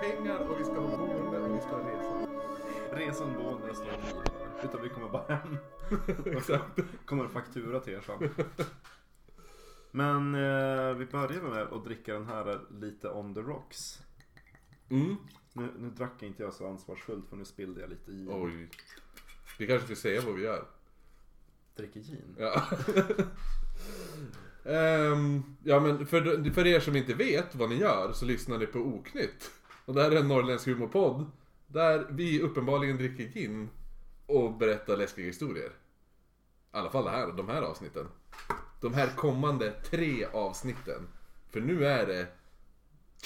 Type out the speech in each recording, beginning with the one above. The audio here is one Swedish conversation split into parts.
pengar och vi ska ha boende och vi ska ha resa. Resan, boende, står inte. Utan vi kommer bara hem. Exakt. kommer en faktura till er sen. Men eh, vi börjar med att dricka den här lite on the rocks. Mm. Nu, nu drack inte jag så ansvarsfullt för nu spillde jag lite i. Oj. Vi kanske ska säga vad vi gör. Dricker gin. Ja. Ehm, ja men för, för er som inte vet vad ni gör så lyssnar ni på Oknytt. Och det här är en norrländsk humorpodd. Där vi uppenbarligen dricker gin och berättar läskiga historier. I alla fall det här, de här avsnitten. De här kommande tre avsnitten. För nu är det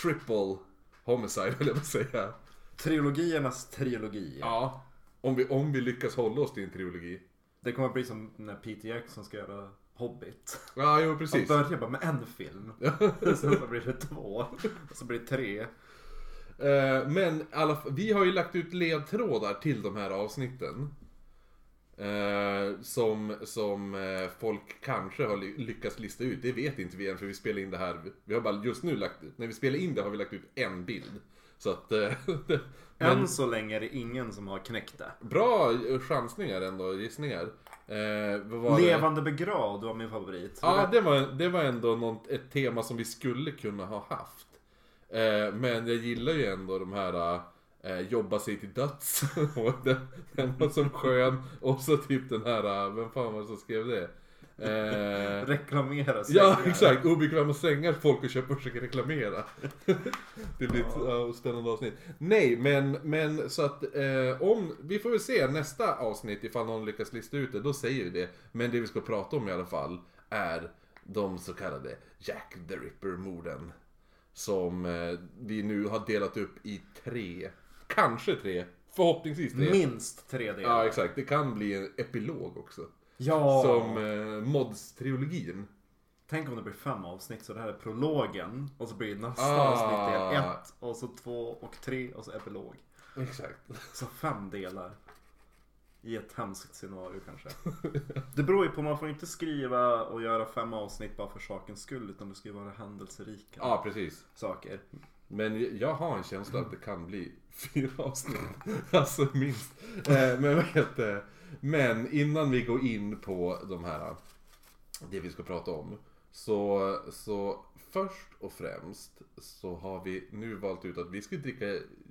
triple homicide vill jag bara säga. Trilogiernas trilogi. Ja. Om vi, om vi lyckas hålla oss till en trilogi. Det kommer att bli som när Peter Jackson ska göra Hobbit. Ja, jo Han precis. börjar bara med en film. Sen så blir det två. Och så blir det tre. Eh, Men alla, vi har ju lagt ut ledtrådar till de här avsnitten. Eh, som som eh, folk kanske har ly- lyckats lista ut. Det vet inte vi än för vi spelar in det här. Vi har bara just nu lagt ut, när vi spelar in det har vi lagt ut en bild. Så att... eh, men Än så länge är det ingen som har knäckt det. bra chansningar ändå, gissningar. Eh? Levande begravd var min favorit. Ja, det var, det var ändå något, ett tema som vi skulle kunna ha haft. Eh, men jag gillar ju ändå de här eh, jobba sig till döds. den, den var som skön. Och så typ den här, vem fan var det som skrev det? Eh, Reklamera ja, sängar. exakt. Obekväma sängar folk och köper och försöker reklamera. det blir ett ja, spännande avsnitt. Nej, men, men så att eh, om, vi får väl se nästa avsnitt ifall någon lyckas lista ut det, då säger vi det. Men det vi ska prata om i alla fall är de så kallade Jack the Ripper-morden. Som eh, vi nu har delat upp i tre, kanske tre, förhoppningsvis tre. Minst tre delar. Ja, exakt. Det kan bli en epilog också. Ja. Som eh, Mods-trilogin. Tänk om det blir fem avsnitt så det här är prologen. Och så blir nästa Ah. avsnitt del ett. Och så två och tre och så epilog. Exakt. Så fem delar. I ett hemskt scenario kanske. Det beror ju på, man får inte skriva och göra fem avsnitt bara för sakens skull. Utan det ska ju vara händelserika Ja, precis. saker. Men jag har en känsla att det kan bli fyra avsnitt. Alltså minst. Eh, Men vad heter det? Men innan vi går in på de här, det vi ska prata om. Så, så först och främst så har vi nu valt ut att vi ska dricka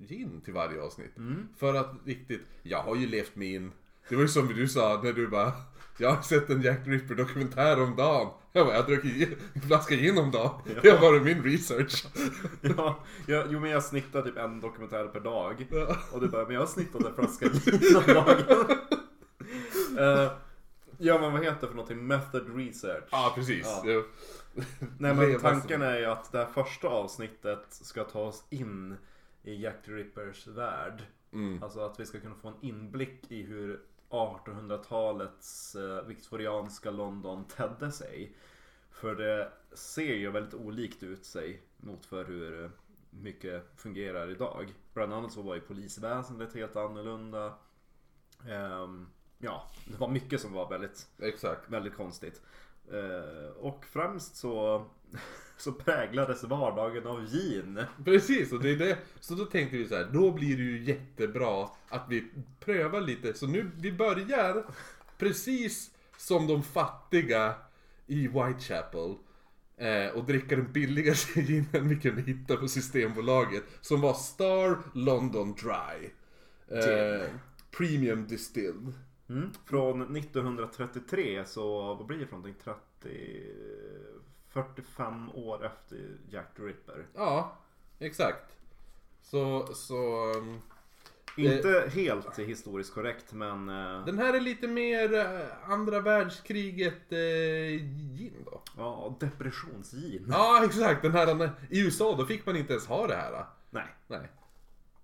gin till varje avsnitt. För att riktigt, jag har ju levt mig in. Det var ju som du sa när du bara jag har sett en Jack Ripper dokumentär om dagen. Jag bara, jag drack en flaska gin om dagen. Det har varit min research. Ja, jag, jo men jag snittar typ en dokumentär per dag. Ja. Och du bara, men jag har snittat en flaska gin om dagen. Eh, ja men vad heter det för någonting? Method research. Ja, precis. Ja. Ja. Nej men tanken är ju att det här första avsnittet ska ta oss in i Jack the Rippers värld. Mm. Alltså att vi ska kunna få en inblick i hur 1800-talets eh, viktorianska London tedde sig. För det ser ju väldigt olikt ut sig mot för hur eh, mycket fungerar idag. Bland annat så var ju polisväsendet helt annorlunda. Ehm, ja, det var mycket som var väldigt Exakt. Väldigt konstigt. Eh, och främst så, så präglades vardagen av gin. Precis, och det är det. Så då tänkte vi så här, då blir det ju jättebra att vi prövar lite. Så nu, vi börjar precis som de fattiga i Whitechapel. Eh, och dricka den billigaste ginen vi kunde hitta på Systembolaget. Som var Star London Dry. Eh, premium distilled. Mm. Från 1933 så, vad blir det för någonting? 30... 45 år efter Jack the Ripper. Ja, exakt. Så, så... um, Inte helt historiskt korrekt men... eh, Den här är lite mer eh, andra världskriget eh, gin då. Ja, depressionsgin. Ja, exakt. Den här, I USA då fick man inte ens ha det här. Nej. Nej.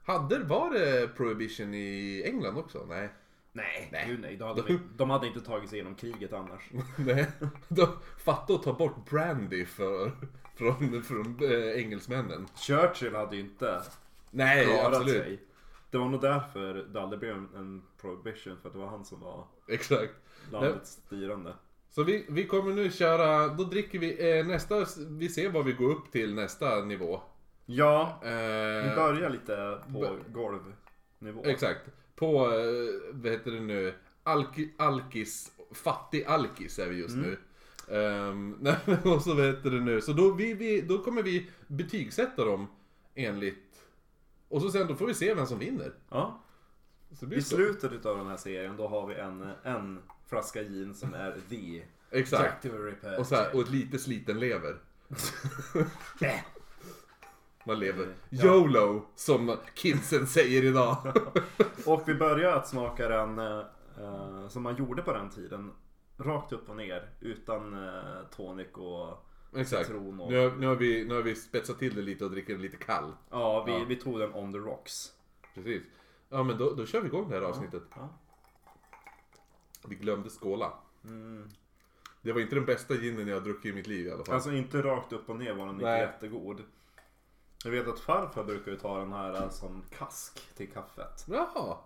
Hade, var det prohibition i England också? Nej. Nej, Nej. Gud, nej. De hade, vi- de hade inte tagit sig igenom kriget annars. Nej. Då, fatta att ta bort brandy för, från, från eh, engelsmännen. Churchill hade ju inte Nej, klarat absolut. sig. Det var nog därför det aldrig blev en prohibition, för att det var han som var Exakt. landets styrande. Så vi, vi kommer nu köra, då dricker vi eh, nästa, vi ser vad vi går upp till nästa nivå. Ja, Eh, vi börjar lite på golvnivå. Exakt. På, eh, vad heter det nu, Alki, Alkis, fattig Alkis är vi just nu. Ehm, nej, men och så vad heter det nu, så då, vi, vi, då kommer vi betygsätta dem enligt, och så sen då får vi se vem som vinner. Ja. I så. slutet av den här serien då har vi en, en flaska gin som är the Exakt. Och, så här, och ett lite sliten lever. Man lever Ja. YOLO, som kidsen säger idag. Och vi börjar att smaka den eh, eh, som man gjorde på den tiden. Rakt upp och ner utan eh, tonic och Exakt. Och, Nu har, nu, har vi, nu har vi spetsat till det lite och dricker den lite kall. ja, vi, Ja. vi tog den on the rocks. Precis. Ja men då, då kör vi igång det här avsnittet. Ja. Vi glömde skåla. Mm. Det var inte den bästa ginen jag har druckit i mitt liv i alla fall. Alltså inte rakt upp och ner var den inte Nej. jättegod. Jag vet att farfar brukar ju ta den här eh, som kask till kaffet. Jaha.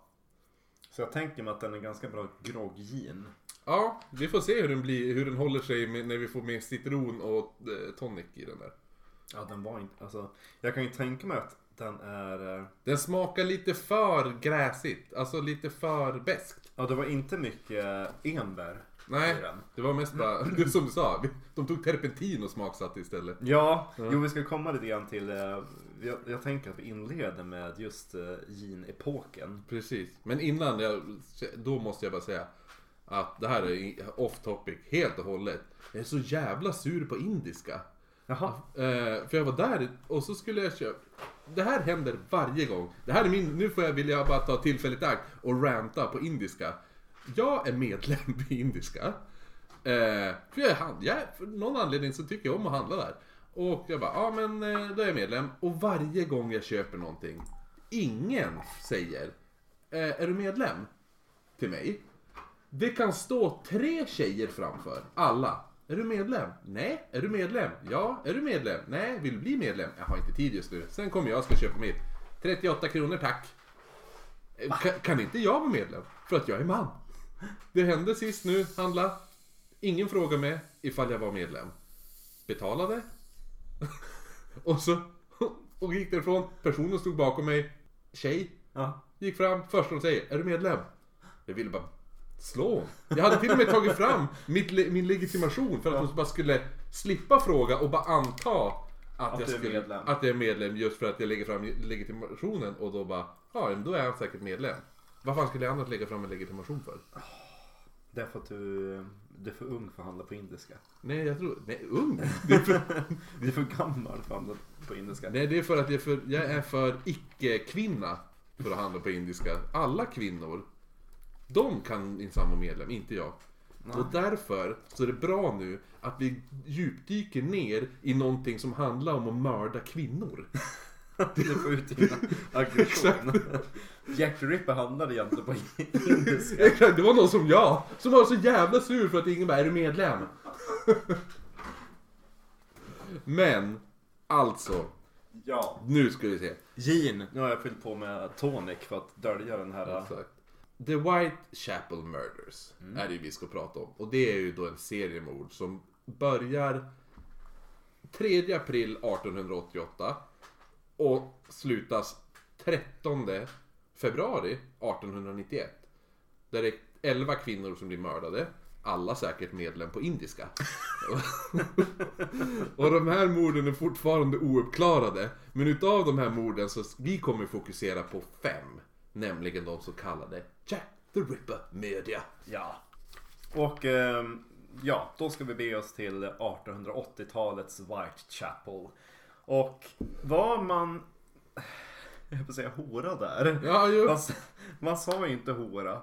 Så jag tänker mig att den är ganska bra grogggin. Ja, vi får se hur den, blir, hur den håller sig med, när vi får med citron och eh, tonic i den där. Ja, den var inte... Alltså, jag kan ju tänka mig att den är... eh, Den smakar lite för gräsigt, alltså lite för beskt. Ja, det var inte mycket enbär Nej, det var mest bara, det är som du sa, de tog terpentin och smaksatte istället. Ja, jo vi ska komma lite grann till... eh, Jag, jag tänker att vi inleder med just uh, gin-epoken. Precis, men innan jag, då måste jag bara säga att det här är off topic helt och hållet. Jag är så jävla sur på indiska. Jaha. Eh, för jag var där och så skulle jag köpa... Det här händer varje gång. Det här är min... Nu får jag, vill jag bara ta tillfället i akt och ranta på indiska. Jag är medlem i indiska. Eh, för jag, är hand- jag, för någon anledning så tycker jag om att handla där. Och jag bara, ja men eh, då är jag medlem. Och varje gång jag köper någonting, ingen säger, eh, är du medlem? Till mig. Det kan stå tre tjejer framför, alla. Är du medlem? Nej. Är du medlem? Ja. Är du medlem? Nej. Vill du bli medlem? Jag har inte tid just nu. Sen kommer jag och ska köpa mitt. 38 kronor tack. Eh, Kan, kan inte jag vara medlem? För att jag är man. Det hände sist nu, handla. Ingen frågade mig ifall jag var medlem. Betalade. och så och gick därifrån. Personen stod bakom mig. Tjej. Ja. Gick fram, första de säger, är du medlem? Jag ville bara slå. Jag hade till och med tagit fram mitt, min legitimation för att hon bara skulle slippa fråga och bara anta att, Att jag skulle, medlem. att jag är medlem just för att jag lägger fram legitimationen och då bara, ja men då är han säkert medlem. Vad fan skulle jag annars lägga fram en legitimation för? Det är för att du, du är för ung för att handla på indiska. Nej jag tror, nej ung. Det är för, Du är för gammal för att handla på indiska. nej det är för att jag är för, jag är för icke-kvinna för att handla på indiska. Alla kvinnor, de kan vara medlem, inte jag. Och därför så är det bra nu att vi djupdyker ner i någonting som handlar om att mörda kvinnor. Du får ut dina aggression. Jack the Ripper handlade egentligen på indiska. Exakt, det var någon som jag, som var så jävla sur för att ingen bara, är du medlem? Men, alltså, Ja. nu ska vi se. Gin. Nu har jag fyllt på med tonic för att dölja den här... Exakt. The Whitechapel Murders är det vi ska prata om. Och det är ju då en seriemord som börjar 3 april 1888 och slutas 13 februari 1891. Där det är 11 kvinnor som blir mördade. Alla säkert medlem på indiska. och de här morden är fortfarande ouppklarade. Men utav de här morden så vi kommer fokusera på fem. Nämligen de så kallade Jack the Ripper Media. Ja. Och eh, ja, då ska vi be oss till 1880-talets Whitechapel. Och var man... Jag att säga hora där. Ja, ju. Man, man sa ju inte hora.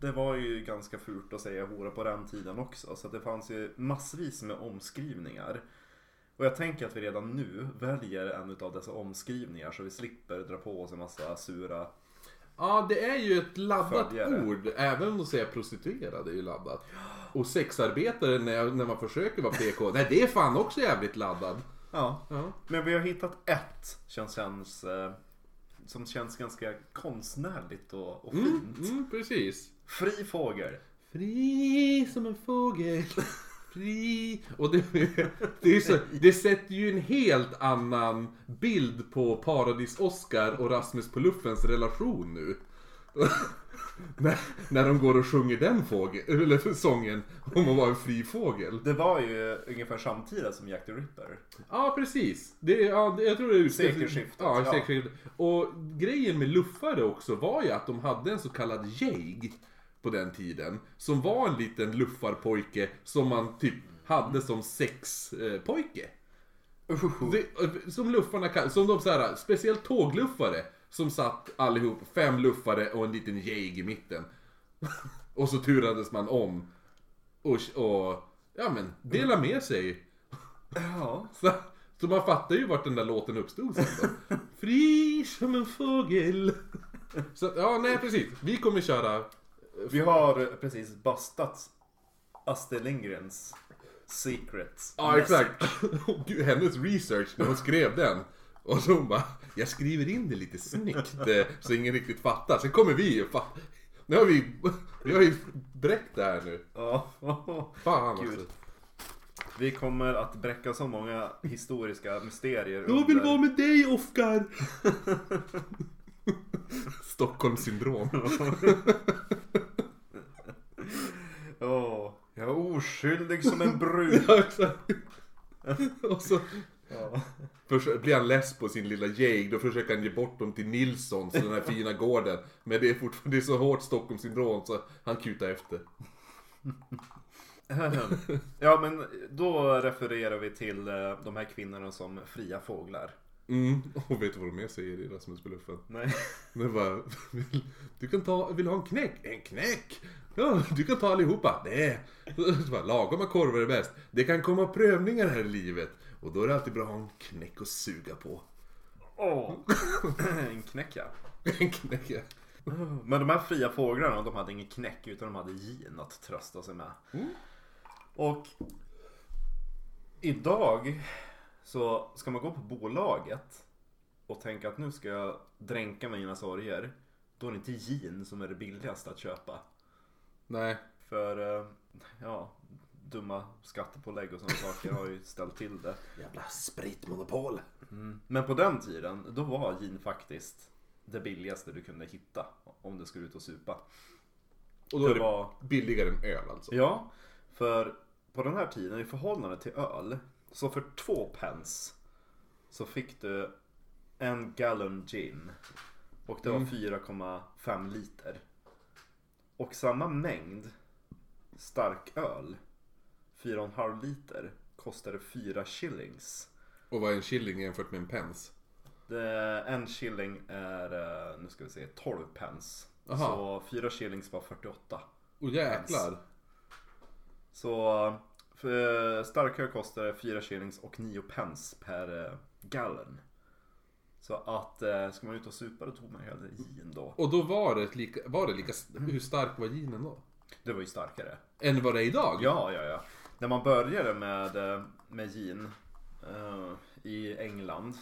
Det var ju ganska fult att säga hora på den tiden också. Så det fanns ju massvis med omskrivningar. Och jag tänker att vi redan nu väljer en av dessa omskrivningar så vi slipper dra på oss en massa sura Ja, det är ju ett laddat Följare. ord. Även att säga prostituerad är ju laddat. Och sexarbetare när, jag, när man försöker vara PK. Nej, det är fan också jävligt laddad. Ja, Ja. men vi har hittat ett som känns, eh, som känns ganska konstnärligt och, och fint. Mm, precis. Fri fågel. Fri som en fågel. Fri. Och det, det, är så, det sätter ju en helt annan bild på Paradis-Oskar och Rasmus på luffens relation nu. när, när de går och sjunger den fågel, eller sången om att vara en fri fågel. Det var ju ungefär samtida som Jack the Ripper. Ja, precis. Det, ja, jag tror det är Sekelskiftet, Ja, ja. sekelskiftet. Och grejen med luffare också var ju att de hade en så kallad jäg på den tiden. Som var en liten luffarpojke som man typ hade som sexpojke. Det- Som luffarna som de så här, speciellt tågluffare. Som satt allihop, fem luffare och en liten jäg i mitten. Och så turades man om. Och, och ja men, dela med sig. Ja. Så, så man fattar ju vart den där låten uppstod sen då. Fri som en fågel. Så ja, nej precis. Vi kommer köra... Vi har precis bastat Astrid Lindgrens Secrets. Ja, exakt. Gud, hennes research när hon skrev den. Och så hon bara, jag skriver in det lite snyggt så ingen riktigt fattar. Sen kommer vi och fattar. Nu har vi, vi har ju bräckt det här nu. Ja. Fan Gud. alltså. Vi kommer att bräcka så många historiska mysterier. Jag vill under- vara med dig Oskar! Stockholmssyndrom. Åh, jag är oskyldig som en brud. Ja, exakt. Och så Ja. försö- blir han less på sin lilla jäg, då försöker han ge bort dem till Nilssons, den här fina gården. Men det är fortfarande det är så hårt Stockholmssyndrom så han kutar efter. Ja men då refererar vi till eh, de här kvinnorna som fria fåglar. Mm, och vet du vad de mer säger i Rasmus på luffen? Nej. Det bara, vill, du kan ta, vill du ha en knäck? En knäck? Ja, du kan ta allihopa. Nej. Så bara, Lagom med korvar är bäst. Det kan komma prövningar här i livet. Och då är det alltid bra att ha en knäck att suga på. Åh. En knäck ja. En knäck, ja. Men de här fria fåglarna, de hade ingen knäck utan de hade gin att trösta sig med. Och idag så ska man gå på bolaget och tänka att nu ska jag dränka mina sorger. Då är det inte gin som är det billigaste att köpa. Nej. För eh, ja, dumma skattepålägg och sådana saker har ju ställt till det. Jävla spritmonopol. Men på den tiden, då var gin faktiskt det billigaste du kunde hitta om du skulle ut och supa. Och då är Det var billigare än öl alltså. Ja, för på den här tiden i förhållande till öl, så för två pence så fick du en gallon gin. Och det var 4,5 liter. Och samma mängd starköl, 4,5 liter, kostade 4 shillings. Och vad är en shilling jämfört med en pence? Det, en shilling är, eh, nu ska vi se, 12 pence. Aha. Så 4 shillings var 48. Och jäklar. Så för starköl kostar 4 shillings och 9 pence per eh, gallon. Så att eh, ska man ut och supa då tog man hellre gin då. Och då var det lika, var det lika, hur stark var ginen då? Det var ju starkare. Än vad det är idag? Ja, ja, ja. När man började med, eh, med gin eh, i England.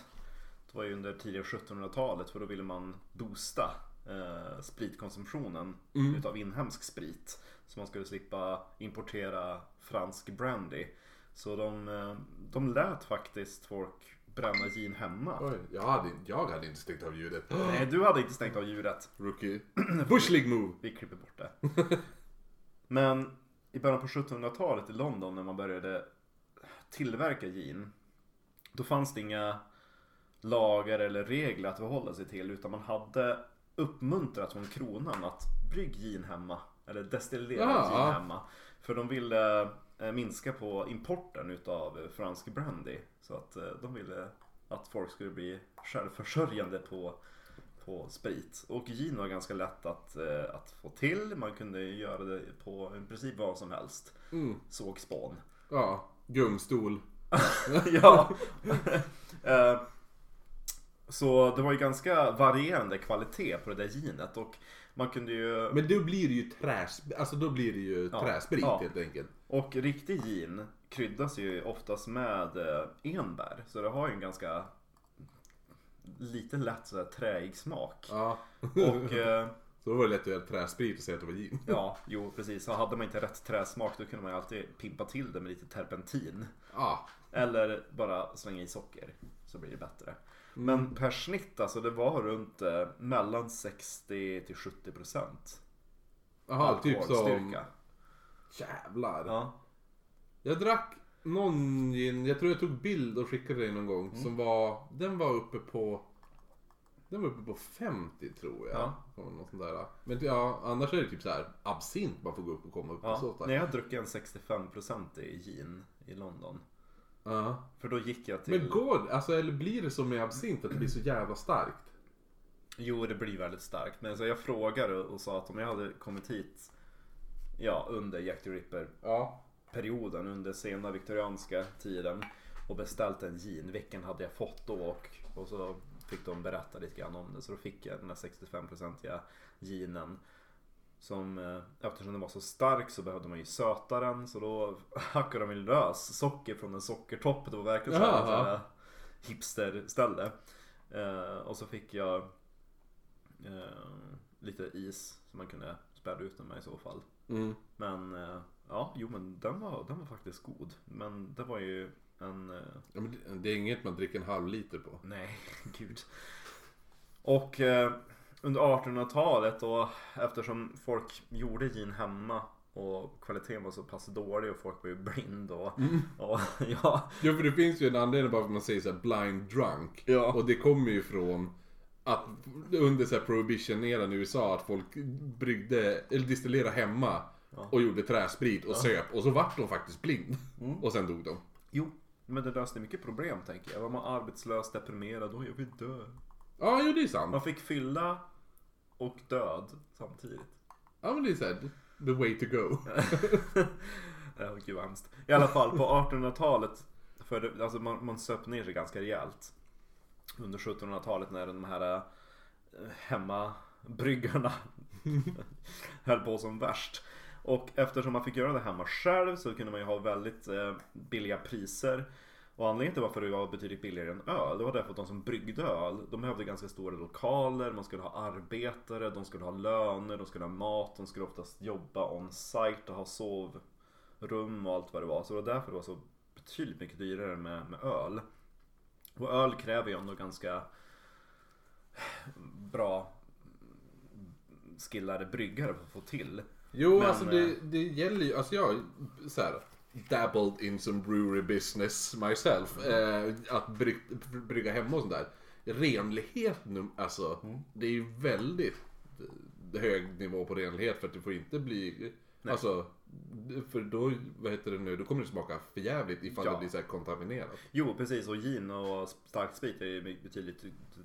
Det var ju under tidiga 1700-talet för då ville man boosta eh, spritkonsumtionen utav inhemsk sprit. Så man skulle slippa importera fransk brandy. Så de, eh, de lät faktiskt folk bränna gin hemma. Oj, jag hade, jag hade inte stängt av ljudet. Nej, du hade inte stängt av djuret. Rookie. Bush League move. Vi klipper bort det. Men i början på 1700-talet i London när man började tillverka gin. Då fanns det inga lagar eller regler att förhålla sig till. Utan man hade uppmuntrat från kronan att brygg gin hemma. Eller destillera Ja. gin hemma. För de ville eh, minska på importen utav eh, fransk brandy. Så att eh, de ville att folk skulle bli självförsörjande på på sprit. Och gin var ganska lätt att, eh, att få till. Man kunde göra det på i princip vad som helst. Mm. Sågspån. Ja, gungstol. ja. Eh, Så det var ju ganska varierande kvalitet på det där ginet. Och man kunde ju... Men då blir det ju träs, alltså då blir det ju Ja, träsprit ja. helt enkelt. Och riktig gin kryddas ju oftast med eh, enbär. Så det har ju en ganska lite lätt så här träig smak. Ja. Och eh, Så då var det lätt att göra träsprit och säga att det var gin. Ja, jo precis. Så hade man inte rätt träsmak då kunde man ju alltid pimpa till det med lite terpentin. Ja. Eller bara slänga i socker. Så blir det bättre. Men per snitt alltså, det var runt eh, mellan 60 till 70 procent. Jaha, typ som... Jävlar. Ja. Jag drack någon gin, jag tror jag tog bild och skickade dig någon gång. Som var, den var uppe på... Den var uppe på 50 tror jag. Ja. Något sånt där. Men ja, annars är det typ så här absint man får gå upp och komma upp Ja, starkt. när jag druckit en 65% i gin i London. Ja. För då gick jag till... Men går alltså eller blir det som med absint att det blir så jävla starkt? Jo, det blir väldigt starkt. Men så jag frågade och sa att om jag hade kommit hit ja, under Jack the Ripper-perioden, Ja. Under sena viktorianska tiden och beställt en gin, vilken hade jag fått då? Och, och så fick de berätta lite grann om det. Så då fick jag den här 65-procentiga ginen. Som, eh, eftersom den var så stark så behövde man ju söta den. Så då hackade de ju lös socker från en sockertopp. Det var verkligen så här hipsterställe. Eh, och så fick jag eh, lite is som man kunde späda ut den med i så fall. Mm. Men eh, ja, jo men den var, den var faktiskt god. Men det var ju en... Eh, ja men det, det är inget man dricker en halv liter på. nej, gud. Och eh, under 1800-talet och eftersom folk gjorde gin hemma och kvaliteten var så pass dålig och folk var ju blind och, och ja, Jo för det finns ju en anledning bara för att man säger så här blind drunk. Ja. Och det kommer ju från att under så här prohibition-eran i USA att folk bryggde, eller distillerade hemma och gjorde träsprit och söp och så vart de faktiskt blind. Och sen dog de. jo, men det löste mycket problem tänker jag. Var man arbetslös, deprimerad, då jag vill dö. Ja, jo det är sant. Man fick fylla och död samtidigt. Ja men det är såhär, the way to go. Ja, gud vad hemskt. I alla fall på 1800-talet, för alltså man, man söp ner sig ganska rejält. Under 1700-talet när de här eh, hemmabryggarna höll på som värst. Och eftersom man fick göra det hemma själv så kunde man ju ha väldigt eh, billiga priser. Och anledningen till varför det var betydligt billigare än öl, det var därför att de som bryggde öl, de behövde ganska stora lokaler, man skulle ha arbetare, de skulle ha löner, de skulle ha mat, de skulle oftast jobba on site och ha sovrum och allt vad det var. Så det var därför det var så betydligt mycket dyrare med, med öl. Och öl kräver ju ändå ganska bra skillade bryggare för att få till. Jo Men, alltså det, eh, det gäller ju, alltså jag så här, dabbled in some brewery business myself. Eh, att bry, brygga hemma och sånt där. Renlighet nu, alltså det är ju väldigt hög nivå på renlighet för att det får inte bli, alltså för då, vad heter det nu, då kommer det smaka förjävligt ifall Ja. det blir så kontaminerat. Jo precis och gin och starkt sprit är ju betydligt,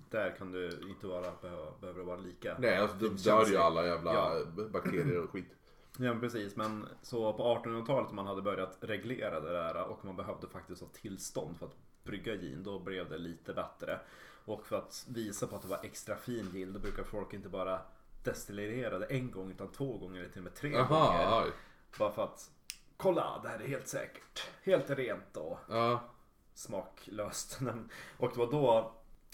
där kan du inte vara, behöva, behöver vara lika. Nej alltså då dör ju alla jävla Ja. bakterier och skit. Ja precis, men så på 1800-talet man hade börjat reglera det där och man behövde faktiskt ha tillstånd för att brygga gin, då blev det lite bättre. Och för att visa på att det var extra fin gin, då brukar folk inte bara destillera det en gång utan två gånger eller till och med tre gånger. Jaha, oj. Bara för att kolla, det här är helt säkert. Helt rent och Ja. smaklöst. Och det var då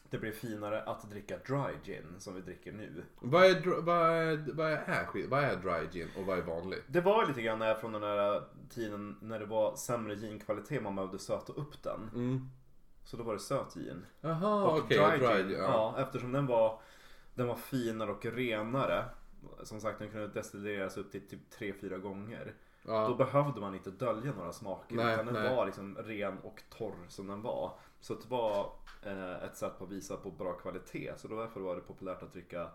det blev finare att dricka dry gin som vi dricker nu. Vad är, dr- vad är, vad är? Vad är dry gin och vad är vanlig? Det var lite grann där från den här tiden när det var sämre ginkvalitet man behövde söta upp den. Mm. Så då var det söt gin. Jaha, Och okej. dry dry gin, gin. ja. Ja. eftersom den var, den var finare och renare. Som sagt den kunde destilleras upp till typ 3-4 gånger. Då Ja. behövde man inte dölja några smaker. Nej, utan den nej. var liksom ren och torr som den var. Så det var eh, ett sätt att visa på bra kvalitet. Så då därför var det populärt att dricka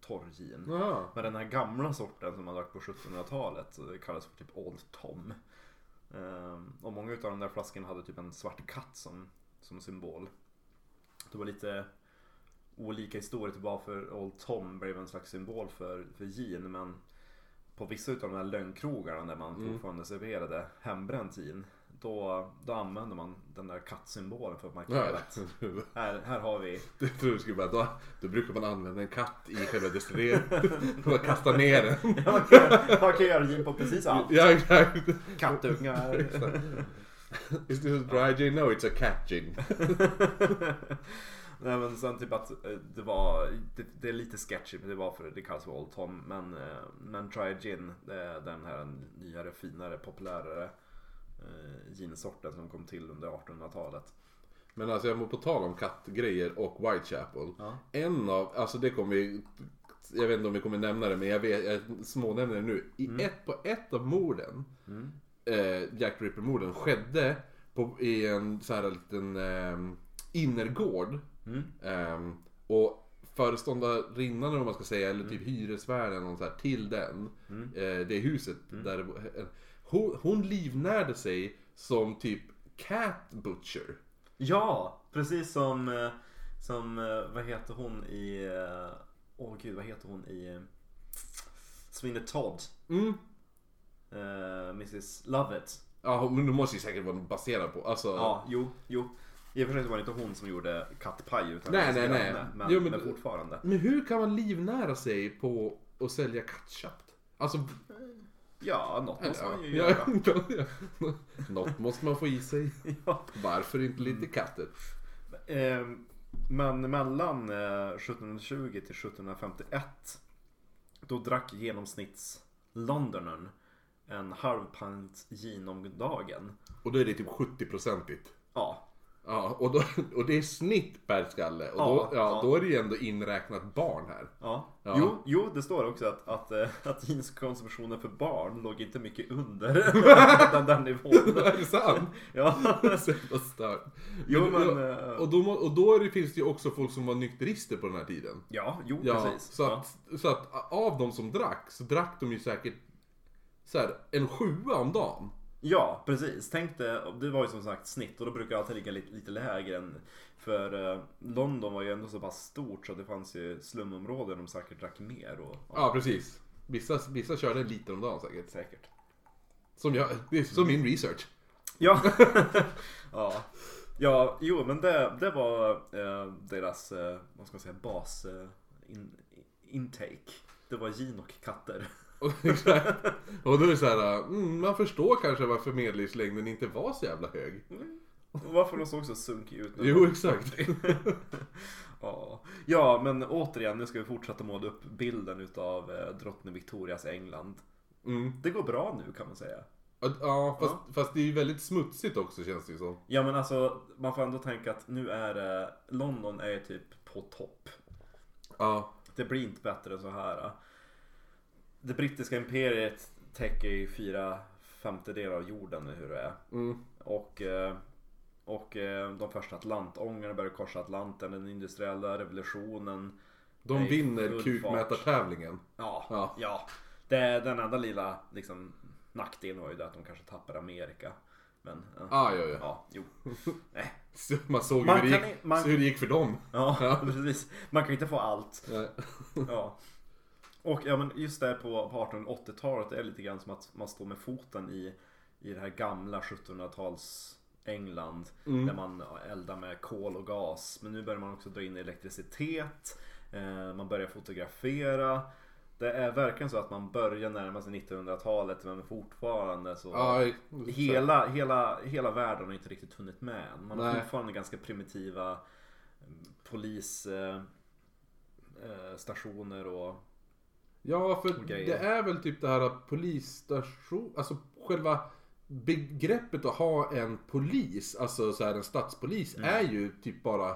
torr gin. Jaha. Men den här gamla sorten som man drack på 1700-talet det kallas för typ Old Tom. Ehm, och många av de där flaskorna hade typ en svart katt som, som symbol. Det var lite olika historier till varför Old Tom blev en slags symbol för, för gin. Men på vissa av de här lönnkrogarna där man fortfarande serverade hembränt gin. Då, då använde man den där kattsymbolen för att markera att här, här har vi Jag tror du skulle bara, då, då brukar man använda en katt i själva destilleringen. Man kastar ner den. Ja, man kan, man kan göra gin på precis allt. Ja exakt. Kattungar. Is this dry gin? No, it's a cat gin. Nej men sen typ att eh, det var, det, det är lite sketchy men det var för det kallas för Old Tom. Men, eh, men Dry Gin, är den här nyare, finare, populärare eh, ginsorten som kom till under 1800-talet. Men alltså jag på tal om kattgrejer och Whitechapel. Ja. En av, alltså det kommer vi, jag vet inte om vi kommer nämna det men jag, vet, jag smånämner det nu. I Mm. ett, på ett av morden, eh, Jack Ripper-morden, skedde på, i en så här liten eh, innergård. Mm. Eh, och föreståndarinnan eller vad man ska säga, eller typ hyresvärden eller något så här, till den, eh, det huset där bo- eh, hon, hon livnärde sig som typ cat butcher. Ja, precis som, eh, som eh, vad heter hon i, eh, åh gud vad heter hon i Sweeney Todd? Mm. Eh, Mrs Lovett. Ja, men det måste ju säkert vara baserad på, alltså. Ja, jo, jo. I och för sig var det inte hon som gjorde kattpaj utan Nej, nej, nej. Men, Jo, men, men- fortfarande. Men hur kan man livnära sig på att sälja kattköpt? Alltså, Ja, något måste man ju ja, göra. ja, ja. Något måste man få i sig. Ja. Varför inte lite katter? Eh, men mellan eh, 1720 till 1751 då drack genomsnitts-Londonern en halv pint gin om dagen. Och då är det typ 70-procentigt. Ja, Ja, och, då, och det är snitt per skalle. Och då, ja, ja. då är det ju ändå inräknat barn här. ja. Ja. Jo, jo, det står också att, att, eh, att ginskonsumtionen för barn låg inte mycket under den där nivån. är det sant? Ja, Så stört. Jo, men, ja, eh, och då, och då det, finns det ju också folk som var nykterister på den här tiden. ja jo Ja, precis. så, att, så att av de som drack så drack de ju säkert så här, en sjua om dagen. Ja, precis. Tänk dig, det var ju som sagt snitt och då brukar jag alltid ligga lite, lite lägre än För eh, London var ju ändå så pass stort så det fanns ju slumområden de säkert drack mer och Ja, precis. Vissa, vissa körde en liter om dagen säkert. säkert. Som, jag, det som min research. Ja. ja. Ja, jo men det, det var eh, deras, eh, vad ska man säga, bas eh, in, intake. Det var gin och katter. Och, exakt. och då är det så här, mm, man förstår kanske varför medellivslängden inte var så jävla hög. Och varför de såg så sunkiga ut. Jo, exakt. Ja. ja, men återigen, nu ska vi fortsätta måla upp bilden utav eh, drottning Victorias England. Mm. Det går bra nu kan man säga. Ja, fast, fast det är ju väldigt smutsigt också känns det ju som. Ja men alltså, man får ändå tänka att nu är det, London är typ på topp. Ja, Det blir inte bättre än så här. Det brittiska imperiet täcker ju fyra femtedelar av jorden hur det är. mm. Och, eh, och eh, de första Atlantångarna började korsa Atlanten, den industriella revolutionen. De vinner kukmätartävlingen. Ja, Ja. ja. Det, den enda lilla liksom, nackdelen var ju det att de kanske tappar Amerika. Men ja, Ah, ja, ja. ja jo. Nej. Man såg Man hur, det gick, man- hur det gick för dem. Ja, Ja. precis. Man kan inte få allt. Nej. Ja. Och ja, men just där på, på 1880-talet är det lite grann som att man står med foten i, i det här gamla 1700-tals England. Mm. Där man eldar med kol och gas. Men nu börjar man också dra in elektricitet. Eh, man börjar fotografera. Det är verkligen så att man börjar närma sig 1900-talet men fortfarande så Ja, Hela, hela, hela världen har inte riktigt hunnit med. Man har Nej. fortfarande ganska primitiva mm, polisstationer eh, stationer och Ja, för grejer. det är väl typ det här polisstation, alltså själva begreppet att ha en polis, alltså så här en stadspolis, Mm. är ju typ bara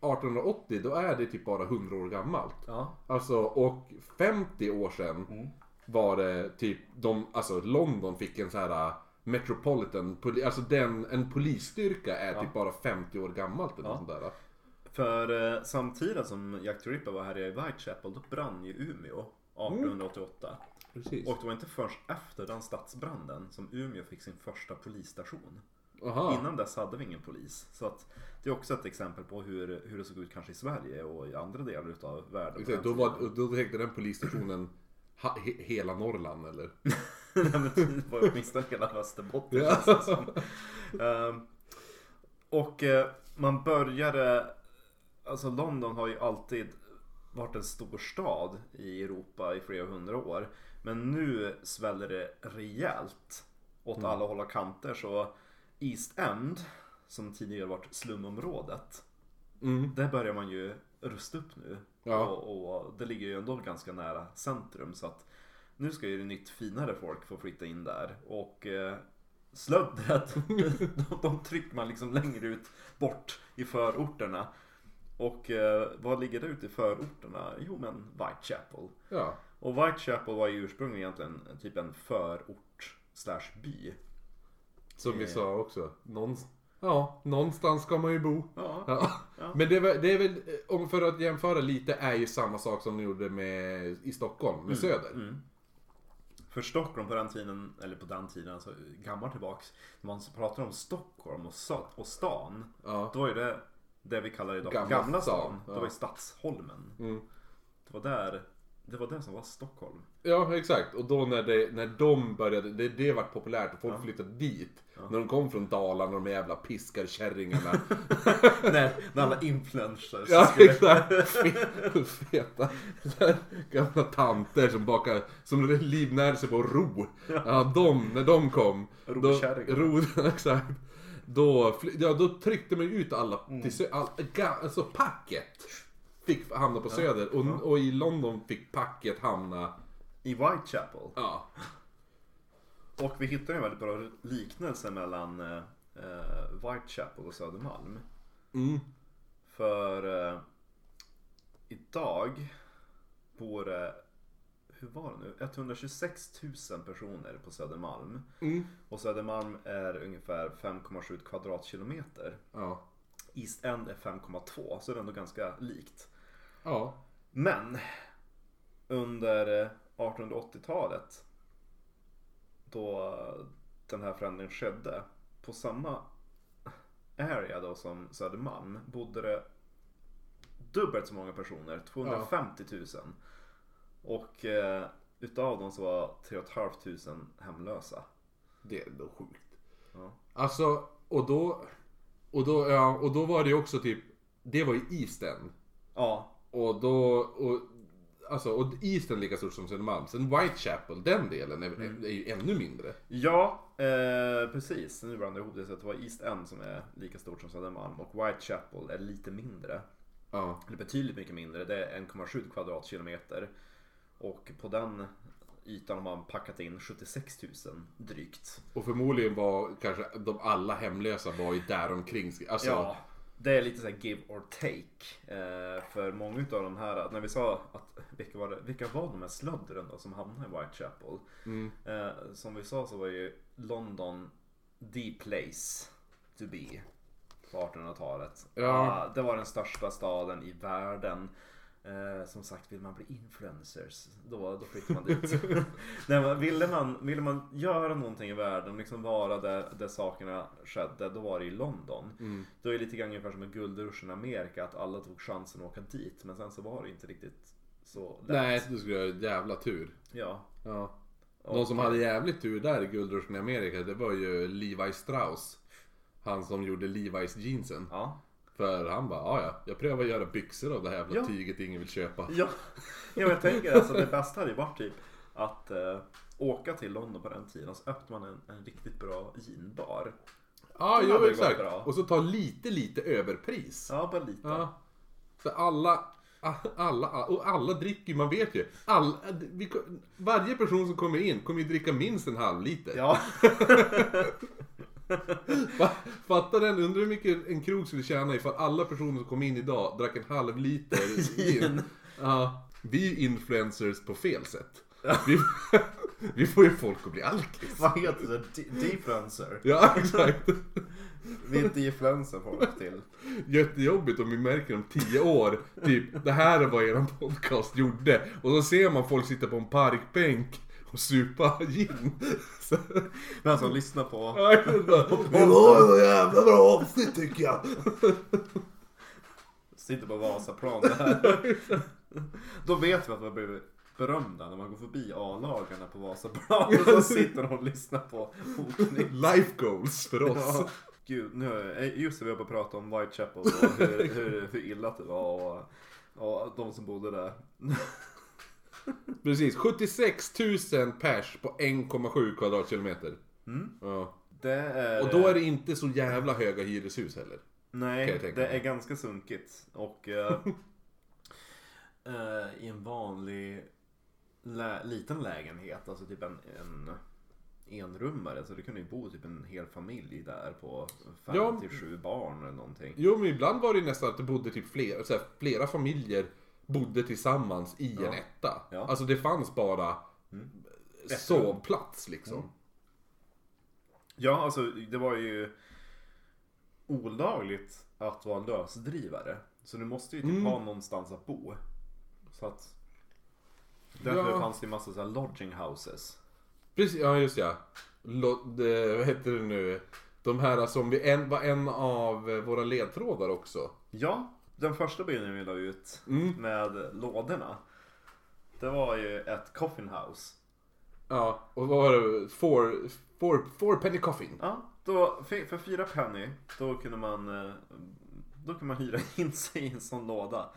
1880, då är det typ bara 100 år gammalt. ja. Alltså, och 50 år sedan Mm. var det typ, de, alltså London fick en så här uh, Metropolitan, poli, alltså den, en polisstyrka är Ja. typ bara 50 år gammalt eller Ja. sånt där. För eh, samtidigt som Jack the Ripper var här i Whitechapel då brann ju Umeå 1888. Precis. Och det var inte först efter den stadsbranden som Umeå fick sin första polisstation. Aha. Innan dess hade vi ingen polis. Så att det är också ett exempel på hur, hur det såg ut kanske i Sverige och i andra delar utav världen. Exakt, då, var, då tänkte den polisstationen ha, he, hela Norrland eller? Nej men det var åtminstone hela Västerbotten Ja. som. Ehm, Och eh, man började, alltså London har ju alltid varit en stor stad i Europa i flera hundra år. Men nu sväller det rejält åt Mm. alla håll och kanter. Så East End, som tidigare varit slumområdet, Mm. Där börjar man ju rusta upp nu. Ja. Och, och det ligger ju ändå ganska nära centrum så att nu ska ju det nytt finare folk få flytta in där. Och eh, slöddret, de, de trycker man liksom längre ut bort i förorterna. Och eh, vad ligger det ute i förorterna? Jo men Whitechapel. Ja. Och Whitechapel var ju ursprungligen egentligen typ en förort slash by. Som vi Eh. sa också. Någonstans, ja, någonstans ska man ju bo. Ja, Ja. Ja. Men det är, väl, det är väl, om för att jämföra lite, är ju samma sak som de gjorde med, i Stockholm, med Söder. Mm. För Stockholm på den tiden, eller på den tiden, alltså gammalt tillbaks. När man pratar om Stockholm och, och stan. Då är det det vi kallar idag Gamla Gamla, stan, stan. ja. Det var ju Stadsholmen. Mm. Det var där, det var det som var Stockholm. Ja, exakt. Och då när, det, när de började, det, det vart populärt och folk flyttade dit. När de kom från Dalarna, de jävla piskarkärringarna. när, när alla influencers ja, skulle... exakt. Fe- Feta. Gamla tanter som bakar, som livnärde sig på ro. Ja, de, när de kom. Då, Rokärringar. ro, exakt. Då, ja, då tryckte man ut alla Mm. till sö, all, alltså packet. Fick hamna på söder och, och i London fick packet hamna, I Whitechapel. ja. Och vi hittar en väldigt bra liknelse mellan eh, eh, Whitechapel och Södermalm. Mm. För eh, idag bor det, hur var det nu? 126 000 personer på Södermalm. Mm. Och Södermalm är ungefär 5,7 kvadratkilometer. Ja. East End är 5,2 så det är ändå ganska likt. Ja. Men under eh, 1880-talet då den här förändringen skedde på samma area då som Södermalm bodde det dubbelt så många personer, 250 000. Och eh, utav dem så var 3 500 hemlösa. Det är ändå sjukt. Ja. Alltså, och då, och då, ja, och då var det ju också typ, det var ju East End. Ja, Och då, och, alltså, och East End lika stort som Södermalm. Sen Whitechapel, den delen är, är ju ännu mindre. Ja, eh, precis. Nu blandade jag ihop det så att det var East End som är lika stort som Södermalm och Whitechapel är lite mindre. Ja. Eller betydligt mycket mindre. Det är 1,7 kvadratkilometer. Och på den ytan har man packat in 76 000 drygt. Och förmodligen var kanske de alla hemlösa var ju där omkring. Alltså, Ja, det är lite så give or take. Eh, för många av de här, när vi sa att vilka var, det, vilka var de här slöddren då som hamnade i Whitechapel? Mm. Eh, som vi sa så var ju London the place to be på 1800-talet. Ja. Ah, det var den största staden i världen. Eh, som sagt, vill man bli influencers, då, då flyttar man dit. Nej, men ville, man, ville man göra någonting i världen, liksom vara där, där sakerna skedde, då var det i London. Mm. Då är det lite grann ungefär som med guldruschen i Amerika, att alla tog chansen att åka dit. Men sen så var det inte riktigt så lätt. Nej, du skulle ha jävla tur. Ja. Ja. Och- Någon som hade jävligt tur där i guldruschen i Amerika, det var ju Levi Strauss. Han som gjorde Levi's jeansen. Ja. För han bara, "Ja, ja, jag prövar att göra byxor av det här jävla Ja. tyget ingen vill köpa. Ja, ja jag tänker alltså det bästa hade ju varit typ att eh, åka till London på den tiden och så öppnar man en, en riktigt bra ginbar. Ja, Det jo exakt. Och så ta lite, lite överpris. Ja, bara lite. Ja. För alla, alla, och alla dricker man vet ju. Alla, vi, varje person som kommer in kommer ju dricka minst en halv liter. Ja, Fa- Fatta den, undrar hur mycket en krog skulle tjäna ifall alla personer som kom in idag drack en halv liter gin. Ja. Vi är ju influencers på fel sätt. Vi, vi får ju folk att bli alkis. vad heter det? De- Defluencer. Ja, exakt. Vi defluencer folk till. Jättejobbigt om vi märker om tio år, typ det här är vad eran podcast gjorde. Och så ser man folk sitta på en parkbänk och supa gin. Så, Men alltså lyssna på. det var så jävla bra avsnitt tycker jag. Sitter på Vasaplan det här. Då vet vi att man blir berömda när man går förbi A-lagarna på Vasaplan. Och så sitter de och lyssnar på oknytt. Life goals för oss. Ja. Gud, nu är just det vi har på att prata om Whitechapel och hur, hur, hur illa det var och, och de som bodde där. Precis, 76 000 pers på 1,7 kvadratkilometer. Mm. Ja. Är... Och då är det inte så jävla höga hyreshus heller. Nej, det är ganska sunkigt. Och eh, eh, i en vanlig lä- liten lägenhet, alltså typ en, en enrummare, så det kunde ju bo typ en hel familj där på fem till sju barn eller någonting. Jo men ibland var det nästan att det bodde typ flera, så här, flera familjer bodde tillsammans i en etta. Alltså det fanns bara Ett sovplats liksom. Ja, alltså det var ju olagligt att vara lösdrivare. Så du måste ju typ Mm. ha någonstans att bo. Så att Därför Ja. fanns det ju massa så här lodging houses. Precis, ja just ja. Lo, det, vad heter det nu? De här som vi, en, var en av våra ledtrådar också. Ja, den första bilden vi la ut Mm. med lådorna. Det var ju ett coffin house. Ja, och vad var det? Four, four, four penny coffin. Ja, då, för för fyra penny då kunde man eh, Då kunde man hyra in sig i en sån låda.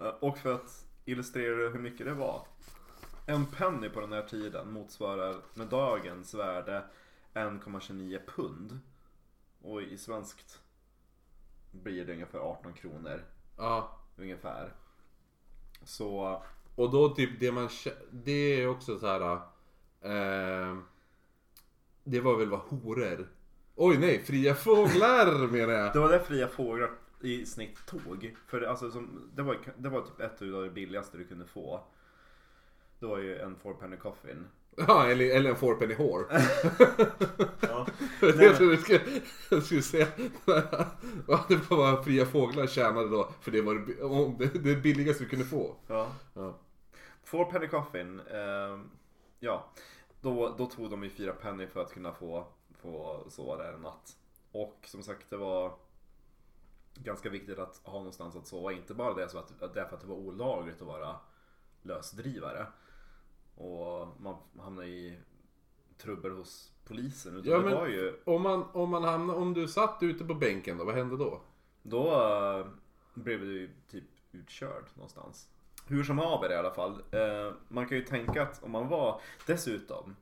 Eh, Och för att illustrera hur mycket det var. En penny på den här tiden motsvarar med dagens värde 1,29 pund. Och i svenskt blir det ungefär 18 kronor. Ja. Ungefär. Så Och då typ det man Det är också så här. Eh, det var väl vad horor. Oj nej, fria fåglar menar jag. Det var det fria fåglar i snitt tog. För alltså, som, det, var, det var typ ett av det billigaste du kunde få. Det var ju en four penny coffin. Ja, eller, eller en four penny whore. Ja. jag trodde du skulle, jag skulle säga ja, det var fria fåglar tjänade då. För det var det, det, billigaste du kunde få. ja. Ja. Four penny coffin. Eh, ja. Då, då tog de ju fyra penny för att kunna få, få sova där en natt. Och som sagt det var ganska viktigt att ha någonstans att sova. Inte bara det så att, därför att det var olagligt att vara lösdrivare. Och man hamnade i trubbel hos polisen. Utan Ja, det var ju Om, man, om, man hamnar, om du satt ute på bänken då, vad hände då? Då eh, blev du typ utkörd någonstans. Hur som haver i alla fall. Eh, man kan ju tänka att om man var dessutom.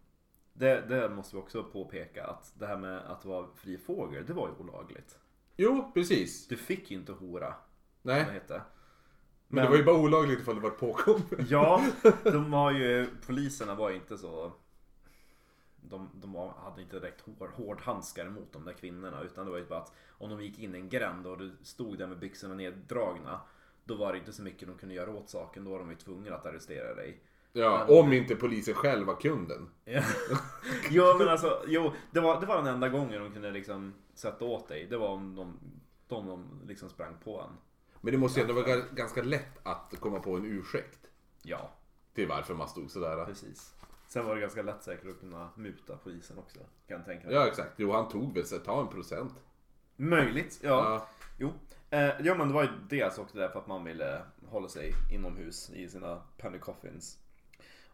Det, det måste vi också påpeka att det här med att vara fri fågel, det var ju olagligt. Jo, precis. Du fick ju inte hora, som Nej, det hette. Men det var ju bara olagligt ifall du var påkommen. Ja, de var ju, poliserna var ju inte så de, de var, hade inte direkt hår, hårdhandskar mot de där kvinnorna utan det var ju bara att om de gick in i en gränd och du stod där med byxorna neddragna Då var det inte så mycket de kunde göra åt saken, då var de ju tvungna att arrestera dig Ja, om inte polisen själv var kunden. Ja. jo men alltså, jo, det var, det var den enda gången de kunde liksom sätta åt dig. Det var om de, de, de liksom sprang på en. Men det måste ju ändå vara ga- ganska lätt att komma på en ursäkt Ja, till varför man stod sådär. precis. Sen var det ganska lätt säkert att kunna muta polisen också. Kan jag tänka mig. Ja, exakt. Jo, han tog väl så ta en procent. Möjligt, ja. Ja. Jo. Eh, ja men det var ju dels också därför att man ville hålla sig inomhus i sina penny coffins.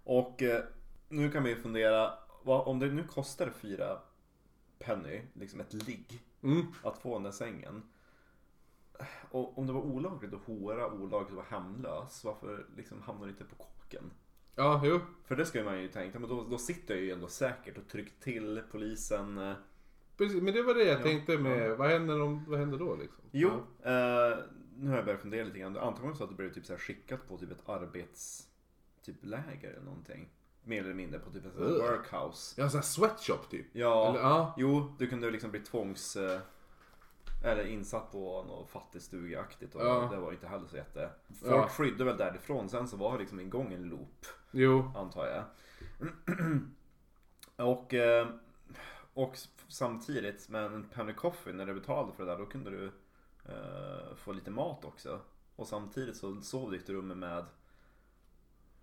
Och eh, nu kan vi fundera, vad, om det nu kostar fyra penny, liksom ett ligg, Mm. att få den där sängen. Och om det var olagligt att hora, olagligt att vara hemlös, varför liksom hamnar du inte på kåken? Ja, jo. För det skulle man ju tänka, men då, då sitter jag ju ändå säkert och tryckt till polisen. eh, Precis, men det var det jag Ja. tänkte med, vad händer, om, vad händer då liksom? Jo, eh, nu har jag börjat fundera lite grann. Antagligen så att det blev typ så här skickat på typ ett arbets... Typ läger eller någonting. Mer eller mindre på typ ett workhouse. Ja, en sån här sweatshop typ. Ja, Eller, ja. jo, du kunde liksom bli tvångs... Eh, eller insatt på något fattigstugeaktigt och Ja. det var inte heller så jätte... Folk Ja. flydde väl därifrån, sen så var det liksom igång en loop, Jo. antar jag. och, eh, och samtidigt med en penny coffee, när du betalade för det där, då kunde du eh, få lite mat också. Och samtidigt så sov du i ett rum med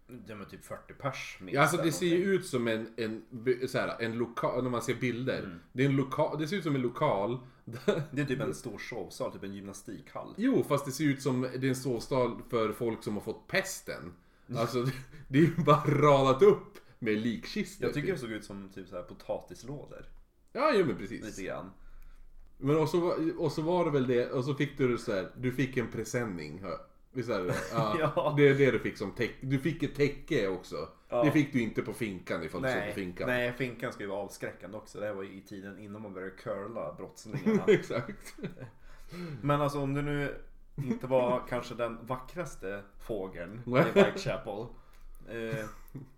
det med typ 40 pers minst Ja, alltså det ser ju ut som en, en, så här, en lokal, när man ser bilder. Mm. Det, är en lokal, det ser ut som en lokal. Det är typ en stor sovsal, typ en gymnastikhall. Jo, fast det ser ut som det är en sovstad för folk som har fått pesten. Alltså, det, är ju bara radat upp med likkistor. Jag tycker det såg ut som typ så här potatislådor. Ja, jo men precis. Lite grann. Men och så, och så var det väl det, och så fick du så här, du fick en presenning. Visst är det ja, Ja. Det är det du fick som täcke. Du fick ett täcke också. Ja. Det fick du inte på finkan ifall du såg på Nej, finkan. nej, finkan ska ju vara avskräckande också. Det här var ju i tiden innan man började curla brottslingarna. Exakt. Men alltså om det nu inte var kanske den vackraste fågeln i Nej. Whitechapel. Eh,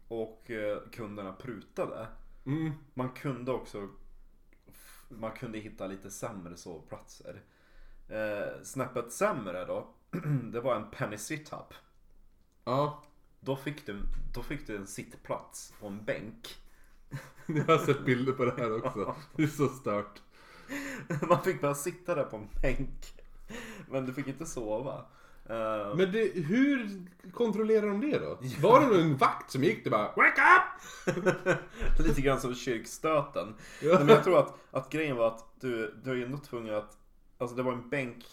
och eh, kunderna prutade. Mm. Man kunde också Man kunde hitta lite sämre sovplatser. Eh, snäppet sämre då. Det var en penny sit-up. Ja, Då fick, du, då fick du en sittplats på en bänk. jag har sett bilder på det här också. Det är så stört. Man fick bara sitta där på en bänk. Men du fick inte sova. Eh, Men det, hur kontrollerar de det då? Var det någon vakt som gick det bara Wake up! Lite grann som kyrkstöten. Ja. Men jag tror att, att grejen var att du, du är ändå tvungen att Alltså det var en bänk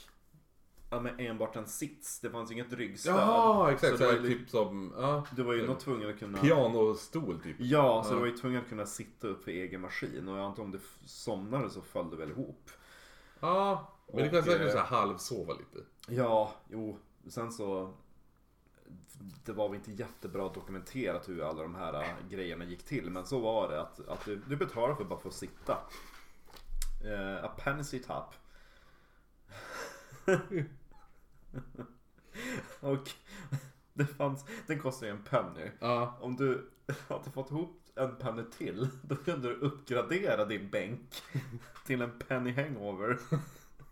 ja, med enbart en sits. Det fanns inget ryggstöd. Jaha, exakt. Så det var ju- typ som, ja. Du var ju ändå tvungen att kunna Pianostol typ. Ja, så Ja. du var ju tvungen att kunna sitta upp för egen maskin. Och jag antar om du somnade så föll du väl ihop. Ja, men du kan Och, säkert eh, så här halvsova lite. Ja, jo. Sen så det var väl inte jättebra dokumenterat hur alla de här äh, grejerna gick till. Men så var det att, att du, du betalar för att bara få sitta. Uh, a penny sit up. Och det fanns, den kostade ju en penny. Ja. Om du hade fått ihop en penny till, då kunde du uppgradera din bänk till en penny hangover.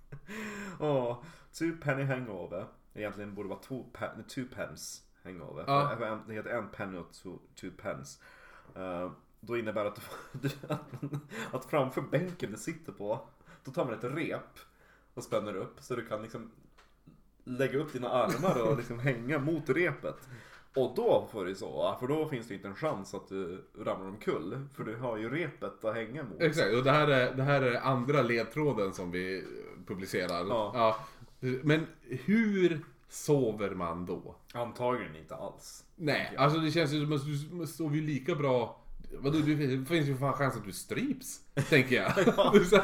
Åh, two penny hangover. Egentligen borde det vara two, pen, two pence hangover. Ja. Det heter en penny och two, two pence. Eh, då innebär det att, du, att framför bänken du sitter på, då tar man ett rep och spänner upp så du kan liksom lägga upp dina armar och liksom hänga mot repet. Och då får du sova, för då finns det inte en chans att du ramlar omkull. För du har ju repet att hänga mot. Exakt, och det här, är, det här är andra ledtråden som vi publicerar. Ja. Men hur sover man då? Antagligen inte alls. Nej, alltså det känns ju som att du sover ju lika bra Vadå, det finns ju fan chans att du stryps, tänker jag. Så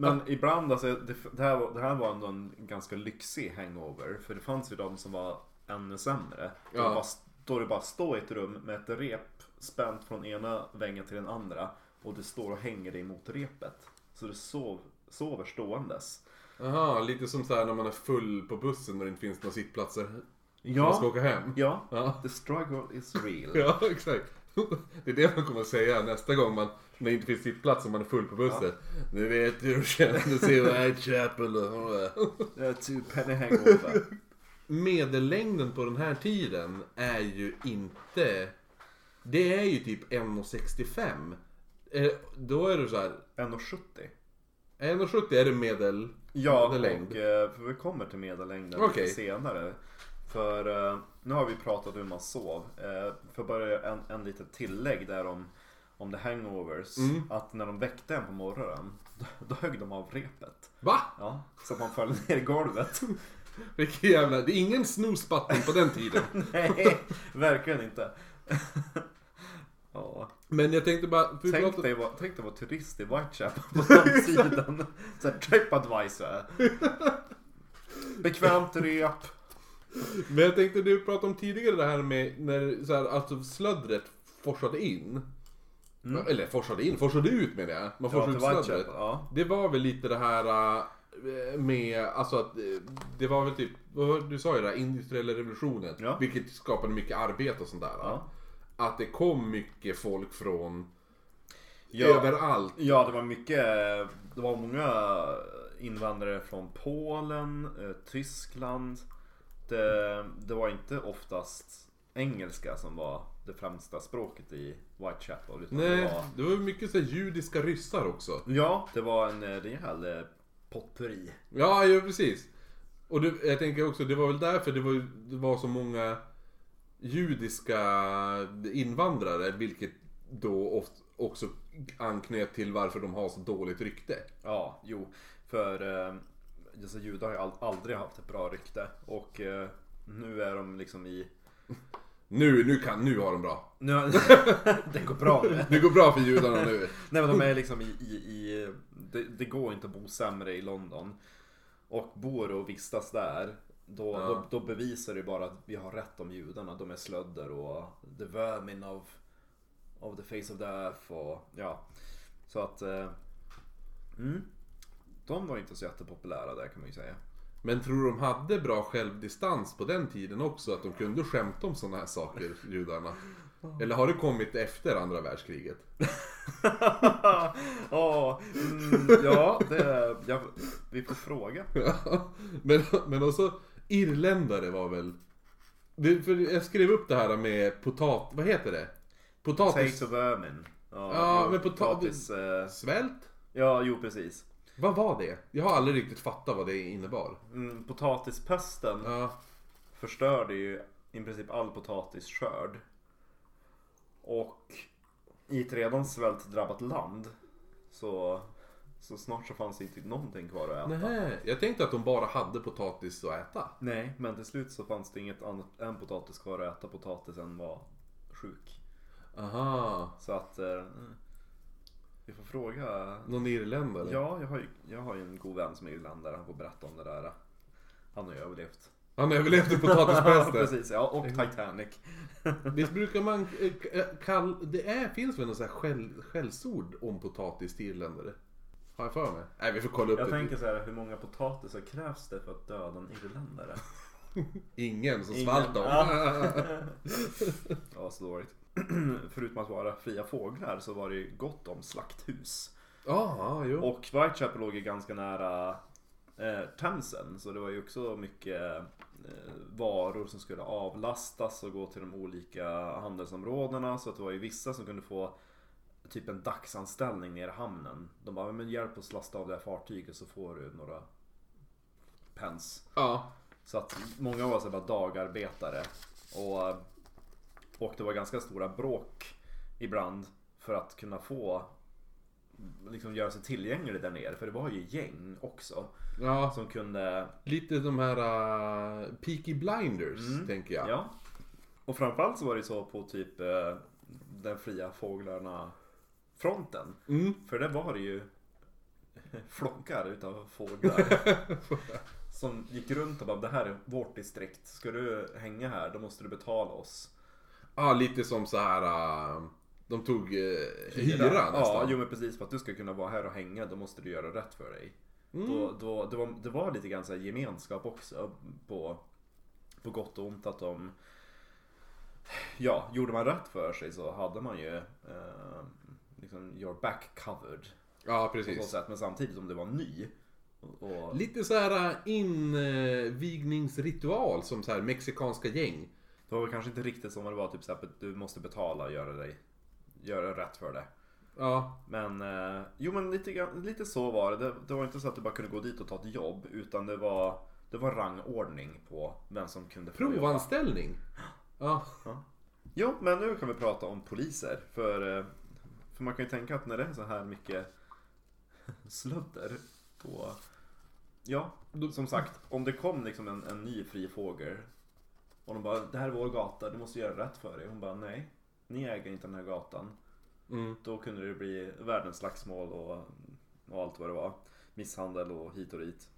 Men ibland, alltså, det, det, här det här var ändå en ganska lyxig hangover. För det fanns ju de som var ännu sämre. Ja. det bara, då det bara står i ett rum med ett rep spänt från ena väggen till den andra. Och du står och hänger dig mot repet. Så du sov, sover ståendes. Jaha, lite som så här när man är full på bussen och det inte finns några sittplatser. Man ska Ja, åka hem. ja. Ja. The struggle is real. Ja, exakt. Det är det man kommer att säga nästa gång man, när det inte finns sittplats och man är full på bussen. Nu vet du hur det kändes i Whitechapel. och- two penny hangover. Medellängden på den här tiden är ju inte... Det är ju typ 1,65. Eh, Då är det så här. 1,70. 1,70 är det medel... Ja, medellängd. och eh, för vi kommer till medellängden Okej. lite senare. För eh, nu har vi pratat hur man sov. Eh, för bara en, en litet tillägg där om, om the hangovers. Mm. Att när de väckte en på morgonen, då, då högg de av repet. Va? Ja, så att man föll ner i golvet. Vilken jävla... Det är ingen snooze-button på den tiden. Nej, verkligen inte. ja. Men jag tänkte bara... Tänk pratade- dig, vara, tänk dig vara turist i Whitechapel på den tiden. Såhär Tripadvisor. Bekvämt rep. Men jag tänkte du pratade om tidigare det här med när så här, alltså slöddret forsade in. Eller forsade in, forsade ut med det. Man Mm. Ja, forsade till ut slöddret. Ja. Det var väl lite det här äh, med, alltså att äh, det var väl typ, du sa ju det, industriella revolutionen. Ja. Vilket skapade mycket arbete och sånt där. Ja. Att det kom mycket folk från Ja. överallt. Ja, det var mycket. Det var många invandrare från Polen, eh, Tyskland. Det, det var inte oftast engelska som var det främsta språket i Whitechapel. Utan det Nej, var, det var mycket så här, judiska ryssar också. ja, det var en eh, rejäl eh, potpurri. Ja, ja precis. Och det, jag tänker också, det var väl därför det var, det var så många judiska invandrare, vilket då oft också anknöt till varför de har så dåligt rykte. Ja, jo. För eh, alltså, judar har ju aldrig haft ett bra rykte. Och eh, nu är de liksom i... Nu, nu kan, nu har de bra. Nu, det går bra nu. Det går bra för judarna nu. Nej men de är liksom i, i, i det, det går inte att bo sämre i London. Och bor och vistas där. Då, Ja. då, då bevisar det bara att vi har rätt om judarna. De är slödder och the vermin of, of the face of the earth och ja. Så att... Eh, mm. De var inte så jättepopulära där kan man ju säga. Men tror du de hade bra självdistans på den tiden också? Att de kunde skämta om sådana här saker, judarna? Eller har det kommit efter andra världskriget? ja, mm, ja, det, ja, vi får fråga. men, men också irländare var väl... Det, för jag skrev upp det här med potat... Vad heter det? Potatis... Take to vermin. Ja, Ja, men potatis- potatis... Eh, Svält? ja, jo precis. Vad var det? Jag har aldrig riktigt fattat vad det innebar. Mm, potatispesten Ja, förstörde ju i princip all potatisskörd. Och i ett redan svältdrabbat land så, så snart så fanns det inte någonting kvar att äta. nej. Jag tänkte att de bara hade potatis att äta. Nej, men till slut så fanns det inget annat än potatis kvar att äta. Potatisen var sjuk. Aha. Så att eh, vi får fråga. Någon irländare? Ja, jag har, ju, jag har ju en god vän som är irländare. Han får berätta om det där. Han har ju överlevt. Han överlevde potatispesten. Precis, ja. Och Titanic. Visst brukar man eh, kalla... Det är, finns väl något så här skäll, skällsord om potatis till irländare? Har jag för mig? Nej, vi får kolla upp Jag det. tänker så här, hur många potatisar krävs det för att döda en irländare? Ingen som svalt dem. Ja, så dåligt. Förutom att vara fria fåglar så var det ju gott om slakthus. Ja, jo. Och Whitechapel låg ju ganska nära eh, Themsen så det var ju också mycket eh, varor som skulle avlastas och gå till de olika handelsområdena. Så att det var ju vissa som kunde få typ en dagsanställning nere i hamnen. De bara, men hjälp oss lasta av det här fartyget så får du några pence. Ja. Så att många var här bara dagarbetare. Och, och det var ganska stora bråk ibland för att kunna få liksom göra sig tillgänglig där nere. För det var ju gäng också ja. som kunde Lite de här uh, Peaky Blinders, tänker jag. Mm. Ja. Och framförallt så var det så på typ eh, den fria fåglarna fronten. Mm. För där var det ju flockar utav fåglar. som gick runt och bara det här är vårt distrikt. Ska du hänga här då måste du betala oss. Ja, lite som så här. uh, de tog uh, hyra, Ja, nästan. jo men precis. För att du ska kunna vara här och hänga då måste du göra rätt för dig. Mm. Då, då, det, var, det var lite grann så här gemenskap också på, på gott och ont att de Ja, gjorde man rätt för sig så hade man ju eh, liksom your back covered Ja, på så precis. sätt. Men samtidigt om det var ny och, Lite så här invigningsritual som så här mexikanska gäng. Det var väl kanske inte riktigt som det var typ så här, att du måste betala och göra dig Göra rätt för det Ja, Men, eh, jo men lite, lite så var det. det. Det var inte så att du bara kunde gå dit och ta ett jobb utan det var Det var rangordning på vem som kunde få provanställning. Ja. Jo, men nu kan vi prata om poliser. För, eh, för man kan ju tänka att när det är så här mycket sludder då Ja, som sagt. Om det kom liksom en, en ny fri fågel och de bara, det här är vår gata, du måste göra rätt för dig. Hon bara, nej. Ni äger inte den här gatan. Mm. Då kunde det bli världens slagsmål och, och allt vad det var. Misshandel och hit och dit.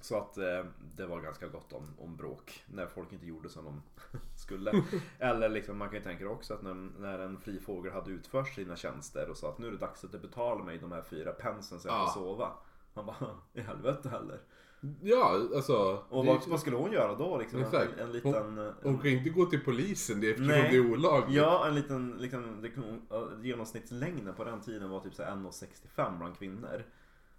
Så att eh, det var ganska gott om, om bråk när folk inte gjorde som de skulle. Eller liksom, man kan ju tänka också att när, när en fri fågel hade utfört sina tjänster och sa att nu är det dags att du betalar mig de här fyra pensen så jag Ja. får sova. Man bara, i helvete heller. Ja, alltså. Och det- vad, vad skulle hon göra då? Liksom, en, Exakt. en liten... eh, Hon kan inte gå till polisen det eftersom Nej. det är olagligt. Ja, en liten, liksom, det, genomsnittslängden på den tiden var typ så här 1,65 bland kvinnor.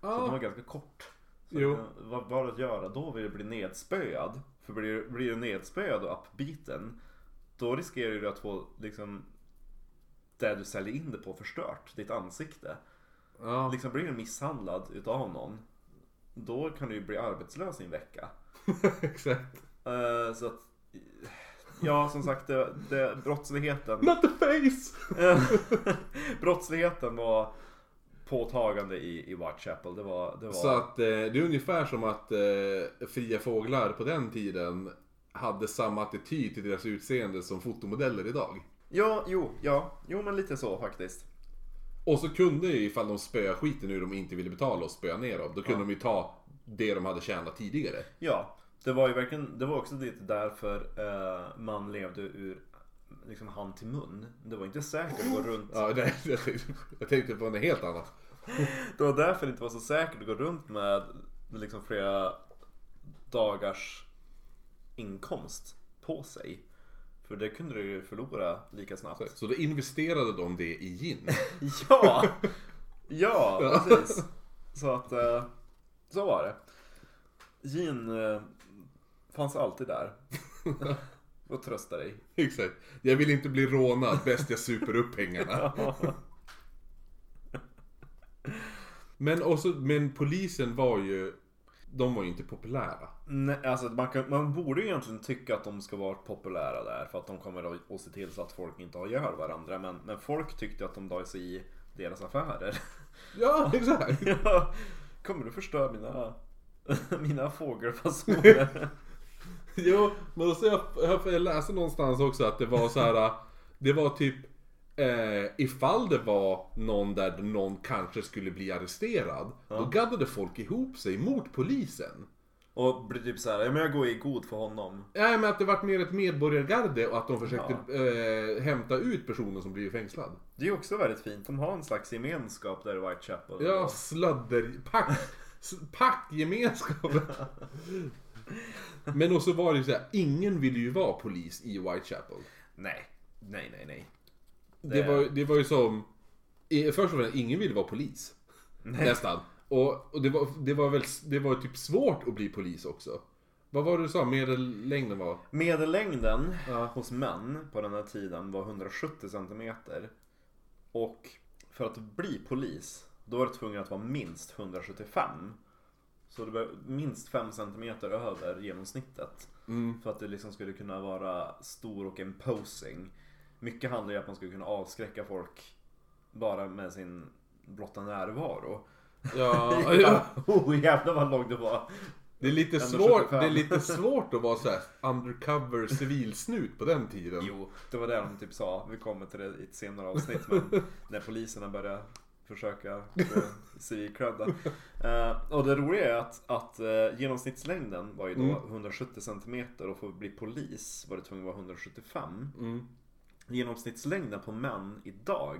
Så den var ganska kort. Så Jo. eh, vad var att göra då? Vill du bli nedspöad? För blir, blir du nedspöad och uppbiten, då riskerar du att få liksom det du säljer in det på förstört, ditt ansikte. Ja. Liksom blir du misshandlad utav någon, då kan du ju bli arbetslös i en vecka. Exakt. Eh, så att, ja som sagt, det, det, brottsligheten Not the face! Brottsligheten var påtagande i, i Whitechapel. Det var... Det var Så att eh, det är ungefär som att eh, fria fåglar på den tiden hade samma attityd till deras utseende som fotomodeller idag. Ja, jo, ja. Jo, men lite så faktiskt. Och så kunde ju ifall de spöade skiten ur de inte ville betala och spöa ner dem. Då kunde de ju ta det de hade tjänat tidigare. Ja, det var ju verkligen... Det var också lite därför eh, man levde ur liksom hand till mun. Det var inte säkert att gå runt... Ja, det, jag, tänkte, jag tänkte på något helt annat. Det var därför det inte var så säkert att gå runt med liksom flera dagars inkomst på sig. För det kunde du ju förlora lika snabbt. Så då investerade de det i gin. Ja! Ja, precis. Så att, eh, så var det. Gin eh, fanns alltid där. Och trösta dig. Exakt. Jag vill inte bli rånad, bäst jag super upp pengarna. Men, också, men polisen var ju, de var ju inte populära. Nej, alltså man, kan, man borde ju egentligen tycka att de ska vara populära där för att de kommer att se till så att folk inte har ihjäl varandra. Men, men folk tyckte att de la sig i deras affärer. Ja, exakt. ja, kommer du förstöra mina, mina fågelfasoner? Jo, men jag, jag, jag läste någonstans också att det var så här. Det var typ eh, ifall det var någon där någon kanske skulle bli arresterad. Då gaddade folk ihop sig mot polisen. Och blir typ såhär, ja men jag går i god för honom. Nej men att det vart mer ett medborgargarde och att de försökte eh, hämta ut personen som blivit fängslad. Det är också väldigt fint. De har en slags gemenskap där i Whitechapel. Ja, sladder... Pack... Packgemenskap. Men också var det ju så här, ingen ville ju vara polis i Whitechapel. Nej, nej, nej, nej. Det var, det var ju som... Först och främst, ingen ville vara polis. Nästan. Och, och det, var, det var väl det var typ svårt att bli polis också. Vad var det du sa medellängden var? Medellängden Ja. hos män på den här tiden var 170 cm. Och för att bli polis, då var du tvungen att vara minst 175. Så det var minst 5 cm över genomsnittet. Mm. För att det liksom skulle kunna vara stor och imposing. Mycket handlar ju om att man skulle kunna avskräcka folk bara med sin blotta närvaro. Ja, ja. oh jävlar vad lång det var. Det är lite 175. svårt, det är lite svårt att vara så här undercover civilsnut på den tiden. Jo, det var det de typ sa. Vi kommer till det i ett senare avsnitt. Men när poliserna började försöka få civil cred. uh, Och det roliga är att, att eh, genomsnittslängden var ju då Mm. 170 cm och för att bli polis var det tvungen att vara 175. Mm. Genomsnittslängden på män idag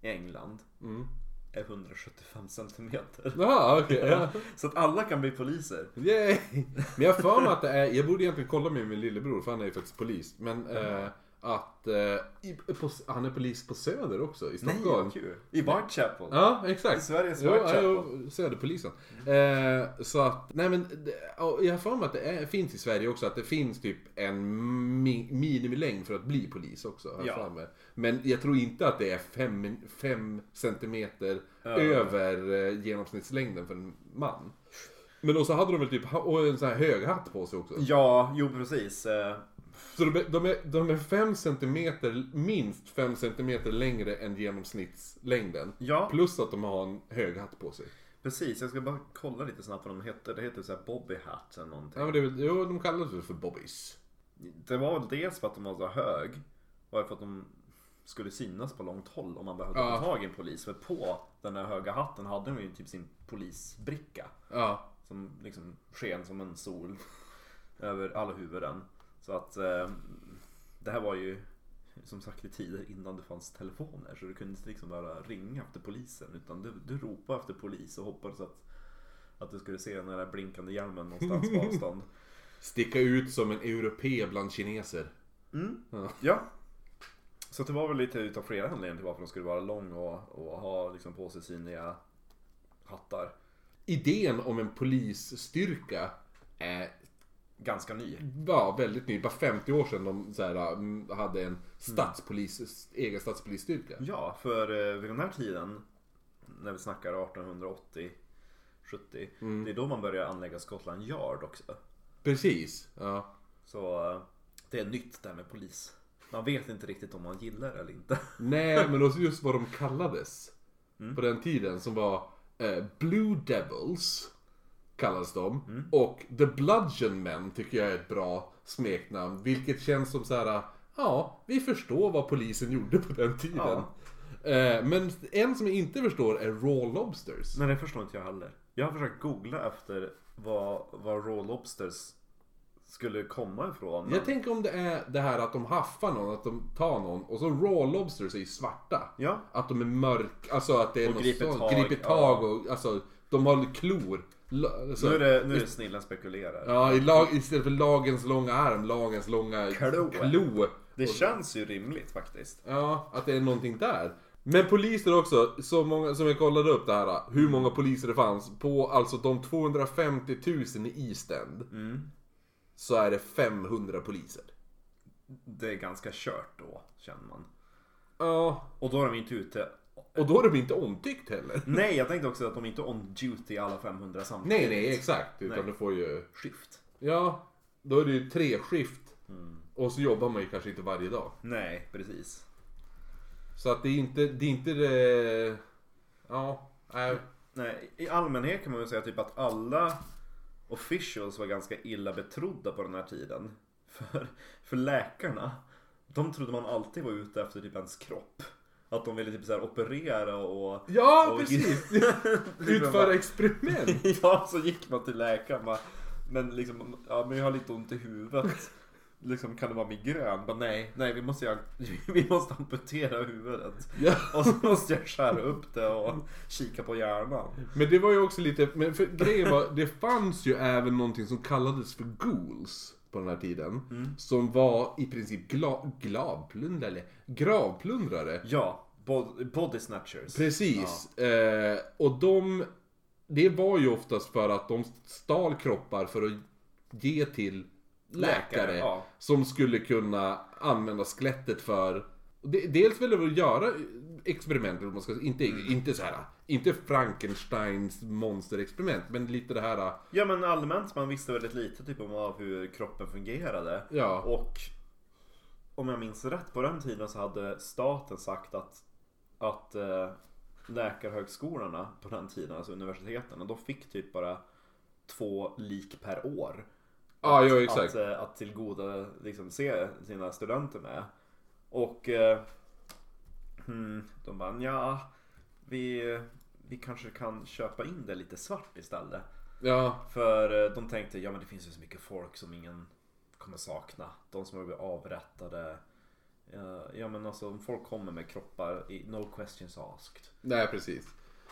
i England Mm. är 175 cm. Jaha, okej. ja. Så att alla kan bli poliser. Yay! Men jag har för mig att det är, jag borde egentligen kolla med min lillebror för han är ju faktiskt polis. Men eh, att eh, i, på, han är polis på Söder också i Nej, Stockholm. vad kul. I Whitechapel. Ja, exakt. I Sveriges Whitechapel. jo, Söderpolisen. Eh, så att, nej men, jag har för mig att det är, finns i Sverige också att det finns typ en mi, minimilängd för att bli polis också. jag Ja. mig. Men jag tror inte att det är fem, fem centimeter Över. över eh, genomsnittslängden för en man. Men också hade de väl typ, och en sån här hög hatt på sig också. Ja, jo precis. Så de är, de är, de är fem centimeter, minst fem centimeter längre än genomsnittslängden. Ja. Plus att de har en hög hatt på sig. Precis, jag ska bara kolla lite snabbt vad de heter. Det heter såhär Bobby Hat eller någonting. Ja men det jo de kallas väl för bobbies. Det var väl dels för att de var så hög. Och för att de skulle synas på långt håll om man behövde Ja. få tag i en polis. För på den här höga hatten hade de ju typ sin polisbricka. Ja. Som liksom sken som en sol över alla huvuden. Så att eh, det här var ju som sagt i tider innan det fanns telefoner. Så du kunde inte liksom bara ringa efter polisen. Utan du, du ropade efter polis och hoppades att, att du skulle se den där blinkande hjälmen någonstans på avstånd. Sticka ut som en europé bland kineser. Mm. Ja. Ja. Så det var väl lite utav flera anledningar till varför de skulle vara lång och, och ha liksom på sig synliga hattar. Idén om en polisstyrka är Ganska ny. ja, väldigt ny. Bara 50 år sedan de så här, mm, hade en stadspolis, egen stadspolisstyrka. Ja, för eh, vid den här tiden, när vi snackar 1880 70, det är då man börjar anlägga Scotland Yard också. Precis. Ja. Så eh, det är nytt där med polis. Man vet inte riktigt om man gillar det eller inte. Nej, men också just vad de kallades. På den tiden som var eh, Blue Devils. Kallades de. Och The Bludgeon Men tycker jag är ett bra smeknamn. Vilket känns som så här. Ja, vi förstår vad polisen gjorde på den tiden. Ja. Eh, men en som jag inte förstår är Raw Lobsters. Nej, det förstår inte jag heller. Jag har försökt googla efter vad, vad Raw Lobsters skulle komma ifrån. Men... Jag tänker om det är det här att de haffar någon, att de tar någon och så raw lobsters är ju svarta. Ja. Att de är mörk, alltså att det är Och något griper sånt, tag, griper tag och alltså de har klor. La- Alltså, Nu är det, nu är det snillen spekulerar. Ja, i lag, istället för lagens långa arm, lagens långa Klo. klo. Det känns ju rimligt faktiskt. Ja, att det är någonting där. Men poliser också, så många, som jag kollade upp det här, hur många poliser det fanns på alltså de 250 000 i East End. Mm. Så är det 500 poliser. Det är ganska kört då, känner man. Ja, Och då är de inte ute... och då är de inte omtyckt heller. Nej, jag tänkte också att de inte är on duty alla 500 samtidigt. Nej, nej, exakt. Utan Nej. du får ju... Skift. Ja, då är det ju tre skift. Mm. Och så jobbar man ju kanske inte varje dag. Nej, precis. Så att det är inte det... Är inte det ja, nej. Nej, i allmänhet kan man väl säga typ att alla officials var ganska illa betrodda på den här tiden. För, för läkarna, de trodde man alltid var ute efter typ ens kropp. Att de ville typ så operera och... Ja, och- precis! Utföra experiment. ja, så gick man till läkaren bara, men liksom, ja men jag har lite ont i huvudet. Liksom, kan det vara migrän? Bara, nej, nej vi måste, vi måste amputera huvudet. Ja. Och så måste jag skära upp det och kika på hjärnan. Men det var ju också lite, men för grejen var, det fanns ju även någonting som kallades för ghouls på den här tiden. Som var i princip gla, glavplundrare, gravplundrare. Ja, bod- body snatchers. Precis. Eh, och de, det var ju oftast för att de stal kroppar för att ge till läkare. Läkare, ja. Som skulle kunna använda skelettet för de- Dels ville de göra experiment, eller vad man ska, inte, Mm. inte så här, inte Frankensteins monsterexperiment, men lite det här, Ja men allmänt, man visste väldigt lite typ om hur kroppen fungerade. ja, Och om jag minns rätt på den tiden så hade staten sagt att, att eh, läkarhögskolorna på den tiden, alltså universiteten, de fick typ bara två lik per år. Ja, att, ja, exakt. Att, eh, att tillgoda liksom, se sina studenter med. Och eh, hmm, de bara ja, vi, vi kanske kan köpa in det lite svart istället. ja, För eh, de tänkte, ja men det finns ju så mycket folk som ingen kommer sakna. De som har blivit avrättade. Ja, men alltså om folk kommer med kroppar, no questions asked. nej precis.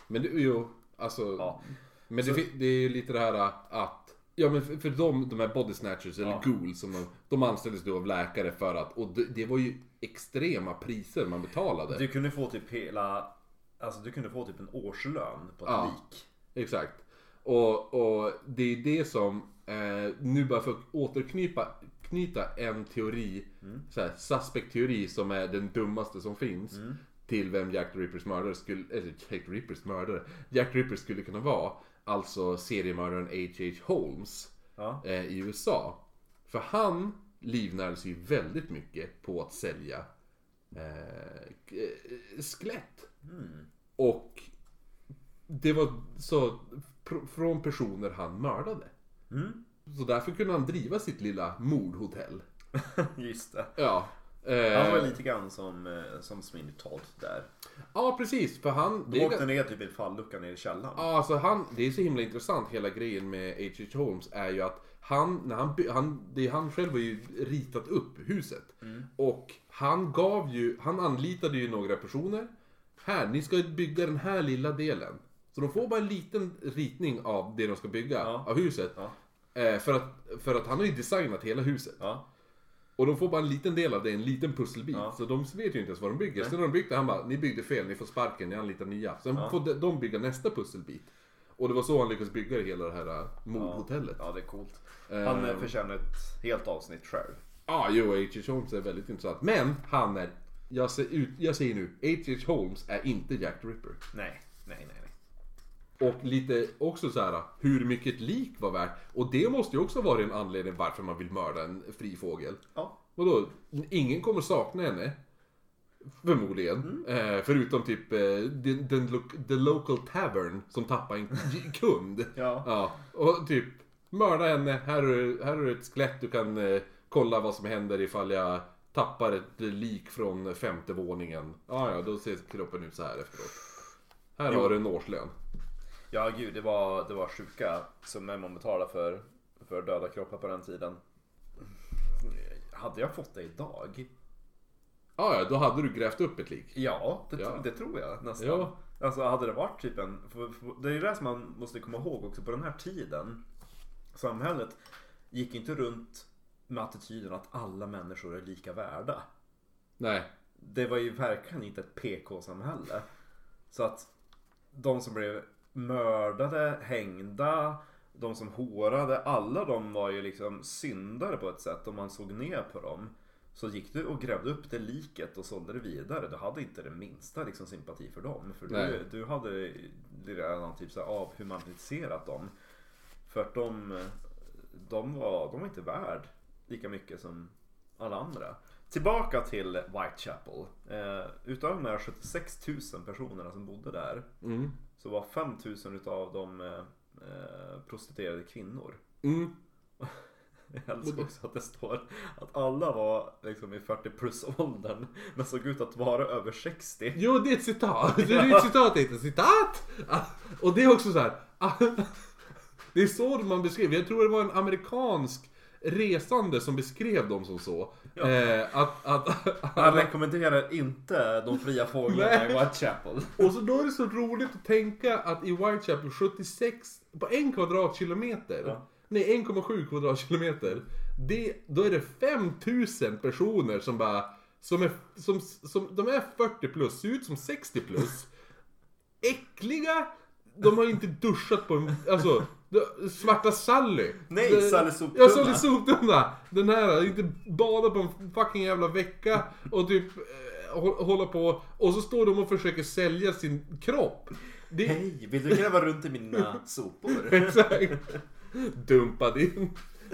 Men det, jo, alltså, Ja. men det, Så- fi- det är ju lite det här att Ja men för, för de, de här body snatchers eller Ja. ghouls som de, de anställdes då av läkare för att, och det, det var ju extrema priser man betalade. Du kunde få typ hela, alltså du kunde få typ en årslön på ett Ja. lik. Exakt. Och, och det är det som, eh, nu bara för att återknyta knyta en teori, så här, suspect teori som är den dummaste som finns. Till vem Jack the Rippers mördare skulle, eller Jack the Rippers mördare, Jack the Ripper skulle kunna vara. Alltså seriemördaren H.H. Holmes Ja. eh, i USA. För han livnärde sig ju väldigt mycket på att sälja eh, k- eh, skelett. Och det var så från personer han mördade. Mm. Så därför kunde han driva sitt lilla mordhotell. Just det. Ja. Han var Eh, lite grann som, eh, som Sweeney Todd där. ja precis, för han... De är åkte ga- ner typ i en fallucka ner i källaren. Ja, alltså han, det är så himla intressant hela grejen med H.H. Holmes är ju att han, när han, han, det är han själv har ju ritat upp huset. Och han gav ju, han anlitade ju några personer. Här, ni ska bygga den här lilla delen. Så de får bara en liten ritning av det de ska bygga, Ja. av huset. Ja. Eh, för, att, för att han har ju designat hela huset. Ja. Och de får bara en liten del av det, en liten pusselbit. Ja. Så de vet ju inte ens vad de bygger. Sen när de byggt det, han bara, ni byggde fel, ni får sparken, ni anlitar nya. Sen får de, de bygga nästa pusselbit. Och det var så han lyckades bygga hela det här äh, mordhotellet. Ja, det är coolt. Eh, Han eh, förtjänar ett helt avsnitt själv. Ja, jo, H.H. Holmes är väldigt intressant. Men han är, jag, ser ut, jag säger nu, H.H. Holmes är inte Jack the Ripper. Nej, nej, nej. nej. Och lite också så här hur mycket ett lik var värt. Och det måste ju också vara en anledning varför man vill mörda en fri fågel. Ja. Vadå? Ingen kommer sakna henne. Förmodligen. Mm. Eh, förutom typ eh, den, den lo- the local tavern som tappar en kund. Ja. ja. Och typ mörda henne. Här är, här är ett skelett. Du kan eh, kolla vad som händer ifall jag tappar ett lik från femte våningen. Ja, ja, då ser kroppen ut så här efteråt. Här Jo. har du en årslön. Ja, gud, det var, det var sjuka summor man betalade för, för döda kroppar på den tiden. hade jag fått det idag? Ja, ja, då hade du grävt upp ett lik. Ja, det, Ja. det tror jag nästan. Ja. Alltså hade det varit typ en... För, för, det är ju det som man måste komma ihåg också på den här tiden. Samhället gick inte runt med attityden att alla människor är lika värda. Nej. Det var ju verkligen inte ett PK-samhälle. Så att de som blev mördade, hängda, de som hårade, alla de var ju liksom syndare på ett sätt. Om man såg ner på dem. Så gick du och grävde upp det liket och sålde det vidare. Du hade inte det minsta liksom, sympati för dem. För du, du hade redan typ så här avhumaniserat dem. För att de, de, var, de var inte värd lika mycket som alla andra. Tillbaka till Whitechapel. Eh, utav de här 76 000 personerna som bodde där Mm. så var 5 000 utav dem eh, eh, prostituerade kvinnor. Mm. Jag älskar också att det står att alla var liksom i 40 plus åldern men såg ut att vara över 60. Jo, det är ett citat. Det är ett citat, ett citat. Och det är också så här. Det är så man beskriver. Jag tror det var en amerikansk resande som beskrev dem som så. Ja. Eh, att, att, Han rekommenderar inte de fria fåglarna i. Whitechapel. och så då är det så roligt att tänka att i Whitechapel 76, på en kvadratkilometer, Ja. nej 1,7 kvadratkilometer, det, då är det 5000 personer som bara, som är, som, som, de är 40 plus, ser ut som 60 plus, äckliga, de har inte duschat på en, alltså, Svarta Sally. Nej, Det- Sally Soptunna. Ja, Sally Soptunna. Den här, inte badat på en fucking jävla vecka och typ eh, hå- hålla på och så står de och försöker sälja sin kropp. Det, Hej, vill du gräva runt i mina sopor? Exakt. Dumpad in.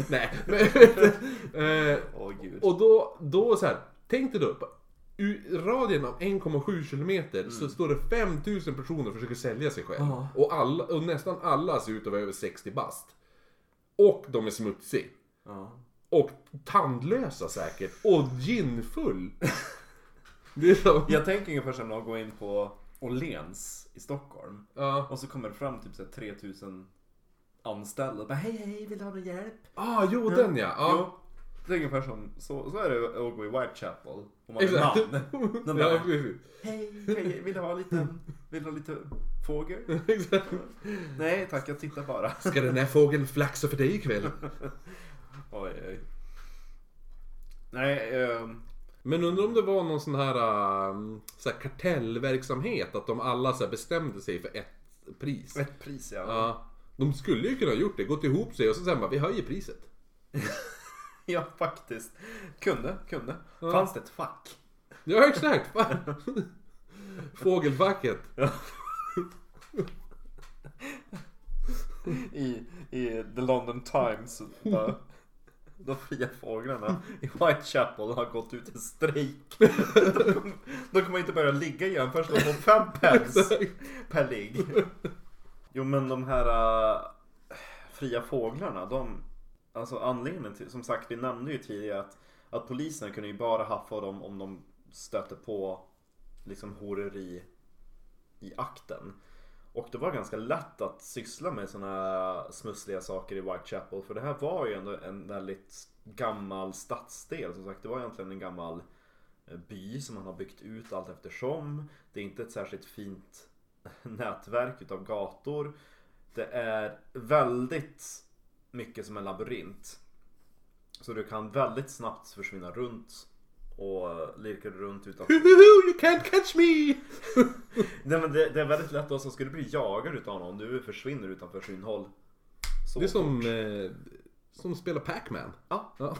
Nej, men, eh, gud. och då, då så här, tänk dig då. U- radien av 1,7 kilometer så står det 5000 personer och försöker sälja sig själv. Ja. Och, alla, och nästan alla ser ut att vara över 60 bast. Och de är smutsiga. Ja. Och tandlösa säkert. Och ginfull. Det är så. Jag tänker ungefär som att gå in på Åhléns i Stockholm. Ja. Och så kommer det fram typ så här 3000 anställda och bara hej hej, vill du ha någon hjälp? Ah, jo den ja. ja. Jo, det är ungefär som, så, så är det att gå i Whitechapel. Om man är Exakt. man. Ja, precis. hej, hej, vill du ha lite, vill du ha lite fågel? Exakt. Nej tack, jag tittar bara. Ska den här fågeln flaxa för dig ikväll? Oj, oj. Nej, ehm, Men undrar om det var någon sån här, um, så här kartellverksamhet, att de alla så här bestämde sig för ett pris. ett pris ja. Ja. De skulle ju kunna ha gjort det, gått ihop sig och så sen bara, vi höjer priset. Ja, faktiskt. Kunde, kunde. Ja. Fanns det ett fack? Ja exakt! Fågelfacket. I, i The London Times. Bara, de fria fåglarna i Whitechapel har gått ut i strejk. De kommer, de kommer inte börja ligga igen först de får fem pence per ligg. Jo men de här äh, fria fåglarna, de... Alltså anledningen till, som sagt vi nämnde ju tidigare att, att polisen kunde ju bara haffa dem om de stötte på liksom horeri i akten. Och det var ganska lätt att syssla med sådana smussliga saker i Whitechapel. För det här var ju ändå en väldigt gammal stadsdel. Som sagt, det var egentligen en gammal eh, by som man har byggt ut allt eftersom. Det är inte ett särskilt fint nätverk utav gator. Det är väldigt mycket som en labyrint. Så du kan väldigt snabbt försvinna runt och lirka runt utan Huhuhu, you can't catch me! Nej men det, det är väldigt lätt också, ska du bli jagad utav någon, du försvinner utanför synhåll. Så Det är som, eh, som spela Pac-Man. Ja, Ja.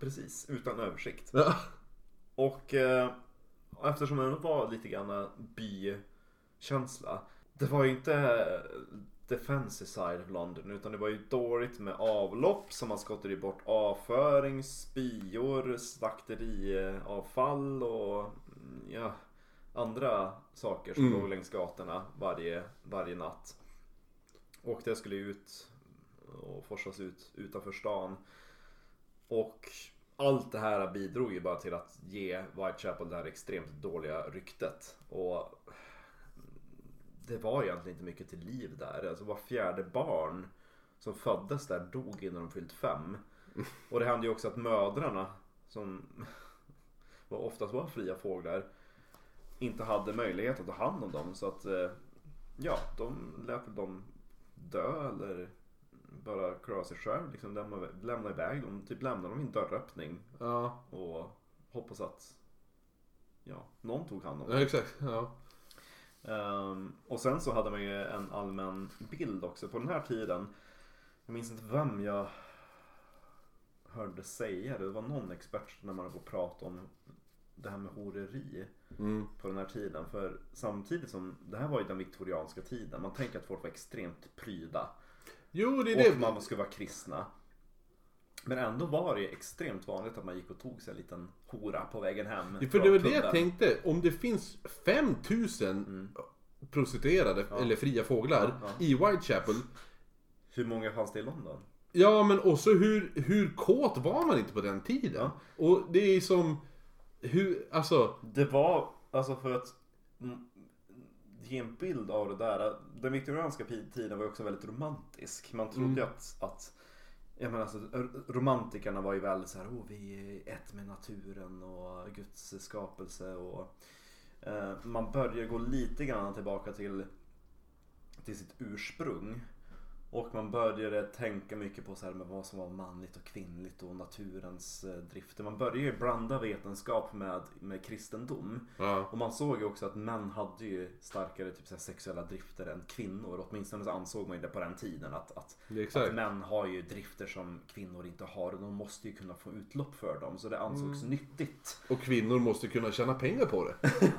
precis. Utan översikt. Ja. Och eh, eftersom det var lite grann bykänsla. Det var ju inte the fancy side of London utan det var ju dåligt med avlopp så man skottade ju bort avföring, spyor, slakteriavfall och mm, ja, andra saker som Mm. låg längs gatorna varje, varje natt. Och det skulle ut och forsas ut utanför stan. Och allt det här bidrog ju bara till att ge Whitechapel det här extremt dåliga ryktet. Och det var egentligen inte mycket till liv där. Alltså var fjärde barn som föddes där dog innan de fyllt fem. Och det hände ju också att mödrarna som var oftast var fria fåglar inte hade möjlighet att ta hand om dem. Så att eh, ja, de lät dem dö eller bara klara sig själv. Liksom lämna, lämna iväg dem. Typ lämna dem i en dörröppning Ja, och hoppas att ja, någon tog hand om ja dem. exakt. Ja. Ehm, och sen så hade man ju en allmän bild också på den här tiden. Jag minns inte vem jag hörde säga det. Det var någon expert när man höll på att prata om det här med horeri Mm. på den här tiden. För samtidigt som det här var ju den viktorianska tiden. Man tänker att folk var extremt pryda. Jo, det är Och det. man skulle vara kristna. Men ändå var det ju extremt vanligt att man gick och tog sig en liten hora på vägen hem. Ja, För det var det jag tänkte. Om det finns 5000 prostituerade eller fria fåglar Mm. Ja, ja. i Whitechapel. Hur många fanns det i London? Ja, men också hur, hur kåt var man inte på den tiden? Och det är som... Hur, alltså... Det var, alltså för att mm, ge en bild av det där. Den viktorianska tiden var ju också väldigt romantisk. Man trodde ju att, att jag menar alltså, romantikerna var ju väldigt så här, oh, vi är ett med naturen och Guds skapelse och eh, man börjar gå lite grann tillbaka till, till sitt ursprung. Och man började tänka mycket på så här med vad som var manligt och kvinnligt och naturens eh, drifter. Man började ju blanda vetenskap med, med kristendom. Ja. Och man såg ju också att män hade ju starkare typ, så sexuella drifter än kvinnor. Åtminstone så ansåg man ju det på den tiden. Att, att, att män har ju drifter som kvinnor inte har. Och de måste ju kunna få utlopp för dem. Så det ansågs Mm. nyttigt. Och kvinnor måste kunna tjäna pengar på det.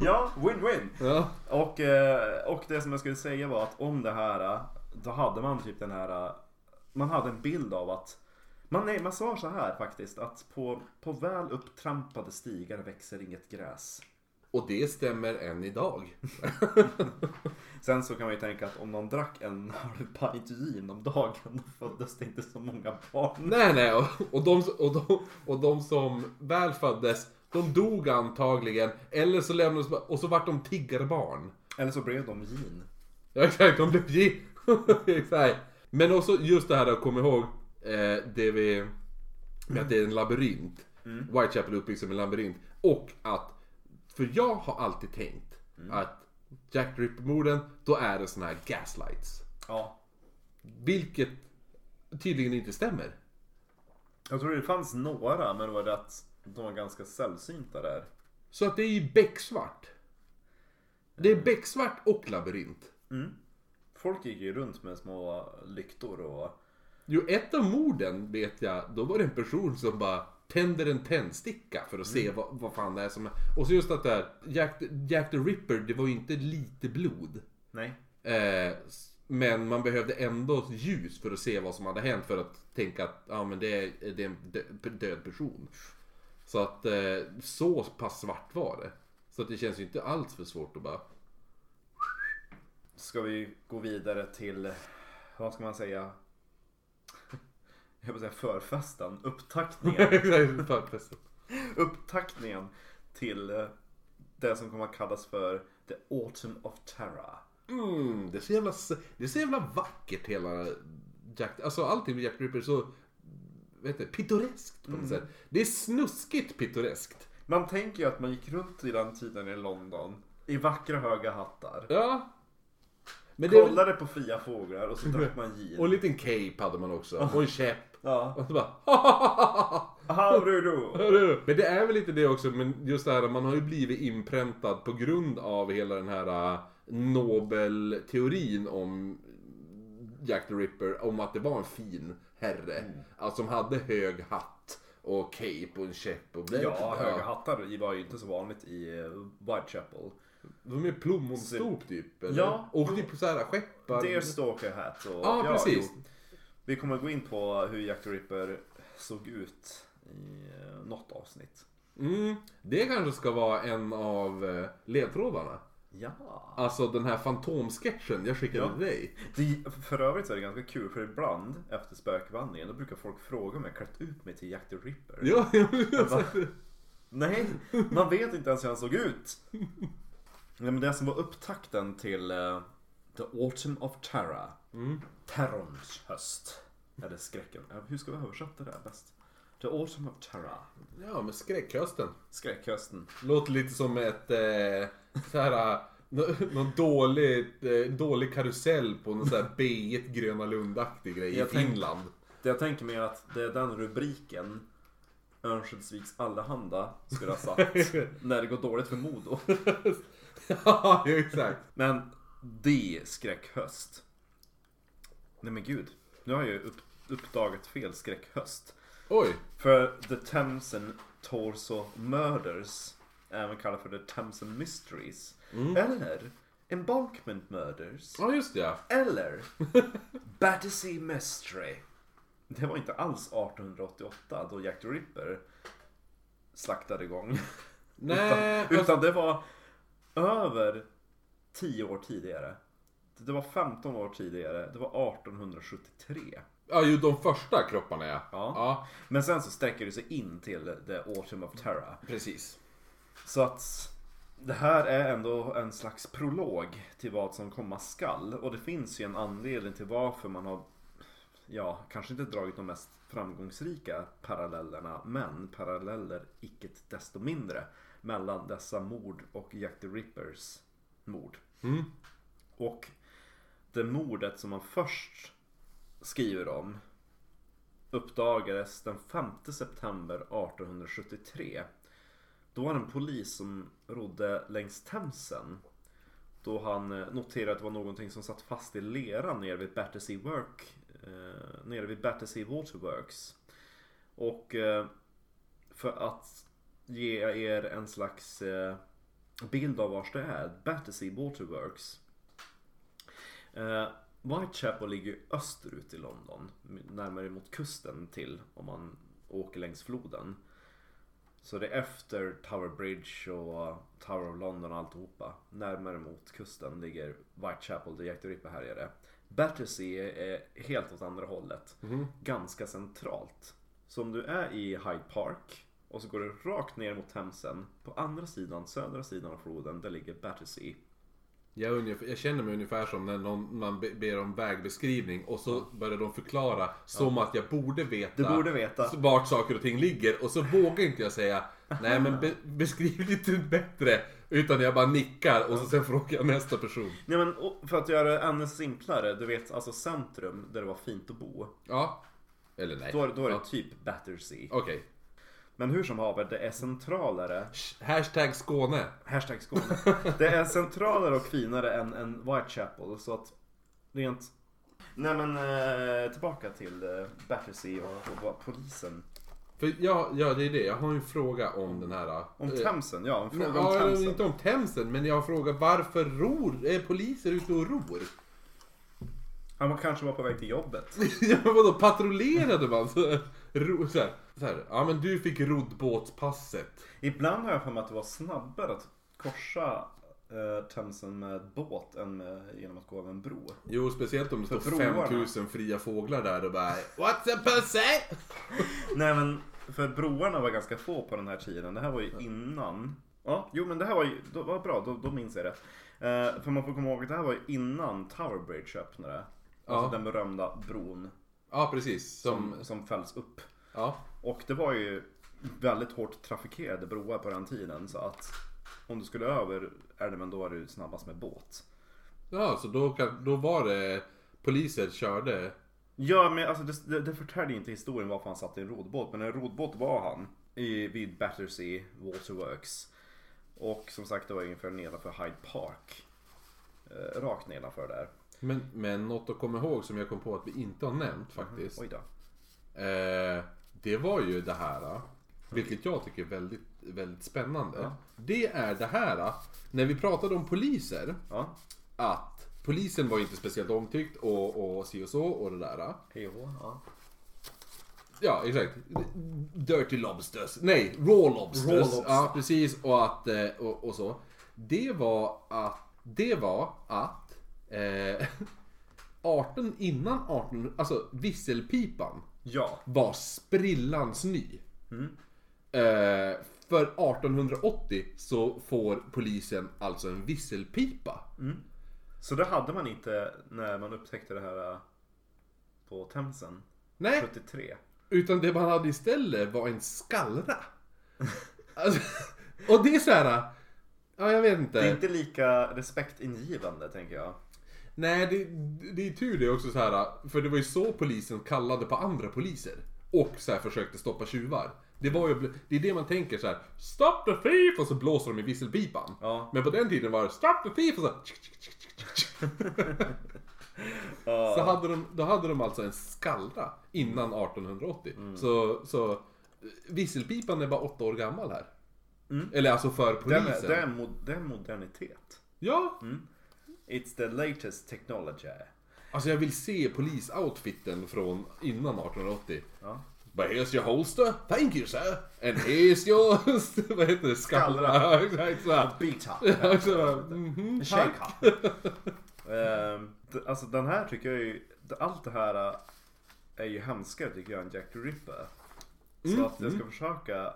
ja, win-win. Ja. Och, eh, och det som jag skulle säga var att om det här, då hade man typ den här, man hade en bild av att man, nej, man sa så här faktiskt att på, på väl upptrampade stigar växer inget gräs. Och det stämmer än idag. Sen så kan man ju tänka att om någon drack en halv pint gin om dagen då föddes det inte så många barn. Nej, nej. Och, och, de, och, de, och de som väl föddes, de dog antagligen. Eller så lämnades och så vart de tiggarbarn. Eller så blev de gin. Ja exakt, de blev gi- Exakt. Men också just det här att komma ihåg eh, det vi... Med att det är en labyrint. Whitechapel är uppbyggd som en labyrint. Och att... För jag har alltid tänkt att Jack Ripper-morden, då är det såna här gaslights. Ja. Vilket tydligen inte stämmer. Jag tror det fanns några men det var att de var ganska sällsynta där. Så att det är ju becksvart. Det är becksvart och labyrint. Folk gick ju runt med små lyktor och Jo, ett av morden vet jag, då var det en person som bara tänder en tändsticka för att se vad, vad fan det är som är. Och så just att det här, Jack, Jack the Ripper, det var ju inte lite blod. Nej. Eh, men man behövde ändå ljus för att se vad som hade hänt för att tänka att ja, men det, är, det är en dö- död person. Så att eh, så pass svart var det. Så att det känns ju inte alls för svårt att bara... Ska vi gå vidare till, vad ska man säga? Jag vill säga förfesten, upptaktningen. Förfesten. upptaktningen till eh, det som kommer att kallas för The Autumn of Terror. Mm, det är så jävla, det är så jävla vackert hela Jack, alltså allting med Jack Ripper är så, vet du, pittoreskt på något sätt. Det är snuskigt pittoreskt. Man tänker ju att man gick runt i den tiden i London i vackra höga hattar. Ja. Men det Kollade på fria fåglar och så drack man gin. och en liten cape hade man också, och en käpp. Ja. Och så bara you do? Hörru. Men det är väl lite det också, men just det här man har ju blivit inpräntad på grund av hela den här äh, Nobel-teorin om Jack the Ripper, om att det var en fin herre. Alltså som hade hög hatt och cape och en käpp och blä. Ja, höga hattar var ju inte så vanligt i eh, Whitechapel. De är plommonstop typ, eller? Ja. Och typ såhär skeppar. Deerstalker hat och... Ja, precis. jo. Vi kommer gå in på hur Jack the Ripper såg ut i eh, något avsnitt. Mm, det kanske ska vara en av eh, ledtrådarna. Ja. Alltså den här fantomsketchen jag skickade Ja. till dig. Det, för övrigt så är det ganska kul för ibland efter spökvandringen då brukar folk fråga om jag klätt ut mig till Jack the Ripper. Ja, ja, Va? Nej, man vet inte ens hur han såg ut. Nej, men det som var upptakten till eh, The Autumn of Terror. Mm. Terrorns höst. Eller skräcken. Hur ska vi översätta det bäst? The Autumn of Terror. Ja, men skräckhösten. Skräckhösten. Låter lite som ett eh, så här, eh, nå- någon dålig, eh, dålig karusell på någon sån här B1 Gröna Lund-aktig grej i Jag tänk- Finland. Det jag tänker mig är att det är den rubriken Örnsköldsviks Allehanda skulle ha satt när det går dåligt för Modo. ja, exakt. Men det skräckhöst. Nej men gud. Nu har jag ju upp, uppdagat fel skräckhöst. Oj, För The Thamesen Torso Murders, även kallat för The Thamesen Mysteries. Eller Embankment Murders. ja just det ja. Eller Battersea Mystery. Det var inte alls 1888 då Jack the Ripper slaktade igång. Nej, utan, utan det var över 10 år tidigare. Det var 15 år tidigare. Det var 1873. ja ju de första kropparna ja. Ja. Ja, Men sen så sträcker det sig in till The Autumn of Terror. precis. Så att det här är ändå en slags prolog till vad som komma skall. Och det finns ju en anledning till varför man har, ja, kanske inte dragit de mest framgångsrika parallellerna, men paralleller icke desto mindre mellan dessa mord och Jack the Rippers mord. Mm. Och det mordet som man först skriver om uppdagades den 5 september 1873. Då var det en polis som rodde längs Themsen. Då han eh, noterade att det var någonting som satt fast i leran nere vid Battersea Work. Eh, nere vid Battersea Waterworks. Och eh, för att ge er en slags eh, bild av vars det är. Battersea Waterworks. Eh, Whitechapel ligger österut i London. Närmare mot kusten till om man åker längs floden. Så det är efter Tower Bridge och Tower of London och alltihopa. Närmare mot kusten ligger Whitechapel där Jack the Ripper härjade. Battersea är helt åt andra hållet. Ganska centralt. Så om du är i Hyde Park och så går du rakt ner mot Themsen. På andra sidan, södra sidan av floden, där ligger Battersea. Jag, är ungefär, jag känner mig ungefär som när någon, man be- ber om vägbeskrivning och så börjar de förklara som att jag borde veta, Du borde veta. vart saker och ting ligger. Och så vågar inte jag säga Nej men be, beskriv lite bättre. Utan jag bara nickar och så sen frågar jag nästa person. Nej men för att göra det ännu simplare, du vet alltså centrum där det var fint att bo. Ja. Eller nej. Då, är- då är det Ja. typ Battersea. Okej. Men hur som haver, det är centralare. Hashtag Skåne. Hashtag Skåne. Det är centralare och finare än, än Whitechapel. Så att rent... Nej men eh, tillbaka till eh, Battersea och, och vad polisen. För ja, ja, det är det. Jag har en fråga om den här... Om eh, Themsen, ja. En fråga Nej, om ja, Themsen. inte om Themsen, men jag har frågat varför ror, är poliser ute och ror? Han var kanske var på väg till jobbet. ja men vadå, patrullerade man? Så, ro, så, här, så här, ja men du fick roddbåtspasset. Ibland har jag för mig att det var snabbare att korsa eh, Themsen med båt än med, genom att gå över en bro. Jo, speciellt om det För står broarna. 5000 fria fåglar där och bara What's a pussy? Nej men, för broarna var ganska få på den här tiden. Det här var ju innan. Ja, jo men det här var ju, då var bra, då, då minns jag rätt. Eh, för man får komma ihåg att det här var ju innan Tower Bridge öppnade. Alltså Ja. den berömda bron Ja, precis. som, Som, som fälls upp. ja. Och det var ju väldigt hårt trafikerade broar på den tiden. Så att om du skulle över älven då var du snabbast med båt. ja, så då, då var det poliser körde. Ja men alltså det, det, det förtäljer inte historien varför han satt i en rodbåt. Men en rodbåt var han i, vid Battersea Waterworks. Och som sagt det var ungefär nedanför Hyde Park. Eh, rakt nedanför där. Men, men något att komma ihåg som jag kom på att vi inte har nämnt faktiskt. Oj då. Eh, det var ju det här. Vilket jag tycker är väldigt, väldigt spännande. Ja. Det är det här. När vi pratade om poliser. Ja. Att polisen var inte speciellt omtyckt och, och si och så och det där. Hej och ja. Ja, exakt. Dirty Lobsters. Nej, Raw Lobsters. Raw lobster. Ja, precis. Och, att, eh, och, och så. Det var att... Det var att... Eh, arten innan 18... Alltså visselpipan Ja. var sprillans ny. Mm. Eh, för 1880 så får polisen alltså en visselpipa. Så det hade man inte när man upptäckte det här eh, på Themsen. Nej, 73. Utan det man hade istället var en skallra. Alltså, och det är så här. Ja, jag vet inte. Det är inte lika respektingivande tänker jag. Nej, det, det är tur det också så här. För det var ju så polisen kallade på andra poliser. Och så här försökte stoppa tjuvar. Det, var ju, det är det man tänker så här. Stop the thief! Och så blåser de i visselpipan. Ja. Men på den tiden var det Stop the thief! Och så, så hade de, då hade de alltså en skallra innan 1880. Så, så visselpipan är bara åtta år gammal här. Eller alltså för polisen. är, det, är, mo- det är modernitet. Ja, It's the latest technology. alltså jag vill se polisoutfiten från innan 1880. Ja. But here's your holster, thank you sir. And here's your, vad heter det, skallra. Exakt så här. Beta. Ja, så här, mhm, tack. Shake Ehm, Alltså den här tycker jag ju, allt det här äh, är ju hemskare tycker jag än Jack the Ripper. Så att jag ska försöka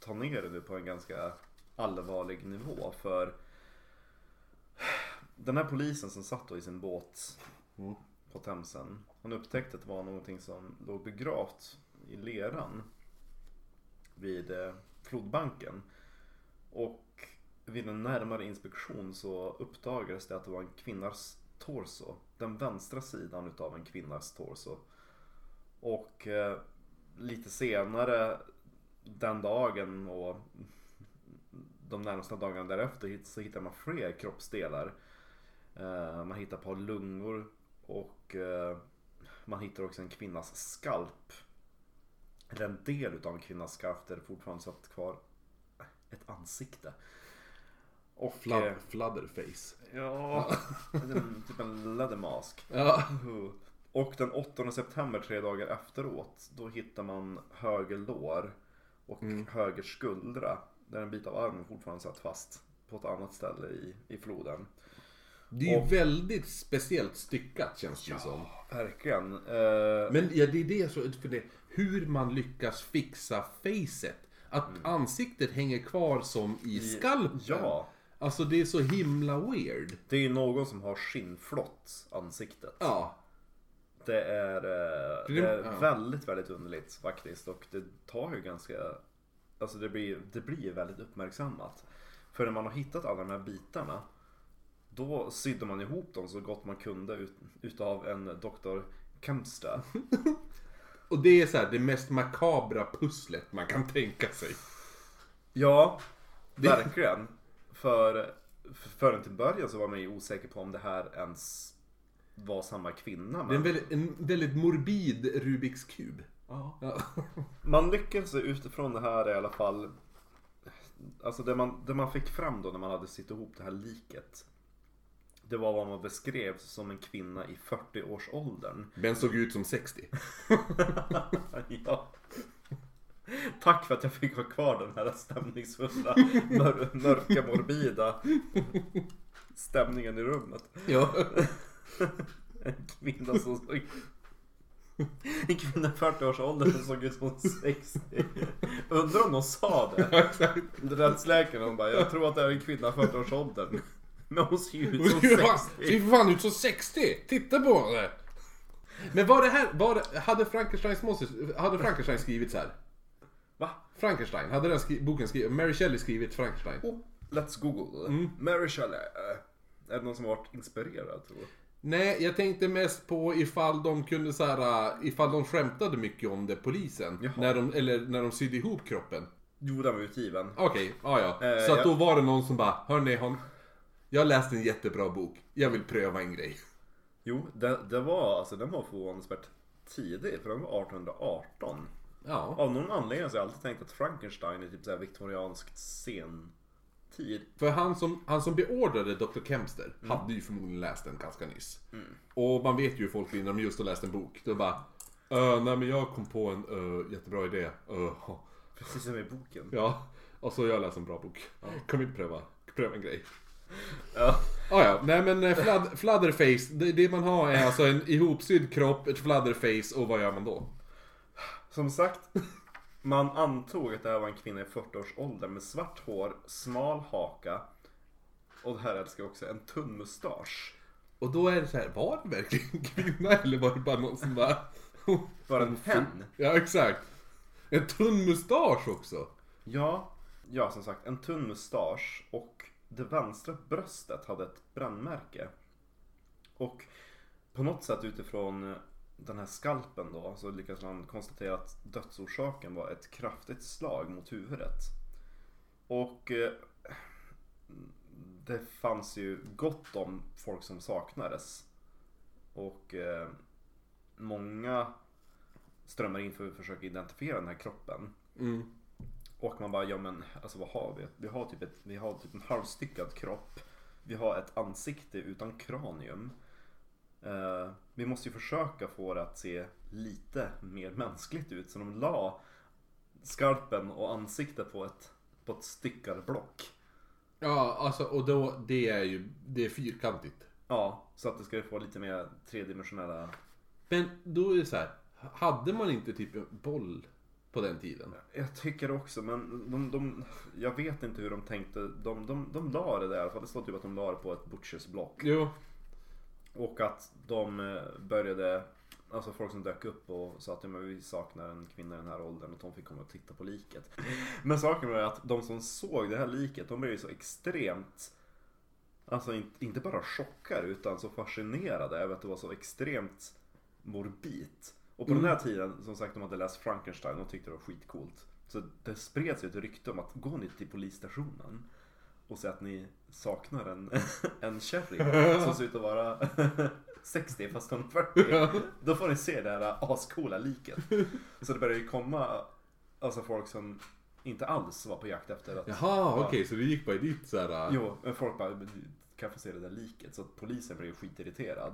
ta ner det nu på en ganska allvarlig nivå för den här polisen som satt då i sin båt på Themsen. Han upptäckte att det var någonting som låg begravt i leran vid eh, flodbanken. Och vid en närmare inspektion så uppdagades det att det var en kvinnas torso. Den vänstra sidan utav en kvinnas torso. Och eh, lite senare den dagen och de närmaste dagarna därefter så hittar man fler kroppsdelar. Eh, man hittar ett par lungor och eh, man hittar också en kvinnas skalp. Eller en del utav en kvinnas skalp där det fortfarande satt kvar ett ansikte. Och... Flood, eh, flutterface. Ja, en, typ en leathermask. Ja. Och den 8 september, tre dagar efteråt, då hittar man höger lår och höger skuldra. Där en bit av armen fortfarande satt fast på ett annat ställe i, i floden. Det är ju Och- väldigt speciellt styckat känns det som. Verkligen. Eh, Men ja, det är det så, för det, hur man lyckas fixa facet. Att ansiktet hänger kvar som i skalpen. ja. Alltså det är så himla weird. det är ju någon som har skinnflott ansiktet. Ja. Det är, eh, Det- det är ja. väldigt, väldigt underligt faktiskt. Och det tar ju ganska... Alltså det blir, det blir väldigt uppmärksammat. För när man har hittat alla de här bitarna. Då sydde man ihop dem så gott man kunde ut, utav en Dr. Kempster. Och det är så här det mest makabra pusslet man kan tänka sig. Ja, verkligen. För förrän till början så var man ju osäker på om det här ens var samma kvinna. Det är Men en väldigt, en väldigt morbid Rubiks kub. Ja. Ja. Man lyckades utifrån det här i alla fall Alltså det man, det man fick fram då när man hade sytt ihop det här liket Det var vad man beskrev som en kvinna i 40-årsåldern Men såg ut som 60. ja. Tack för att jag fick ha kvar den här stämningsfulla, mör, mörka, morbida stämningen i rummet Ja. En kvinna som såg En kvinna i 40-årsåldern som såg ut som 60 Undrar om de sa det? Rättsläkaren hon bara, jag tror att det är en kvinna i 40-årsåldern Men hon ser ju ut som Ser fan- 60 ser för fan ut som 60! Titta på henne! Men var det här, var det, hade Frankensteins monster, hade Frankenstein skrivit så här? Va? Frankenstein, hade den skri, boken skrivit, Mary Shelley skrivit Frankenstein? Oh, let's google Mary Shelley eh, Är det någon som varit inspirerad tror du? Nej, jag tänkte mest på ifall de kunde så här, ifall de skämtade mycket om det, polisen. Jaha. När de, eller när de sydde ihop kroppen. Jo, den var utgiven Okej, ja ja. Eh, Så att ja. då var det någon som bara, hörni, hon, jag har läst en jättebra bok. Jag vill pröva en grej. Jo, det, det var alltså, den var förvånansvärt tidig för den var 1818 Ja. Av någon anledning så har jag alltid tänkt att Frankenstein är typ såhär viktorianskt sentid För han som, han som beordrade Dr. Kempster Mm. hade ju förmodligen läst den ganska nyss. Och man vet ju hur folk blir när de just har läst en bok. Då bara, "Eh, nej men jag kom på en eh, jättebra idé. Eh, Precis som i boken ja, och så har jag läst en bra bok. Kan vi pröva, pröva en grej? Ja, Ah, ja, nej men eh, fladd, fladderface, det, det man har är alltså en ihopsydd kropp, ett fladderface och vad gör man då? Som sagt, man antog att det här var en kvinna i 40-årsåldern med svart hår, smal haka och det här älskar jag också, en tunn mustasch. Och då är det så här, var det verkligen en kvinna eller var det bara någon som bara Bara en hen. Ja, exakt. En tunn mustasch också. Ja, ja som sagt en tunn mustasch och det vänstra bröstet hade ett brännmärke. Och på något sätt utifrån den här skalpen då så lyckades man konstatera att dödsorsaken var ett kraftigt slag mot huvudet. Och eh, det fanns ju gott om folk som saknades. Och eh, många strömmar in för att försöka identifiera den här kroppen. Mm. Och man bara, ja men alltså vad har vi? Vi har typ, ett, vi har typ en halvstyckad kropp. Vi har ett ansikte utan kranium. Eh, vi måste ju försöka få det att se lite mer mänskligt ut. Så de la skarpen och ansiktet på ett, på ett styckarblock. Ja, alltså och då, det är ju, det är fyrkantigt. Ja, så att det ska få lite mer tredimensionella... Men då är det så här, hade man inte typ en boll på den tiden? Jag tycker också, men de, de, jag vet inte hur de tänkte. De, de, de la det där i alla fall. Det står typ att de la det på ett butchers block. Jo. Och att de eh, började, alltså folk som dök upp och sa att ja, men vi saknar en kvinna i den här åldern och de fick komma och titta på liket. Men saken var att de som såg det här liket, de blev ju så extremt Alltså in- inte bara chockade utan så fascinerade över att det var så extremt morbid. Och på den här tiden, som sagt, de hade läst Frankenstein och tyckte det var skitcoolt. Så det spreds ju ett rykte om att gå ni till polisstationen och säga att ni saknar en, en kärring som ser ut att vara 60 fast hon är 40. Då får ni se det här ascoola liket. Så det började ju komma alltså folk som inte alls var på jakt efter att... Jaha, okej, så du gick bara dit så här. Jo, men folk bara, "Men du kan få se det där liket. Så polisen blev ju skitirriterad.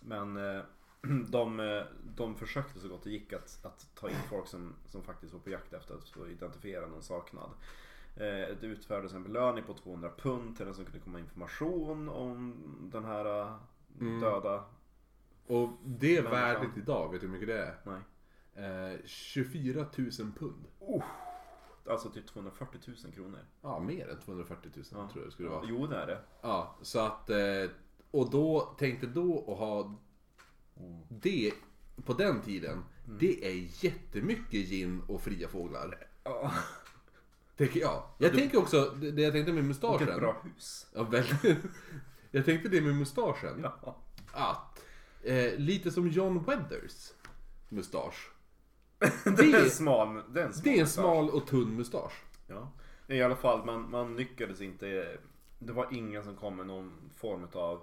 Men eh, de, eh, de försökte så gott det gick att, att ta in folk som, som faktiskt var på jakt efter att få identifiera någon saknad. Eh, Det utfärdades en belöning på 200 pund till den som kunde komma information om den här eh, döda. Och det är värdet idag, vet du hur mycket det är? Nej. Eh, 24 000 pund. Alltså typ 240 000 kronor. Ja, mer än 240 000 tror jag det skulle vara. Jo det är det. Ja, så att... Och då, tänkte då att ha det på den tiden. Det är jättemycket gin och fria fåglar. Ja. Tänker jag. Jag tänker också, det det jag tänkte med Vilket mustaschen. bra hus. Ja, väldigt. Jag tänkte det med mustaschen. Ja. Att, eh, lite som John Weathers mustasch. Det är en smal, det är en smal. Det är en smal och tunn mustasch. Ja. I alla fall, man, man lyckades inte. Det var ingen som kom med någon form av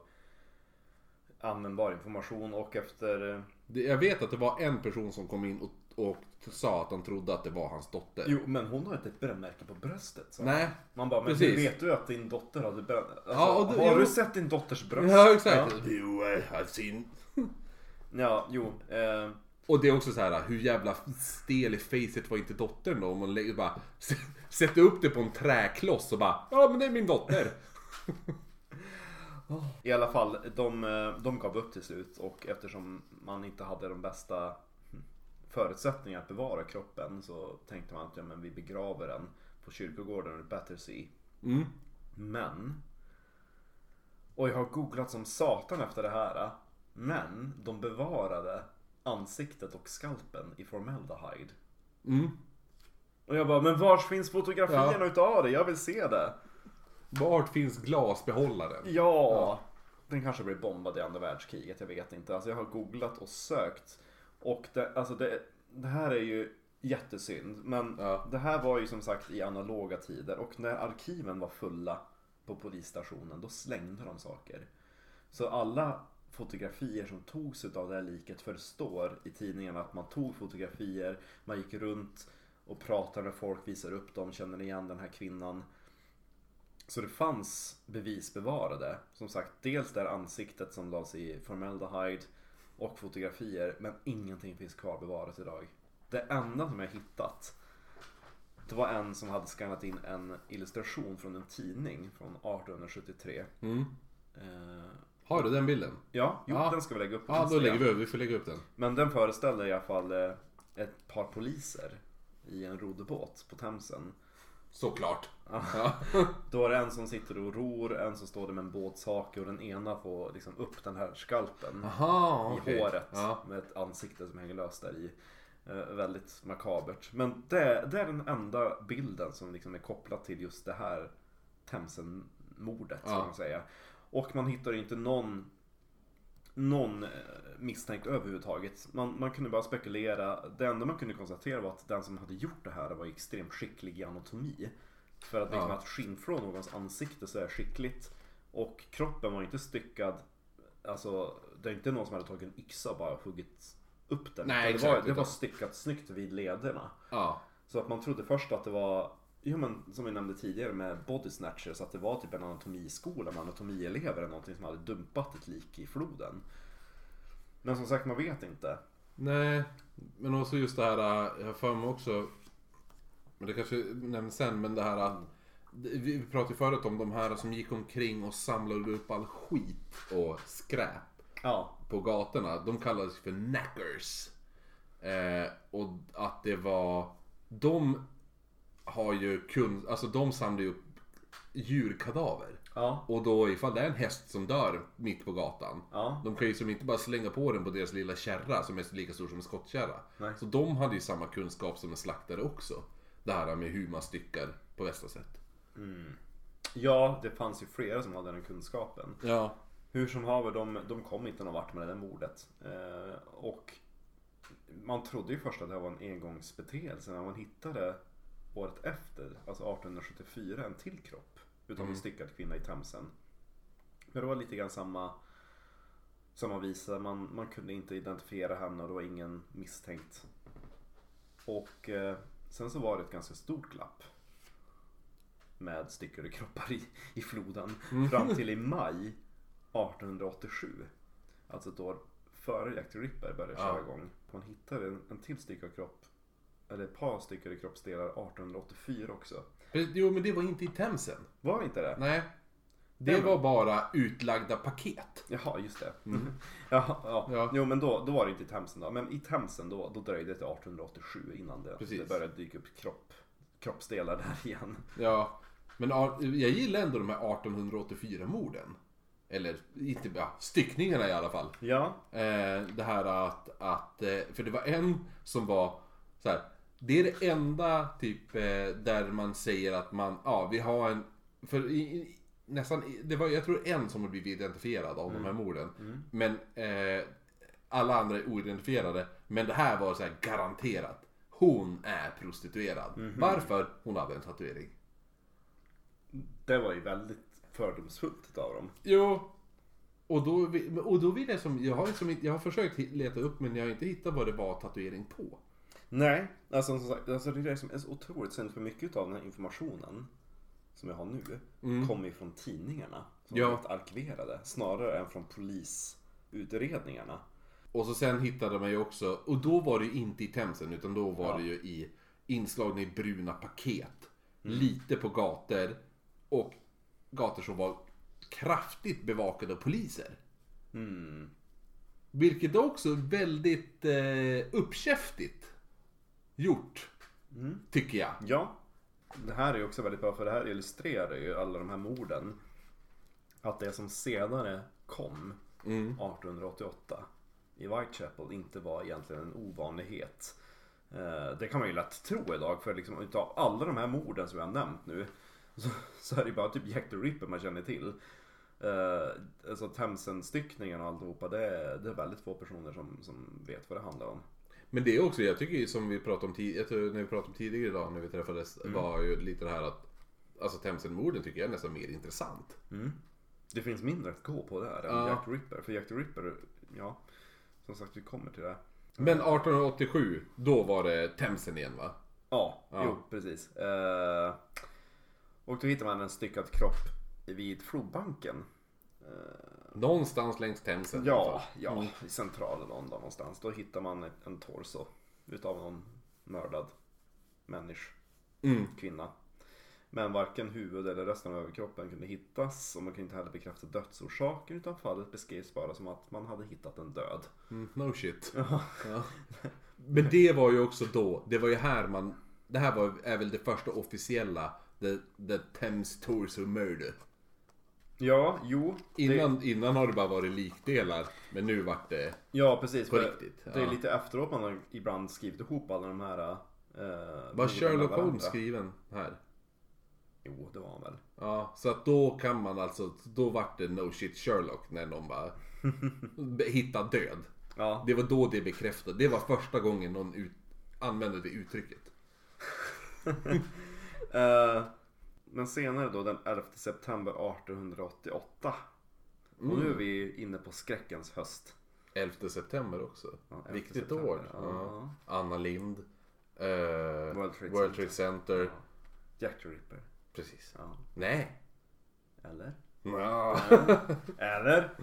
användbar information och efter... Det- Jag vet att det var en person som kom in och, och sa att han trodde att det var hans dotter. Jo, men hon har inte ett brännmärke på bröstet. Så. Nej. Man bara, men Precis. vet du att din dotter hade bränt? Alltså, Ja, det- har jo. du sett din dotters bröst? Ja, exakt. Ja, You have seen. ja jo. Eh, Och det är också så här, hur jävla stel i facet var inte dottern då? Om man lägger bara sätter upp det på en träkloss och bara, ja men det är min dotter. I alla fall, de, eh, de gav upp till slut och eftersom man inte hade de bästa förutsättningarna att bevara kroppen så tänkte man att ja, men vi begraver den på kyrkogården i Battersea. Mm. Men, och jag har googlat som satan efter det här, men de bevarade ansiktet och skalpen i formaldehyde. Mm. Och jag bara, men vars finns fotografierna utav det? Jag vill se det. Vart finns glasbehållaren? Ja, den kanske blev bombad i andra världskriget, jag vet inte. Alltså jag har googlat och sökt. Och det, alltså det, det här är ju jättesynd. Men Ja. det här var ju som sagt i analoga tider. Och när arkiven var fulla på polisstationen, då slängde de saker. Så alla fotografier som togs av det här liket förstår i tidningarna att man tog fotografier, man gick runt och pratade med folk, visade upp dem, kände igen den här kvinnan. Så det fanns bevis bevarade. Som sagt, dels det här ansiktet som lades i formaldehyde och fotografier, men ingenting finns kvar bevarat idag. Det enda som jag hittat, det var en som hade skannat in en illustration från en tidning från 1873. Mm. Eh, Har du den bilden? ja, jo, Ja. den ska vi lägga upp Ja, då Instagram. lägger vi upp, vi får lägga upp den. Men den föreställer i alla fall eh, ett par poliser i en roddbåt på Themsen. Såklart. Ja. Då är det en som sitter och ror, en som står där med en båtshake och den ena får liksom upp den här skalpen Aha, i håret Ja. med ett ansikte som hänger löst där i. Eh, väldigt makabert. Men det, det är den enda bilden som liksom är kopplad till just det här Themsen-mordet. Ja. Kan man säga. Och man hittar inte någon någon eh, misstänkt överhuvudtaget. Man, man kunde bara spekulera. Det enda man kunde konstatera var att den som hade gjort det här var extremt skicklig i anatomi. För att liksom Ja. att skinnflå någons ansikte så är skickligt. Och kroppen var inte styckad. Alltså det är inte någon som hade tagit en yxa och bara huggit upp den. Nej, det, var, exakt, det var styckat snyggt vid lederna. Ja. Så att man trodde först att det var, jo men som vi nämnde tidigare med body snatchers, att det var typ en anatomiskola med anatomielever eller någonting som hade dumpat ett lik i floden. Men som sagt, man vet inte. Nej, men också just det här, jag har för mig också, men det kanske nämns sen, men det här att vi pratade ju förut om de här som gick omkring och samlade upp all skit och skräp Ja. på gatorna. De kallades för knackers. Eh, och att det var, de har ju kun, alltså de samlar ju upp djurkadaver. Ja. Och då ifall det är en häst som dör mitt på gatan. Ja. De kan ju som inte bara slänga på den på deras lilla kärra som är lika stor som en skottkärra. Nej. Så de hade ju samma kunskap som en slaktare också. Det här med hur man styckar på bästa sätt. Ja, det fanns ju flera som hade den kunskapen. Ja. Hur som haver, de, de kom inte någon vart med det där mordet. Eh, och man trodde ju först att det var en engångsbeteelse när man hittade året efter, alltså 1874, en till kropp utav en styckad kvinna i Themsen. Men det var lite grann samma, samma visa, man, man kunde inte identifiera henne och det var ingen misstänkt. Och eh, sen så var det ett ganska stort glapp med styckade kroppar i, i floden fram till i maj 1887. Alltså ett år före Jack the Ripper började köra Ja. igång. Man hittade en, en till styckad kropp, eller ett par styckade kroppsdelar 1884 också. Jo men det var inte i Themsen. Var inte det? Nej. Det var bara utlagda paket. Jaha, just det. ja, ja. Ja. Jo, men då, då var det inte i Themsen då. Men i Themsen då, då dröjde det till 1887 innan det, Precis. det började dyka upp kropp, kroppsdelar där igen. Ja. Men ja, jag gillar ändå de här 1884 morden. Eller inte, ja, styckningarna i alla fall. Ja, Eh, det här att, att, eh, för det var en som var så här. Det är det enda typ eh, där man säger att man, ja vi har en, för i, nästan, det var jag tror en som har blivit identifierad av de här morden. Men eh, alla andra är oidentifierade. Men det här var så här garanterat. Hon är prostituerad. Varför? Hon hade en tatuering. det var ju väldigt fördomsfullt av dem. Jo. Och då, och då vill jag som, jag har, liksom, inte- jag har försökt leta upp men jag har inte hittat vad det var tatuering på. Nej, alltså som sagt, alltså det är det som är så otroligt synd för mycket av den här informationen som jag har nu kommer ju från tidningarna. Som Ja. helt arkiverade. Snarare än från polisutredningarna. Och så sen hittade man ju också, och då var det ju inte i Themsen utan då var Ja. det ju i inslagna i bruna paket. Lite på gator och gator som var kraftigt bevakade av poliser. Mm. Vilket också är väldigt eh, uppkäftigt gjort. Tycker jag. Ja, det här är ju också väldigt bra för det här illustrerar ju alla de här morden. Att det som senare kom 1888 i Whitechapel inte var egentligen en ovanlighet. Eh, Det kan man ju lätt tro idag för liksom utav alla de här morden som jag har nämnt nu så, så är det bara typ Jack the Ripper man känner till. Eh, Alltså Themsen-styckningen och alltihopa det det är väldigt få personer som, som vet vad det handlar om. Men det är också, jag tycker som vi pratade om, tid, när vi pratade om tidigare idag när vi träffades, var ju lite det här att Alltså Themsen-morden tycker jag är nästan mer intressant. Det finns mindre att gå på där än Ja. Jack the Ripper. För Jack the Ripper, ja, som sagt vi kommer till det. Men 1887, då var det Themsen igen va? Ja, Ja. jo precis. Eh, och då hittar man en styckad kropp vid flodbanken. Någonstans längs Themsen. Ja, ja, i centrala London någonstans. Då hittar man en torso utav någon mördad människa, Mm. kvinna. Men varken huvud eller resten av överkroppen kunde hittas och man kunde inte heller bekräfta dödsorsaken utan fallet beskrevs bara som att man hade hittat en död. Mm, no shit. Ja. Men det var ju också då, det var ju här man, det här var, är väl det första officiella The, the Thames Torso Murder. Ja, jo. det- Innan, innan har det bara varit likdelar, men nu vart det... Ja, precis. På riktigt, Det är ja. lite efteråt man har ibland skrivit ihop alla de här... Eh, Var Sherlock. Holmes skriven här? Jo, det var han väl. Ja, så att då kan man alltså, då vart det no shit Sherlock när någon bara hittade död. Ja, Det var då det bekräftade. Det var första gången någon ut, använde det uttrycket. Eh, men senare då den 11 september 1888. Och Mm. nu är vi inne på skräckens höst. 11 september också. Ja, 11 Viktigt september, år. ja. Anna Lind. eh, World Trade World Center. Trade Center. Ja. Jack the Ripper. Precis. Ja. Nej. Eller? Ja. Eller?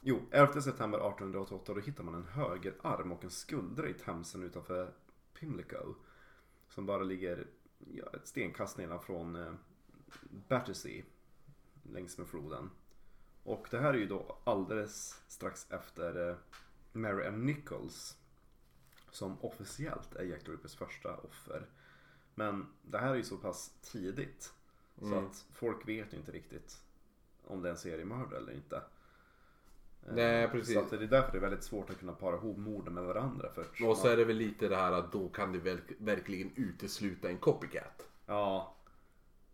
Jo, 11 september 1888 då hittar man en högerarm och en skuldra i Themsen utanför Pimlico. Som bara ligger ja, ett stenkast nedanför eh, Battersea. Längs med floden. Och det här är ju då alldeles strax efter eh, Mary M. Nichols. Som officiellt är Jack the Rippers första offer. Men det här är ju så pass tidigt. Så Mm. att folk vet ju inte riktigt om det är en seriemördare eller inte. Eh, Nej, precis. Så att det är därför det är väldigt svårt att kunna para ihop morden med varandra. För Och så är det väl lite det här att då kan det verk, verkligen utesluta en copycat. Ja.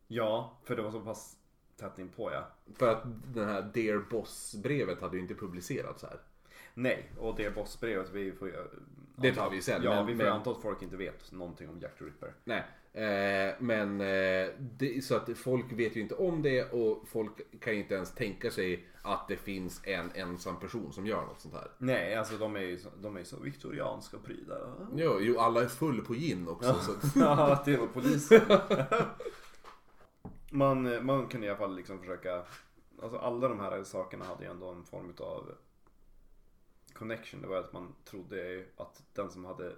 Ja, för det var så pass tätt inpå ja. För att den här Dear Boss-brevet hade ju inte publicerats här. Nej, och det bossbrevet vi får ju... Det tar vi sen, Ja, men- vi får men- anta att folk inte vet någonting om Jack the Ripper. Nej, eh, men eh, det, så att folk vet ju inte om det och folk kan ju inte ens tänka sig att det finns en ensam person som gör något sånt här. Nej, alltså de är ju så, de är så viktorianska prylar. Jo, jo alla är full på gin också. Så, Ja, det var polisen. man, man kunde i alla fall liksom försöka, alltså alla de här sakerna hade ju ändå en form av connection. Det var att man trodde att den som hade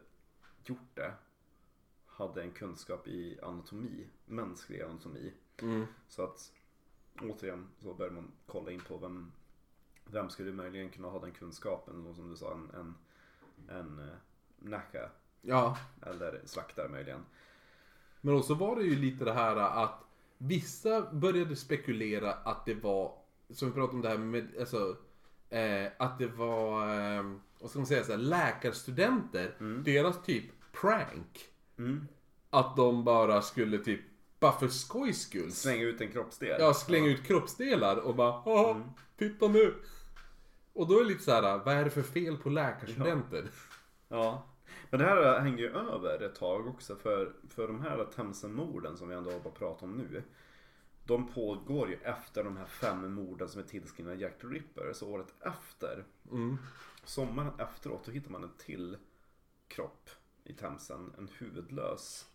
gjort det hade en kunskap i anatomi, mänsklig anatomi. mm, Så att återigen så började man kolla in på vem, vem skulle möjligen kunna ha den kunskapen. Som du sa, en, en, en uh, nacka ja, eller slaktare möjligen. men också var det ju lite det här att vissa började spekulera att det var, som vi pratade om det här med, alltså, eh, att det var, eh, vad ska man säga, så här, läkarstudenter, deras typ prank. Mm. Att de bara skulle typ, bara för skojs skull. Slänga ut en kroppsdel. Ja, slänga ut kroppsdelar och bara Haha, Mm. titta nu. Och då är det lite så här, vad är det för fel på läkarstudenter? Ja. Men det här hänger ju över ett tag också för, för de här Themsen-morden som vi ändå har bara pratat om nu. De pågår ju efter de här fem morden som är tillskrivna Jack the Ripper. Så året efter, Mm. sommaren efteråt, då hittar man en till kropp i Themsen. En huvudlös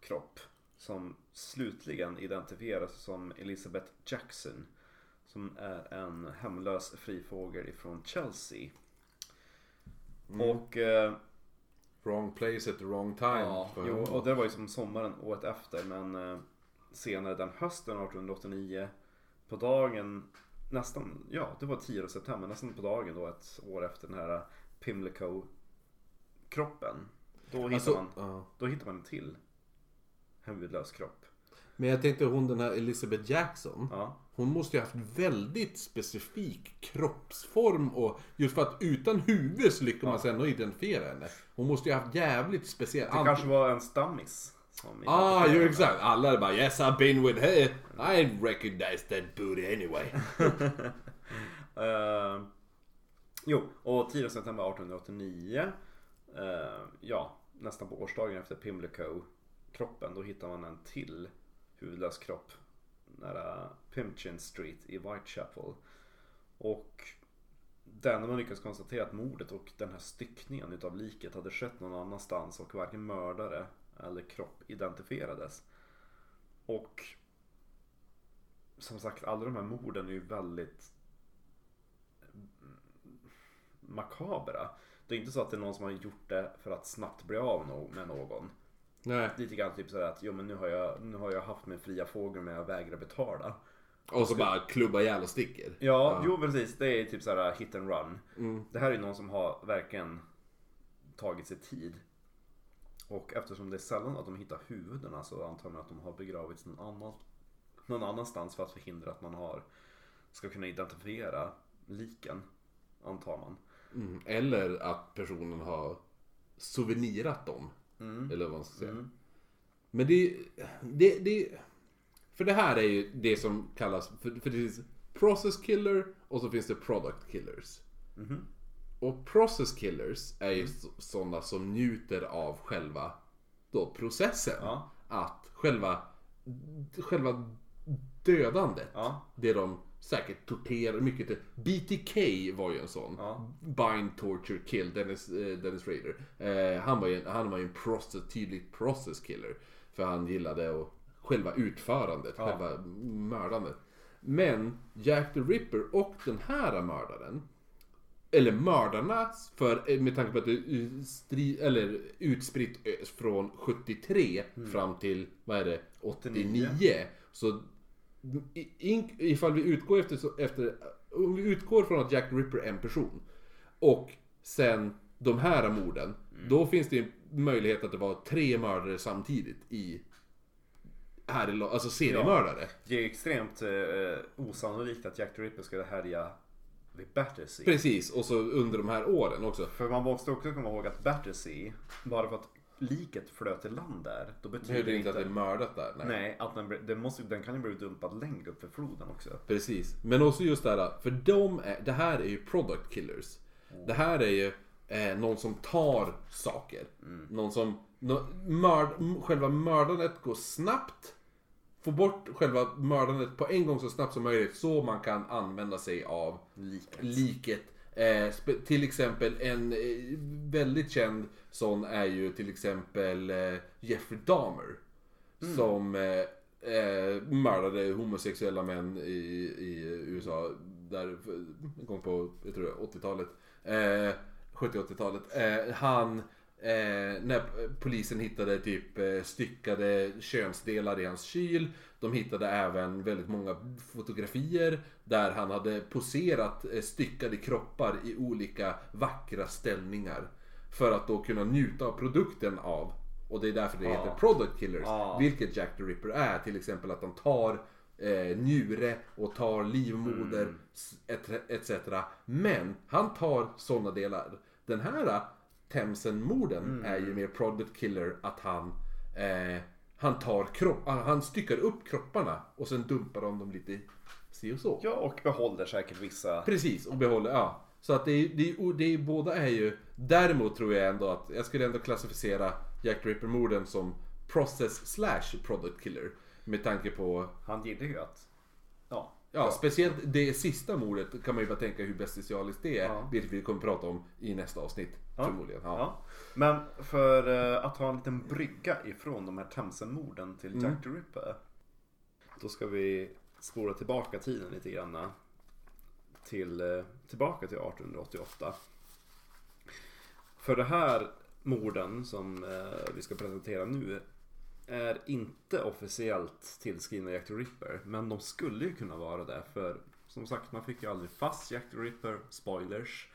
kropp. Som slutligen identifieras som Elizabeth Jackson. Som är en hemlös frifågel ifrån Chelsea. Och eh, Wrong place at the wrong time. Ja, jo, och det var ju som sommaren året efter men eh, senare den hösten 1889 på dagen nästan, ja det var 10 september, nästan på dagen då ett år efter den här Pimlico kroppen. Då hittar, Alltså, man, ja. då hittar man en till huvudlös kropp. Men jag tänkte hon den här Elizabeth Jackson. Ja. Hon måste ju ha haft väldigt specifik kroppsform och just för att utan huvud så lyckas man sen ändå identifiera henne. Hon måste ju ha haft jävligt speciell... Det kanske var en stammis. Som Ah, henne. exakt. Alla är bara yes I've been with her. I recognize that booty anyway. Eh, jo, och 10 september 1889. eh, ja, nästan på årsdagen efter Pimlico-kroppen. Då hittar man en till huvudlös kropp. Nära Pimchin Street i Whitechapel. Och det enda man lyckas konstatera att mordet och den här styckningen utav liket hade skett någon annanstans och varken mördare eller kropp identifierades. Och som sagt, alla de här morden är ju väldigt makabra. Det är inte så att det är någon som har gjort det för att snabbt bli av med någon. Nej. Lite grann typ sådär att jo men nu har jag, nu har jag haft min fria fågel men jag vägrar betala. Och så bara klubba ihjäl och sticker. Ja, jo precis. Det är typ såhär hit and run. Mm. Det här är någon som har verkligen tagit sig tid. Och eftersom det är sällan att de hittar huvudena så antar man att de har begravits någon, annan, någon annanstans för att förhindra att man har, ska kunna identifiera liken. Antar man. Mm. Eller att personen har souvenirat dem. Mm. Eller vad man ska säga. Mm. Men det, det, det... För det här är ju det som kallas... För, för det finns process killer och så finns det product killers. Mhm. Och process killers är ju så- sådana som njuter av själva då processen. Ja. Att själva, själva dödandet. Ja. Det de säkert torterar mycket. BTK var ju en sån. Ja. Bind, torture, kill. Dennis, eh, Dennis Rader. Eh, han var ju, en- han var en process, tydlig process killer. För han gillade och själva utförandet, Ja. själva mördandet. Men Jack the Ripper och den här mördaren eller mördarna, för, eh, med tanke på att det är stri, eller utspritt ö- från 73 fram till, vad är det, 89. Så i- in, ifall vi utgår efter, så- efter, om vi utgår från att Jack Ripper är en person och sen de här morden, då finns det en möjlighet att det var tre mördare samtidigt i här i, alltså seriemördare. Det är extremt eh, osannolikt att Jack the Ripper skulle härja vid Battersea. Precis, och så under de här åren också. För man måste också komma ihåg att Battersea, bara för att liket flöt i land där, då Det betyder betyder det inte att det är mördat där. Nej. Nej, att den, den, måste, den kan ju bli dumpad längre upp för floden också. Precis. Men också just det här, för de är, det här är ju product killers. Det här är ju eh, någon som tar saker. Någon som, nå, mörd, själva mördandet går snabbt. Få bort själva mördandet på en gång så snabbt som möjligt så man kan använda sig av Liket. liket. Eh, till exempel en eh, väldigt känd sån är ju till exempel eh, Jeffrey Dahmer. Som eh, eh, mördade homosexuella män i, i USA. Där en gång på, jag tror det är 80-talet. Eh, 70-80-talet. Eh, han, eh, när polisen hittade typ eh, styckade könsdelar i hans kyl. De hittade även väldigt många fotografier där han hade poserat eh, styckade kroppar i olika vackra ställningar. För att då kunna njuta av produkten av. Och det är därför det heter product killers. Ja. Vilket Jack the Ripper är. Till exempel att han tar eh, njure och tar livmoder Mm. s- et- etc. Men han tar sådana delar. Den här Themsen-morden Mm. är ju mer product killer att han eh, han tar kropp, ah, han styckar upp kropparna och sen dumpar de dem lite si och så. Ja, och behåller säkert vissa... Precis, och behåller, ja. Så att det är, det är, det är, båda är ju, däremot tror jag ändå att, jag skulle ändå klassificera Jack Ripper-morden som process slash product killer. Med tanke på, Han gillar ju att... Ja. speciellt det sista mordet kan man ju bara tänka hur bestialiskt det är. Ja. Vilket vi kommer prata om i nästa avsnitt Ja. förmodligen. Ja. Ja. Men för eh, att ha en liten brygga ifrån de här Themsen-morden till Mm. Jack the Ripper. Då ska vi spola tillbaka tiden lite grann. Till, eh, tillbaka till 1888. För det här morden som eh, vi ska presentera nu är inte officiellt tillskrivna Jack the Ripper. Men de skulle ju kunna vara det. För som sagt, man fick ju aldrig fast Jack the Ripper. Spoilers.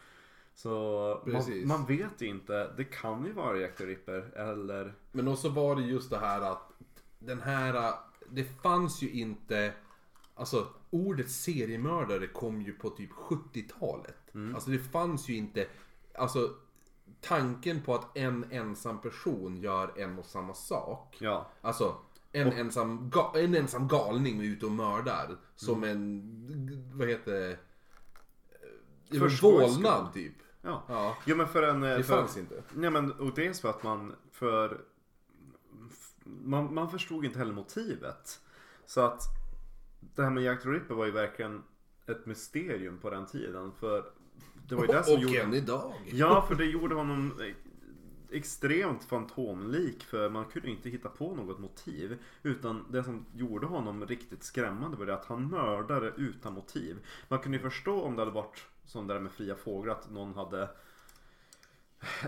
Så man, man vet ju inte. Det kan ju vara Jack the Ripper eller... Men också var det just det här att den här, det fanns ju inte, alltså ordet seriemördare kom ju på typ 70-talet. Alltså det fanns ju inte, alltså tanken på att en ensam person gör en och samma sak. Ja. Alltså en, ensam, ga, en ensam galning är ute och mördar. Som en, vad heter det? Eh, Vålnad typ. Ja. Ja, Jo men för en... eh, det för, fanns inte. Nej men och dels för att man för... Man, man förstod inte heller motivet. Så att det här med Jack the Ripper var ju verkligen ett mysterium på den tiden. För det var ju det som och gjorde... än idag. Ja, för det gjorde honom extremt fantomlik för man kunde inte hitta på något motiv. Utan det som gjorde honom riktigt skrämmande var det att han mördade utan motiv. Man kunde ju förstå om det hade varit som det där med fria fåglar att någon hade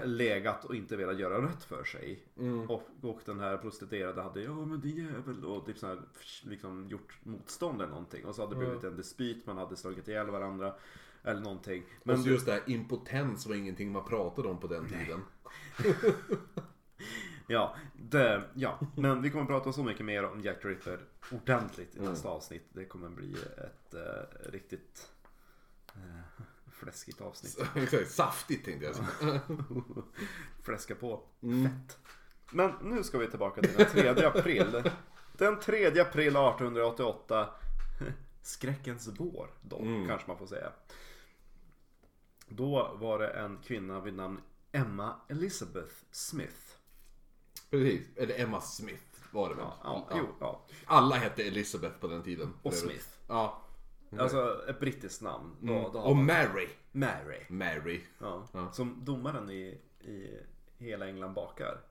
legat och inte velat göra rätt för sig. Och, och den här prostituerade hade ja men din jävel och typ så här, liksom gjort motstånd eller någonting. Och så hade det blivit en dispyt, man hade slagit ihjäl varandra. Eller någonting. Men och så just det här impotens var ingenting man pratade om på den tiden. Ja, det, ja, men vi kommer prata så mycket mer om Jack the Ripper ordentligt i nästa avsnitt. Det kommer bli ett eh, riktigt eh, fläskigt avsnitt. Saftigt tänkte jag säga. Fläska på. Fett. Men nu ska vi tillbaka till den 3 april. Den 3 april 1888. Skräckens vår då, kanske man får säga. Då var det en kvinna vid namn Emma Elizabeth Smith. Precis, eller Emma Smith var det väl? Ja, jo, ja. Alla hette Elizabeth på den tiden. Och. Smith. Ja. Alltså ett brittiskt namn. Då, då har Och man Mary. Mary. Mary. Ja. Som domaren i, i Hela England bakar.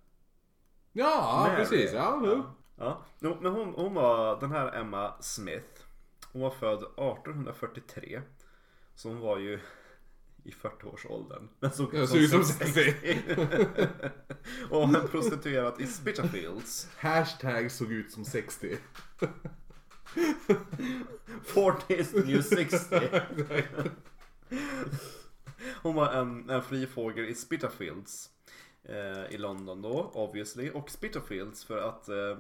Ja, Mary. precis. Ja, jo. Ja, jo, men hon, hon var den här Emma Smith. Hon var född 1843. Så hon var ju i 40-årsåldern. Men såg ut som 60. och hon prostituerat i Spitalfields. Hashtag såg ut som 60. 40 is new 60. Hon var en, en fri fågel i Spitalfields. Eh, I London då, obviously. Och Spitalfields för att eh,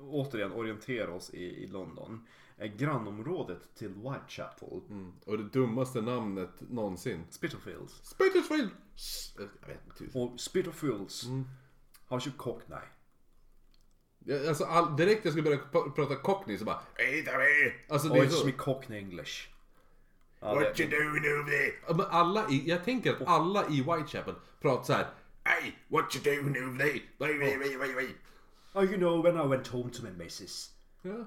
återigen orientera oss i, i London. Är grannområdet till Whitechapel. Mm. Och det dummaste namnet någonsin. Spitalfields. Spittersfield! Jag vet inte. Och Spitalfields har ju cockney. Jag- Alltså all, direkt jag skulle börja p- prata cockney så bara! Alltså det är Oj, så. i cockney english. Ja, What det, you doing over there? Ja, Men alla i, jag tänker att alla i Whitechapel pratar så här. Hey, what you doing over there? Wait, wait, wait, wait, wait. oh, you know when I went home to my missus. Ja.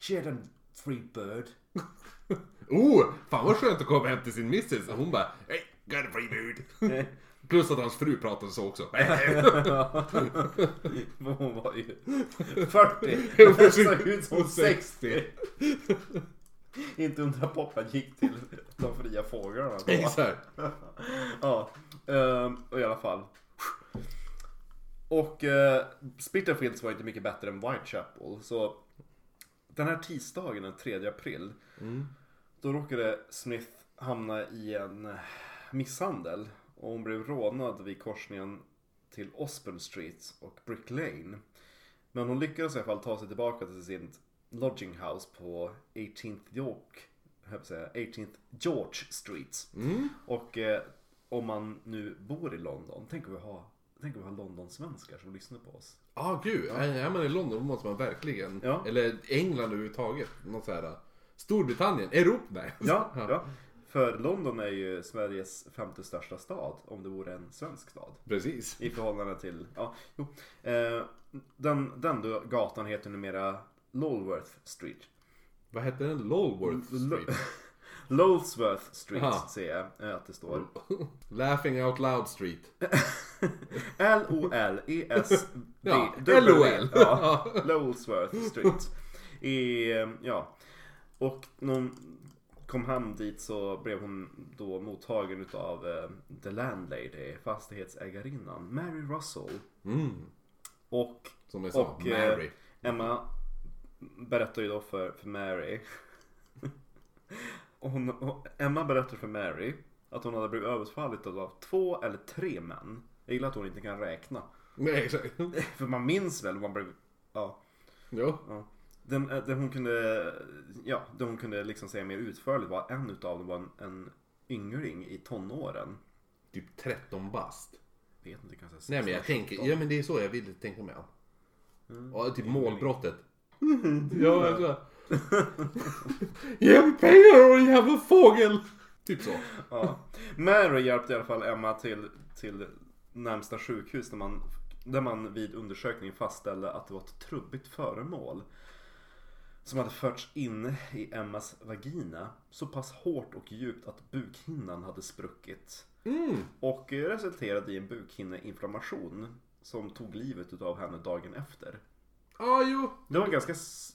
She had a free bird. Oh, fan vad skönt att komma hem till sin missus. Och hon bara, hey, got a free mood. Plus att hans fru pratade så också. Hon var ju 40. Hon såg ut som som 60. Inte undra på att han gick till de fria fåglarna. Exakt. Ja, ehm, och i alla fall. Och uh, Spitalfields var inte mycket bättre än Whitechapel. Så den här tisdagen den 3 april. Då råkade Smith hamna i en misshandel. Och hon blev rånad vid korsningen till Osborne Street och Brick Lane. Men hon lyckades i alla fall ta sig tillbaka till sin lodging house på 18th York, jag säga, 18th George Street. Och eh, om man nu bor i London, tänk om vi har, tänk om vi har Londonsvenskar som lyssnar på oss. Ja, ah, gud. Är man i London då måste man verkligen. Ja. Eller England överhuvudtaget. Något så här. Storbritannien. Europa. Nej. Ja, ja. För London är ju Sveriges femte största stad, om det vore en svensk stad. Precis. I förhållande till, ja, jo. Eh, den, den gatan heter numera Lolworth Street. Vad hette den? Lolworth Street. Lolsworth Street Aha. ser jag att det står. Laughing out loud street. Dubbel LOL. L. Ja, Lolsworth Street. I, eh, ja. Och när hon kom hem dit så blev hon då mottagen utav eh, The Landlady, fastighetsägarinnan, Mary Russell. Mm. Och Som jag sa, Och, eh, Mary. Emma berättar ju då för, för Mary. Hon, Emma berättar för Mary att hon hade blivit överfallen av två eller tre män. Jag gillar att hon inte kan räkna. Nej, exakt. För man minns väl man blev... Ja. Ja. ja. Den, eh, den hon kunde... Ja, det hon kunde liksom säga mer utförligt var en utav dem var en, en yngling i tonåren. Typ 13 bast. Vet inte, kanske Nej men jag 16, tänker, 17. ja men det är så jag vill tänka mig. Mm. Ja, typ målbrottet. ja, jag tror Ge mig pengar och jävla fågel! Typ så. Ja. Mary hjälpte i alla fall Emma till, till närmsta sjukhus där man, där man vid undersökningen fastställde att det var ett trubbigt föremål. Som hade förts in i Emmas vagina så pass hårt och djupt att bukhinnan hade spruckit. Mm. Och resulterade i en bukhinneinflammation som tog livet av henne dagen efter. Ja, jo. Det var ganska,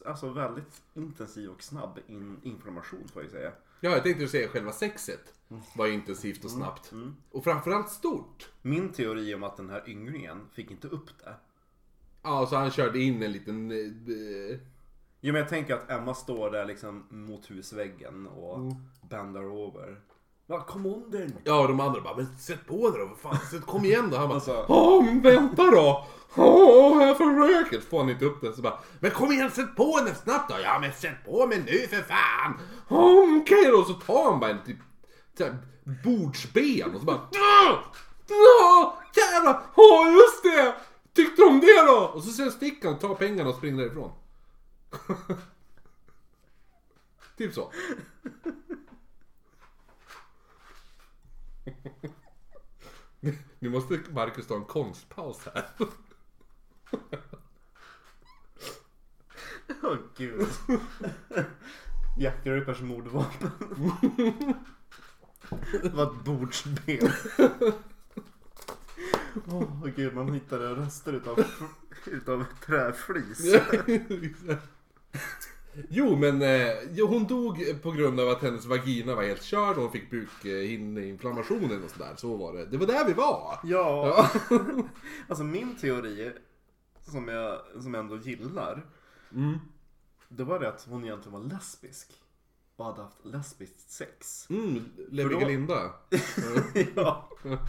alltså väldigt intensiv och snabb in, inflammation får jag säga. Ja, jag tänkte säga själva sexet var intensivt och snabbt. Och framförallt stort. Min teori om att den här ynglingen fick inte upp det. Ja, så han körde in en liten... eh, Jo men jag tänker att Emma står där liksom mot husväggen och bändar över. Va, kom under! Ja, de andra bara, men sätt på dig då, för fan, sätt, kom igen då. Han bara, Alltså- ja men vänta då. Åh, jag försöker. Så får han inte upp den så bara, men kom igen sätt på den snabbt då. Ja men sätt på mig nu för fan. "Ja, Okej då, så tar han bara en typ här, bordsben och så bara, ja, ja, jävlar, ja just det. Tyckte om det då? Och så sen sticker han, tar pengarna och springer därifrån. typ så. Nu måste Marcus ta en konstpaus här. Åh gud. Jack the Rippers mordvapen. Det var ett bordsben. Åh gud, man hittade rester utav, utav träflis. Jo men eh, hon dog på grund av att hennes vagina var helt körd och hon fick bukhinneinflammationen och sådär. Så var det. Det var där vi var. Ja, alltså min teori som jag, som jag ändå gillar. Mm. Det var det att hon egentligen var lesbisk. Och hade haft lesbiskt sex. Mm, Levi För då- Linda. ja.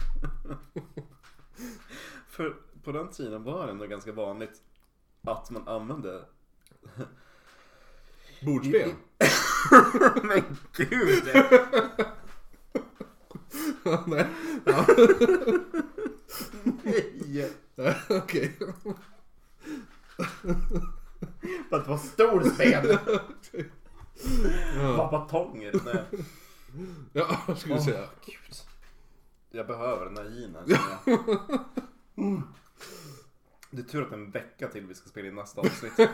För på den tiden var det ändå ganska vanligt att man använde... Bordsben. Men gud! Nej. Ja, Nej! Okej. För att det var storspel! Ja. Var batonger. Nej. Ja, vad skulle du säga? Gud. Jag behöver den här ginen. känner jag. Mm. Det är tur att det är en vecka till vi ska spela in nästa avsnitt.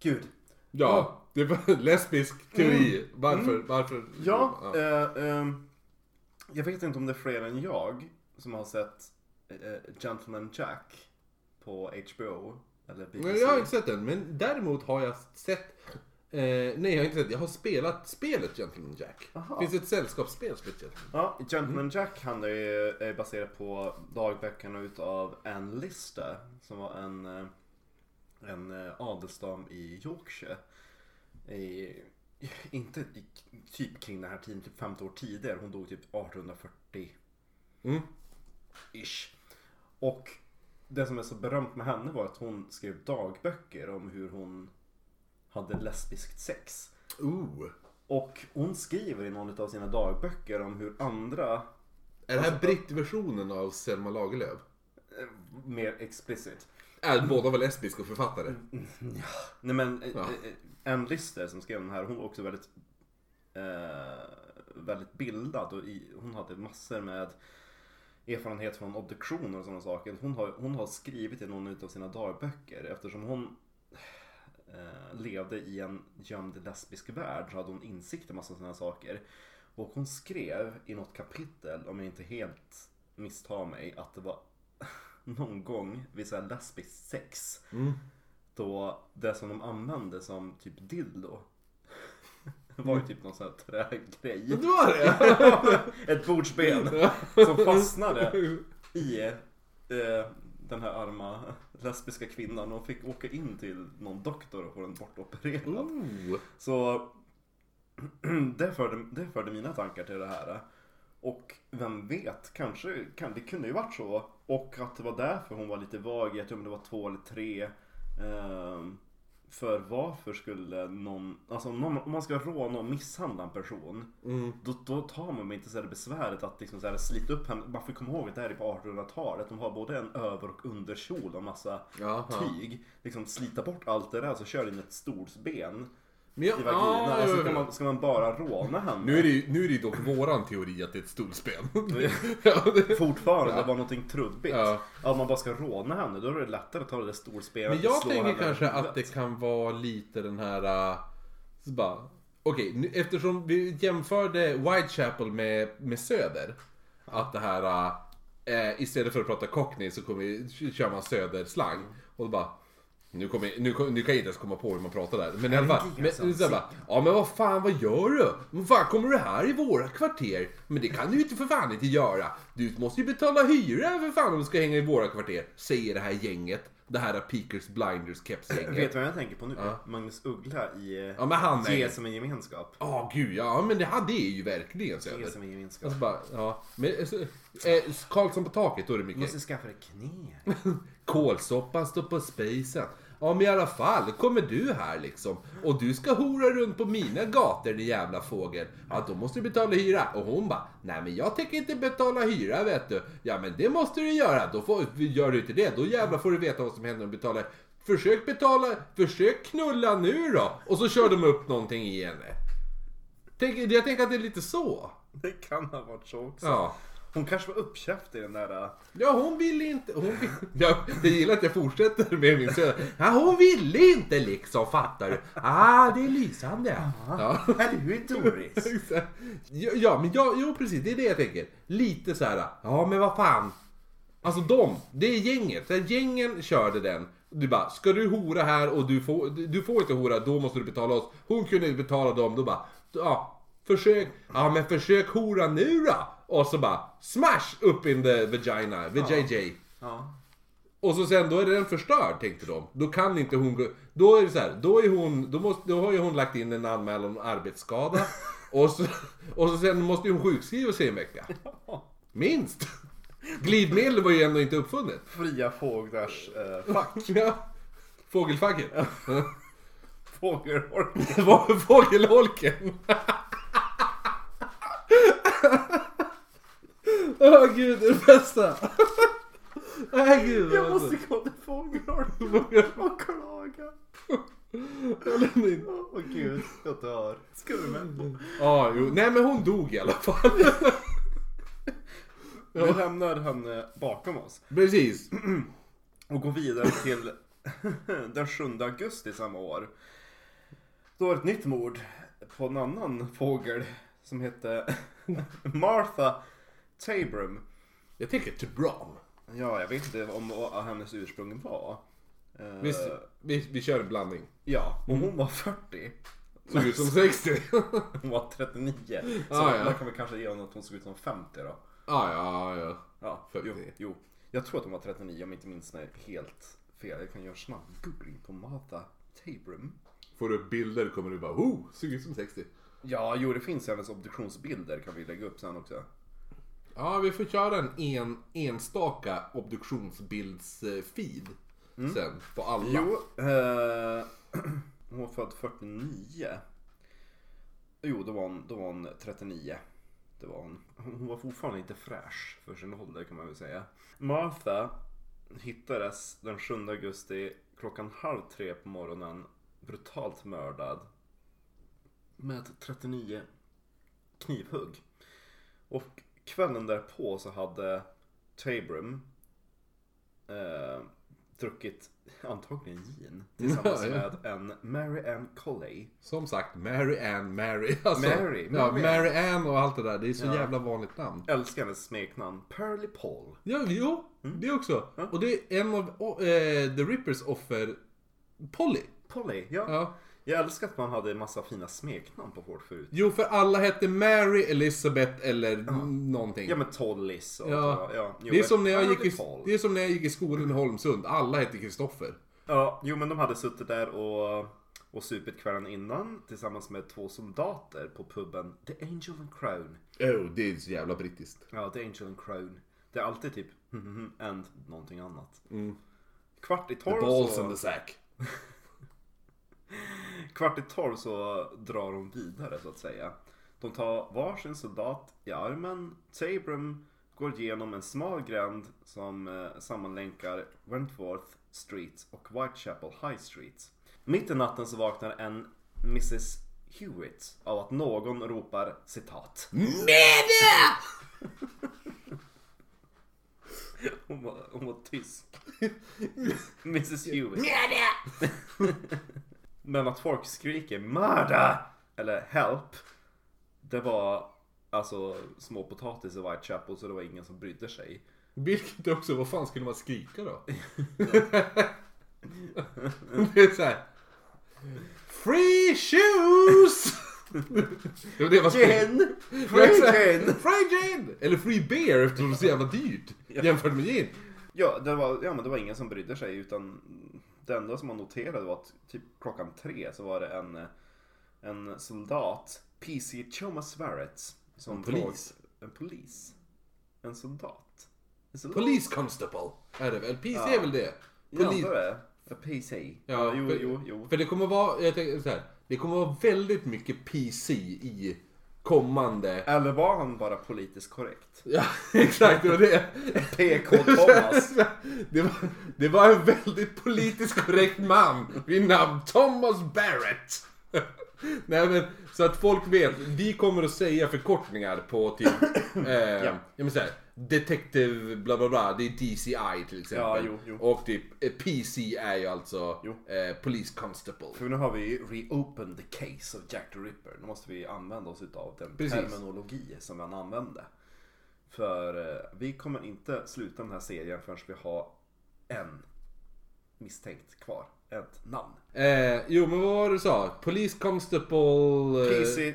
Gud. Ja, det var lesbisk teori. Varför? Varför? Ja, eh, ehm, jag vet inte om det är fler än jag som har sett eh, Gentleman Jack på HBO. Eller BBC. Nej, jag har inte sett den, men däremot har jag sett... Eh, nej, jag har inte sett. Jag har spelat spelet Gentleman Jack. Aha. Finns det ett sällskapsspel som heter Ja, Gentleman Jack handlar ju, är baserat på dagböckerna utav Anne Lister. Som var en, eh, en eh, adelsdam i Yorkshire. I, inte i, typ kring den här tiden, typ 50 år tidigare. Hon dog typ 1840. Mm. Ish. Och det som är så berömt med henne var att hon skrev dagböcker om hur hon hade lesbiskt sex. Ooh. Och hon skriver i någon av sina dagböcker om hur andra Är det här brittversionen av Selma Lagerlöf? eh, mer explicit. Är båda var lesbiska och författare? Nej men eh, Ja. eh, Ann Lister som skrev den här, hon var också väldigt eh, väldigt bildad och i, hon hade massor med erfarenhet från obduktioner och sådana saker. Hon har, hon har skrivit i någon av sina dagböcker eftersom hon eh, levde i en gömd lesbisk värld så hade hon insikt i massa sådana saker. Och hon skrev i något kapitel, om jag inte helt misstar mig, att det var någon gång vid så här lesbiskt sex Mm. då det som de använde som typ dildo var ju typ någon sån här trägrej. Det var det? Ett bordsben som fastnade i eh, den här arma lesbiska kvinnan och fick åka in till någon doktor och få den bortopererad. Ooh. Så det förde, det förde mina tankar till det här. Och vem vet, kanske kan, det kunde ju varit så. Och att det var därför hon var lite vag, jag tror om det var två eller tre. ehm, för varför skulle någon, alltså om, någon, om man ska råna och misshandla en person. Mm. Då, då tar man inte så här besväret att liksom så här slita upp henne. Man får komma ihåg att det här är på 1800-talet. De har både en över och underkjol och massa ja. tyg. Liksom slita bort allt det där så kör in ett storsben Men jag, i vagina. ah, alltså, ja, ska, ja. man, ska man bara råna henne? Nu är, det, ju- nu är det ju dock våran teori att det är ett stolsben. ja, det, Fortfarande Ja. var någonting trubbigt. Ja. Om man bara ska råna henne då är det lättare att ta det där storspelet Men jag tänker kanske att det kan vara lite den här... Uh, så bara, Okej, nu- eftersom vi jämförde Whitechapel med, med Söder. Att det här... Uh, istället för att prata cockney så kommer vi, kör man söderslang. Och då bara... Nu, kommer, nu, nu kan jag inte ens komma på hur man pratar där. Men i alla fall. Men, så bara, ja men vad fan, vad gör du? Vad fan kommer du här i våra kvarter? Men det kan du ju inte för fan inte göra. Du måste ju betala hyra för fan om du ska hänga i våra kvarter. Säger det här gänget. det här Peakers Blinders Vet kepsgänget. du vad jag tänker på nu? Ja. Magnus Uggla i Ja men han är Ge som en gemenskap. Ja gud ja, men det, här, det är ju verkligen Ge Söder. som en gemenskap. Alltså bara, ja. Men eh, eh, Karlsson på taket, då är det Du mycket. måste skaffa dig knä. Kålsoppan står på spacen. Ja men i alla fall, kommer du här liksom och du ska hora runt på mina gator din jävla fågel. Ja då måste du betala hyra. Och hon bara, nej men jag tänker inte betala hyra vet du. Ja men det måste du göra. Då får, gör du inte det, då jävlar får du veta vad som händer om du betalar. Försök betala, försök knulla nu då. Och så kör de upp någonting i henne. Tänk, jag tänker att det är lite så. Det kan ha varit så också. Ja. Hon kanske var uppkäft i den där... äh, Ja, hon ville inte. Hon vill, jag, jag gillar att jag fortsätter med min söner. Ja, hon ville inte liksom, fattar du? Ah, det är lysande. Ja. Är du Doris? Ja, ja, men ja, jo precis, det är det jag tänker. Lite så här, ja men vad fan. Alltså de, det är gänget. Så här, gängen körde den. Du bara, ska du hora här och du får, du får inte hora, då måste du betala oss. Hon kunde inte betala dem, då bara, ja, försök, ja men försök hora nu då. Och så bara, smash up in the vagina, vajayjay. Ja. Och så sen, då är den förstörd tänkte de. Då kan inte hon gå... Då är det så här, då är hon... Då, måste, då har ju hon lagt in en anmälan om arbetsskada. och, så, och så sen måste ju hon sjukskriva sig en vecka. Minst! Glidmedel var ju ändå inte uppfunnet. Fria fåglars äh, fack. Ja. Fågelfacket. Fågelholk. Det var fågelholken. Åh gud, det är det bästa. Nej gud. Jag måste gå till fågelholk och klaga. Åh gud, jag dör. Med? Ja, jo. Nej men hon dog i alla fall. Vi lämnar henne bakom oss Precis. och går vidare till den 7 augusti samma år. Då var det ett nytt mord på en annan fågel som hette Martha Tabram. Jag tänker Tebron. Ja, jag vet inte om vad hennes ursprung var. Eh, Vi, vi, vi kör en blandning. Ja, och hon var 40. Såg ut som 60. Hon var 39. Så Ah, ja. där kan vi kanske ge honom att hon såg ut som 50 då. ah, ja, ja. Ja, 50. jo, jo. Jag tror att hon var 39 om jag inte minns mig helt fel. Jag kan göra snabb googling på Martha Tabram. Får du bilder kommer du bara oh, såg ut som 60. Ja, jo det finns hennes obduktionsbilder kan vi lägga upp sen också. Ja, vi får köra en, en enstaka obduktionsbilds-feed sen på alla. Jo, eh, hon var född 49. Jo, då var hon, då var hon 39. Det var hon. Hon var fortfarande inte fräsch för sin ålder kan man väl säga. Martha hittades den 7 augusti klockan halv tre på morgonen brutalt mördad. Med 39 knivhugg. Och kvällen därpå så hade Tabram eh, druckit antagligen gin tillsammans Ja, ja. med en Mary Ann Colley. Som sagt, Mary Ann Mary. Alltså, Mary, ja, Mary Mary Ann och allt det där. Det är så jävla vanligt namn. Älskar hennes smeknamn Pearly Paul. Ja, jo, det också. Och det är en av oh, eh, The Rippers offer, Polly. Polly, ja. Ja. Jag älskar att man hade en massa fina smeknamn på folk förut. Jo, för alla hette Mary, Elizabeth eller n- någonting. Ja men Tollis och Ja. ja jo, det, är som när jag gick i, det är som när jag gick i skolan i Holmsund. Alla hette Kristoffer. Ja, jo men de hade suttit där och, och supit kvällen innan tillsammans med två soldater på puben The Angel and Crown. Oh, det är så jävla brittiskt. Ja, The Angel and Crown. Det är alltid typ and någonting annat. Kvart i The tolv balls så... in the sack. Kvart i tolv så drar de vidare så att säga. De tar varsin soldat i armen. Tabram går igenom en smal gränd som eh, sammanlänkar Wentworth Street och Whitechapel High Street. Mitt i natten så vaknar en Mrs Hewitt av att någon ropar citat. Mede! Hon var, hon var tysk. Mrs Hewitt. Mede! Men att folk skriker mörda eller help. Det var alltså små potatis i Whitechapel så det var ingen som brydde sig. Vilket också, vad fan skulle man skrika då? det är såhär. Free shoes! det var det man. Gin! Free gin! Free gin! Eller free beer eftersom det är så jävla dyrt jämfört med gin. Ja, det var, ja, men det var ingen som brydde sig utan det enda som man noterade var att typ klockan tre så var det en, en soldat, PC Thomas Varrett, som En polis? fråg- en polis? En soldat? En soldat? Police Constable är det väl? PC Ja. är väl det? Ja, Polis... det är det. Ja, PC. Ja, Ja, jo, för, jo, jo. För det kommer vara, jag tänker så här, det kommer vara väldigt mycket PC i kommande... Eller var han bara politiskt korrekt? Ja, exakt, det var det. PK Thomas. Det var, det var en väldigt politiskt korrekt man vid namn Thomas Barrett. Nej men, så att folk vet, vi kommer att säga förkortningar på typ, eh, ja. men så här, Detective bla bla bla, det är DCI till exempel. Ja, jo, jo. Och typ eh, PC är ju alltså eh, Police Constable. För nu har vi reopened the case of Jack the Ripper. Nu måste vi använda oss av den Precis. terminologi som han använde. För eh, vi kommer inte sluta den här serien förrän vi har en misstänkt kvar. Ett namn. Eh, jo men vad var det du sa? Police Constable... Eh, PC,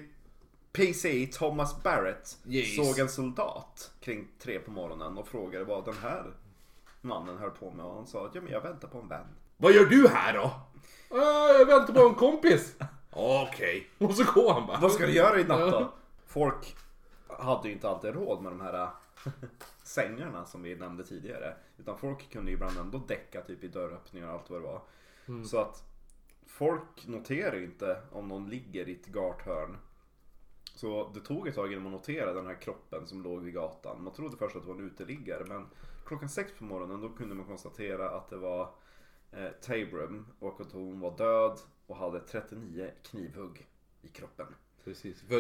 PC Thomas Barrett Yes. såg en soldat kring tre på morgonen och frågade vad den här mannen höll på med. Och han sa att ja, men jag väntar på en vän. Vad gör du här då? "Ah, jag väntar på en kompis. Okej. Och så går han bara. Vad ska du göra i natt då? Folk hade ju inte alltid råd med de här sängarna som vi nämnde tidigare. Utan folk kunde ju ibland ändå däcka typ i dörröppningar och allt vad det var. Så att folk noterar ju inte om någon ligger i ett garthörn. Så det tog ett tag innan man noterade den här kroppen som låg vid gatan. Man trodde först att det var en uteliggare men klockan sex på morgonen då kunde man konstatera att det var eh, Tabram och att hon var död och hade 39 knivhugg i kroppen. Precis. För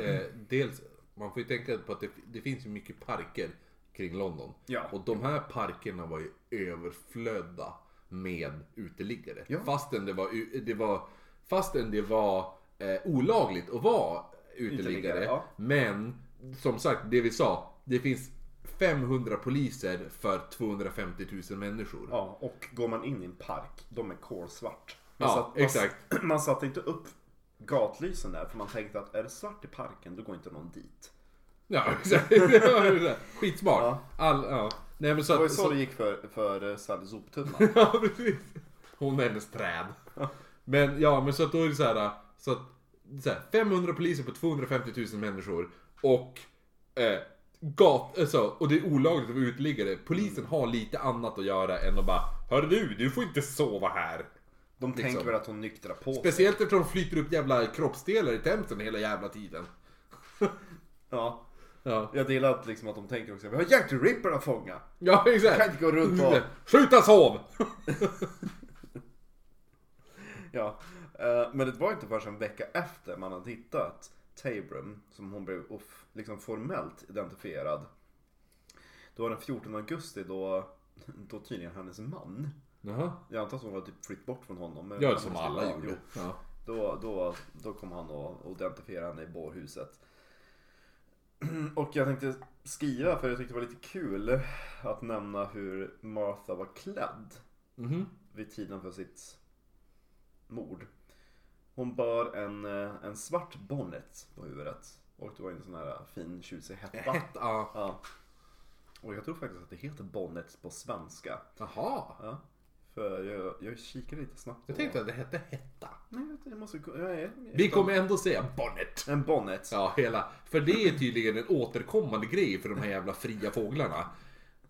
eh, dels, man får ju tänka på att det, det finns ju mycket parker kring London. Ja. Och de här parkerna var ju överflödda med uteliggare. Ja. Fastän det var, det var, fastän det var eh, olagligt att vara uteliggare. Uteliggare, ja. Men som sagt, det vi sa. Det finns 500 poliser för 250 000 människor. Ja, och går man in i en park, de är kolsvart. Man Ja, satt- exakt. Man, man satte inte upp gatlysen där för man tänkte att är det svart i parken då går inte någon dit. Ja, exakt. Skitsmart. Ja. All, ja. Nej, men så Det var ju så så, det gick för, för eh, Sally Soptunnan. Ja, precis. Hon är hennes träd. Men ja, men så att då är det så här. Så att, så här 500 poliser på 250 000 människor. Och eh, gat, alltså, och det är olagligt att vara uteliggare. Polisen har lite annat att göra än att bara Hör du, du får inte sova här. De tänker väl att hon nyktrar på sig. Speciellt eftersom de flyter upp jävla kroppsdelar i Themsen hela jävla tiden. Ja. Ja, Jag gillar att, liksom, att de tänker också vi har Jack the Ripper att fånga. ja exakt. Kan inte gå runt på... Sluta sov! Ja. Eh, Men det var inte förrän en vecka efter man hade hittat Tabram som hon blev off, liksom formellt identifierad. Det var den 14 augusti då, då tydligen hennes man Jaha. Jag antar att hon har typ flytt bort från honom. Ja, som alla gjorde. jo. Ja. Då, då, då kom han och identifierade henne i bårhuset. Och jag tänkte skriva, för jag tyckte det var lite kul att nämna hur Martha var klädd Mhm. vid tiden för sitt mord. Hon bar en, eh, en svart bonnet på huvudet. Och det var en sån här fin tjusig hetta. Hett, ja. Ja. Och jag tror faktiskt att det heter bonnet på svenska. Jaha. Ja. För jag, jag kikade lite snabbt Jag tänkte att det hette hetta. Nej, jag- måste... Jag, jag, jag, Vi kommer ändå säga bonnet. En bonnet. Ja, hela. För det är tydligen en återkommande grej för de här jävla fria fåglarna.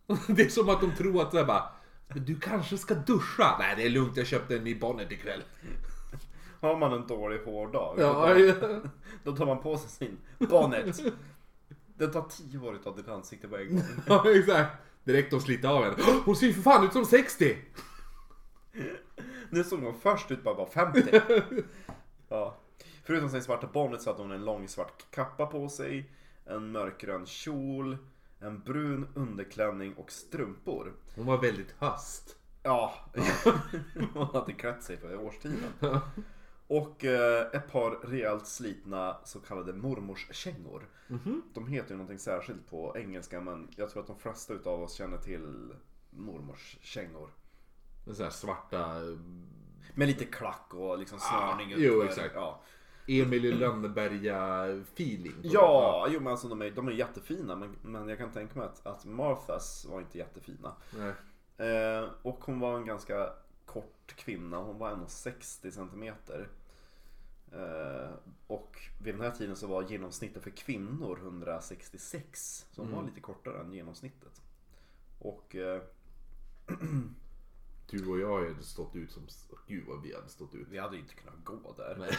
Det är som att de tror att så här bara, "Men du kanske ska duscha? Nej, det är lugnt, jag köpte en ny bonnet ikväll. Har man en dålig hårdag, Ja, då, ja. då tar man på sig sin bonnet. Det tar tio år att ta ditt ansikte på en gång. ja exakt. Direkt de sliter av en. Hon ser ju för fan ut som 60! Nu såg hon först ut bara var 50. Ja. Förutom sin svarta bonnet så hade hon en lång svart kappa på sig, en mörkgrön kjol, en brun underklänning och strumpor. Hon var väldigt höst. Ja, hon hade klätt sig för årstiden. Och eh, ett par rejält slitna så kallade mormorskängor. De heter ju någonting särskilt på engelska men jag tror att de flesta utav oss känner till mormorskängor. Så här svarta Med lite klack och liksom snörning Ah, jo, exakt. Ja. Emil i Lönneberga feeling. Ja, jo men alltså de är, de är jättefina men, men jag kan tänka mig att, att Marthas var inte jättefina. Eh, och hon var en ganska kort kvinna. Hon var 1,60 centimeter. Eh, och vid den här tiden så var genomsnittet för kvinnor 166. Så hon var lite kortare än genomsnittet. Och eh, Du och jag hade stått ut som... Gud vad vi hade stått ut. vi hade inte kunnat gå där. Nej.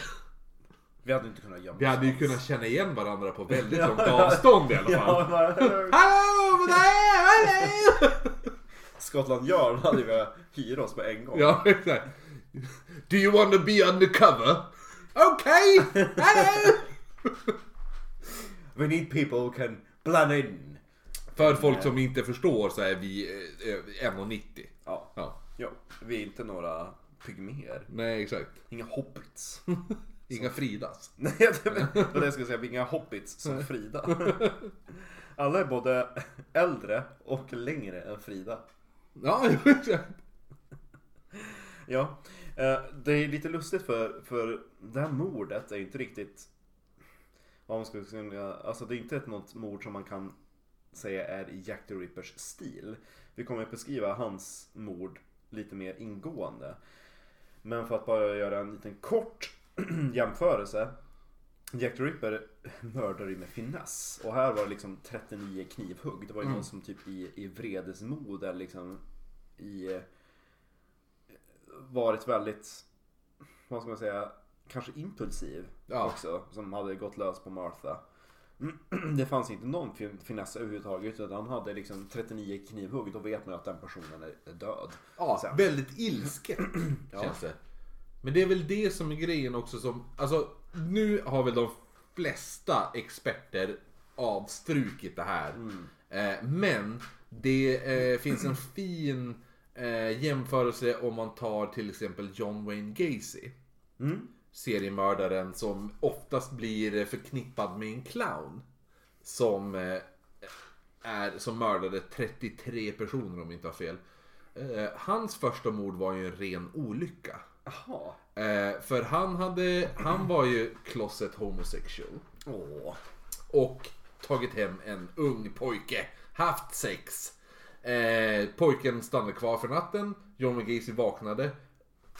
Vi hade inte kunnat gömma Vi hade ju kunnat känna igen varandra på väldigt långt avstånd i alla fall. Ja, Hallå! Hallå! Scotland Yard hade vi hyra oss på en gång. Ja, exakt. Do you want to be undercover? Okay! Hello! We need people who can blend in. För folk som inte förstår så är vi eh, 1,90. Ja. Ja. ja, vi är inte några pygméer. Nej, exakt. Inga hobbits. Inga Fridas. Nej, det var det jag skulle säga. Vi är inga hobbits som Frida. Alla är både äldre och längre än Frida. Ja, exakt. Ja, eh, det är lite lustigt för, för det här mordet är inte riktigt vad man ska säga, alltså det är inte ett något mord som man kan säga är i Jack the Rippers stil. Vi kommer att beskriva hans mord lite mer ingående. Men för att bara göra en liten kort jämförelse. Jack the Ripper mördade ju med finess. Och här var det liksom 39 knivhugg. Det var ju någon som typ i, i vredesmod eller liksom i varit väldigt, vad ska man säga, kanske impulsiv Ja. också. Som hade gått lös på Martha. Det fanns inte någon fin- finess överhuvudtaget utan han hade liksom 39 knivhugg. Då vet man att den personen är, död. Ja, Sen. väldigt ilsken känns det. Men det är väl det som är grejen också som, alltså nu har väl de flesta experter avstrukit det här. Eh, men det eh, finns en fin eh, jämförelse om man tar till exempel John Wayne Gacy. Seriemördaren som oftast blir förknippad med en clown. Som, eh, är, som mördade 33 personer om jag inte har fel. Eh, hans första mord var ju en ren olycka. Jaha. Eh, för han hade, han var ju closet homosexual. Åh. Och tagit hem en ung pojke. Haft sex. Eh, pojken stannade kvar för natten. John McGacy vaknade.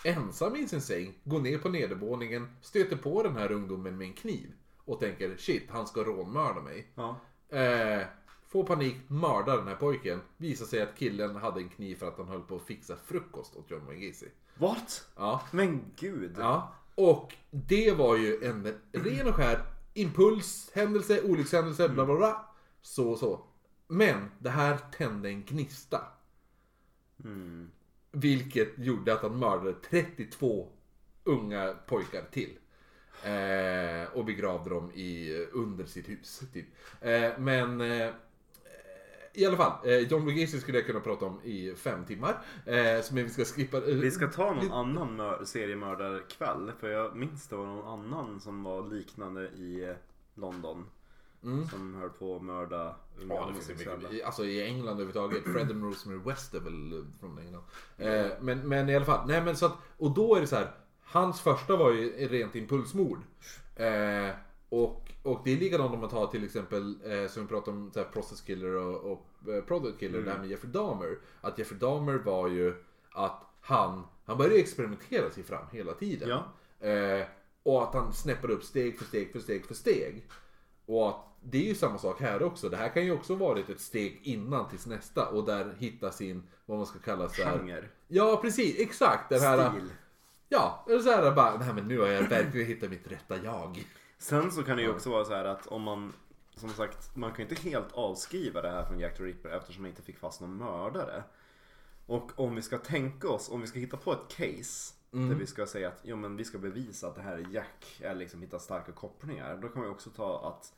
Ensam i sin säng. Går ner på nedervåningen. Stöter på den här ungdomen med en kniv. Och tänker shit, han ska rånmörda mig. Ja. Eh, får panik, mördar den här pojken. Visar sig att killen hade en kniv för att han höll på att fixa frukost åt John McGacy. What? Ja. Men gud. Ja, och det var ju en ren och skär impulshändelse, olyckshändelse, bla bla bla. Så så. Men det här tände en gnista. Vilket gjorde att han mördade 32 unga pojkar till. Eh, och begravde dem i, under sitt hus. Typ. Eh, men eh, i alla fall, eh, John McGacy skulle jag kunna prata om i fem timmar. Eh, men vi ska skippa... eh, Vi ska ta någon annan mör- seriemördarkväll. För jag minns det var någon annan som var liknande i eh, London. Som höll på att mörda unga Ja, homosexuella. Alltså i England överhuvudtaget. Fred and Rosemary West är väl eh, från England. Eh, men, men i alla fall. Nej men så att, och då är det så här. Hans första var ju rent impulsmord. Eh, och, och det är likadant om man tar till exempel, eh, som vi pratade om, så här, Process Killer och, och eh, Product Killer, det här med Jeffrey Dahmer. Att Jeffrey Dahmer var ju att han, han började experimentera sig fram hela tiden. Ja. Eh, och att han snäppade upp steg för steg för steg för steg. Och att det är ju samma sak här också. Det här kan ju också varit ett steg innan tills nästa och där hitta sin, vad man ska kalla så här. Genre. Ja precis, exakt. Den här, Stil. Ja, eller så här bara, nej men nu har jag verkligen hittat mitt rätta jag. Sen så kan det ju också vara så här att om man Som sagt, man kan ju inte helt avskriva det här från Jack the Ripper eftersom man inte fick fast någon mördare. Och om vi ska tänka oss, om vi ska hitta på ett case där vi ska säga att jo, men vi ska bevisa att det här är Jack, eller liksom hitta starka kopplingar. Då kan vi också ta att,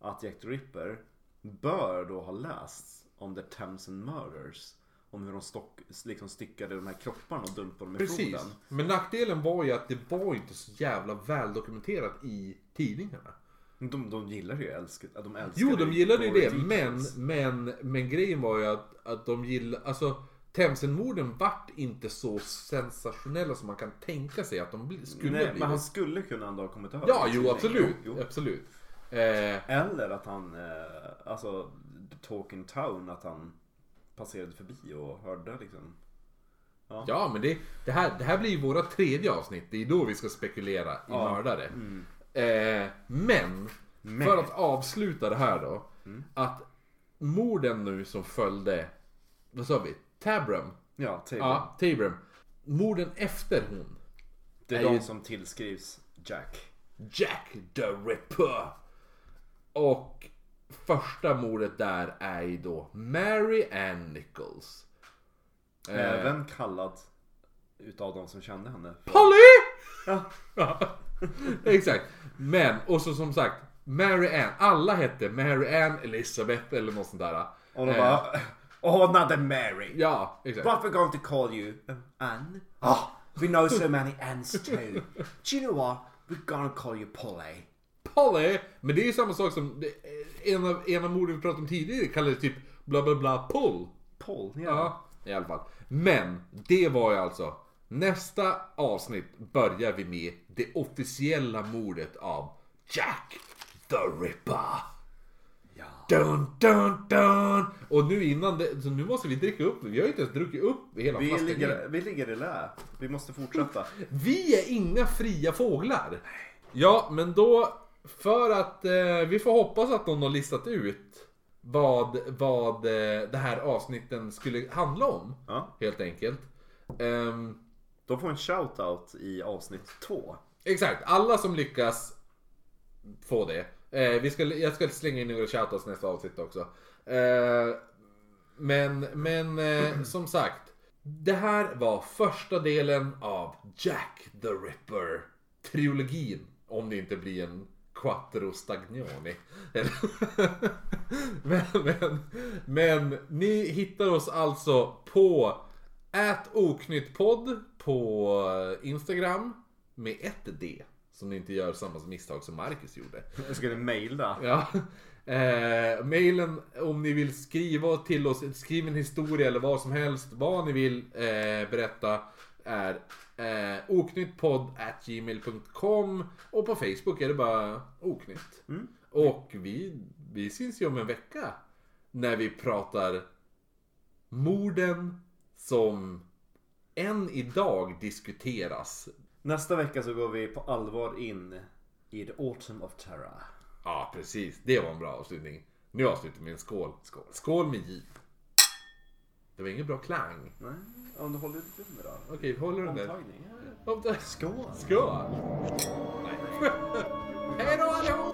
att Jack the Ripper bör då ha läst om The Thamesen Murders. Om hur de stock, liksom styckade de här kropparna och dumpade dem i Precis. floden. Men nackdelen var ju att det var inte så jävla väl dokumenterat i tidningarna. De, de gillar ju älskat, de älskar Jo, de gillade ju det, men, men, men grejen var ju att, att de gillade, alltså Themsenmorden vart inte så sensationella som man kan tänka sig att de skulle Nej, bli. men han skulle kunna ändå ha kommit över Ja, jo absolut. jo. absolut. Eh, Eller att han, eh, alltså Talking Town, att han passerade förbi och hörde liksom. Ja, men det, det, här, det här blir ju våra tredje avsnitt. Det är då vi ska spekulera i Ja. mördare. Eh, men, Men. för att avsluta det här då. Att morden nu som följde, vad sa vi? Tabram? Ja, Taylor. Ja, Tabram. Morden efter hon. det är är de ju- som tillskrivs Jack. Jack the Ripper. Och första mordet där är ju då Mary Ann Nichols. Eh, Även kallad utav de som kände henne. för- Polly! Ja. Exakt. Men, och så som sagt, Mary Ann. Alla hette Mary Ann Elizabeth eller något sånt där. Och de Eh, bara Oh, not the Mary. Ja, exakt. But we're going to call you Anne. Oh, we know so many Anns too. Do you know what? We're gonna call you Polly. Polly! Men det är ju samma sak som en av, en av morden vi pratade om tidigare kallades typ bla bla bla Pull. Paul, ja. Ja, i alla fall. Men det var ju alltså nästa avsnitt börjar vi med det officiella mordet av Jack the Ripper. Ja. Dun, dun, dun. Och nu innan det, så nu måste vi dricka upp. Vi har ju inte ens druckit upp hela Vi, flaskan. ligger, vi ligger i lä. Vi måste fortsätta. Vi är inga fria fåglar. Ja, men då för att eh, vi får hoppas att någon har listat ut vad, vad eh, det här avsnitten skulle handla om. Ja. Helt enkelt. Ehm, De får en shoutout i avsnitt två. exakt, alla som lyckas få det. Eh, vi ska, jag ska slänga in några shoutouts nästa avsnitt också. Eh, men men eh, som sagt. Det här var första delen av Jack the Ripper trilogin. Om det inte blir en Quattro Stagnoni. men, men, men ni hittar oss alltså på oknyttpodd på Instagram med ett D. Så ni inte gör samma misstag som Marcus gjorde. Jag skulle mejla. Ja. Eh, mailen om ni vill skriva till oss, skriv en historia eller vad som helst. Vad ni vill eh, berätta är eh, oknyttpodd.gmail.com och på Facebook är det bara oknytt. Och vi, vi syns ju om en vecka när vi pratar morden som än idag diskuteras. Nästa vecka så går vi på allvar in i The Autumn of Terror. Ja, precis. Det var en bra avslutning. Nu avslutar vi med en skål. Skål, skål med J. Det var ingen bra klang. Nej, om du håller lite med då. Okej, håller den där? Omtagning. Om det- Skål! Skål! Nej. Hej då allihop!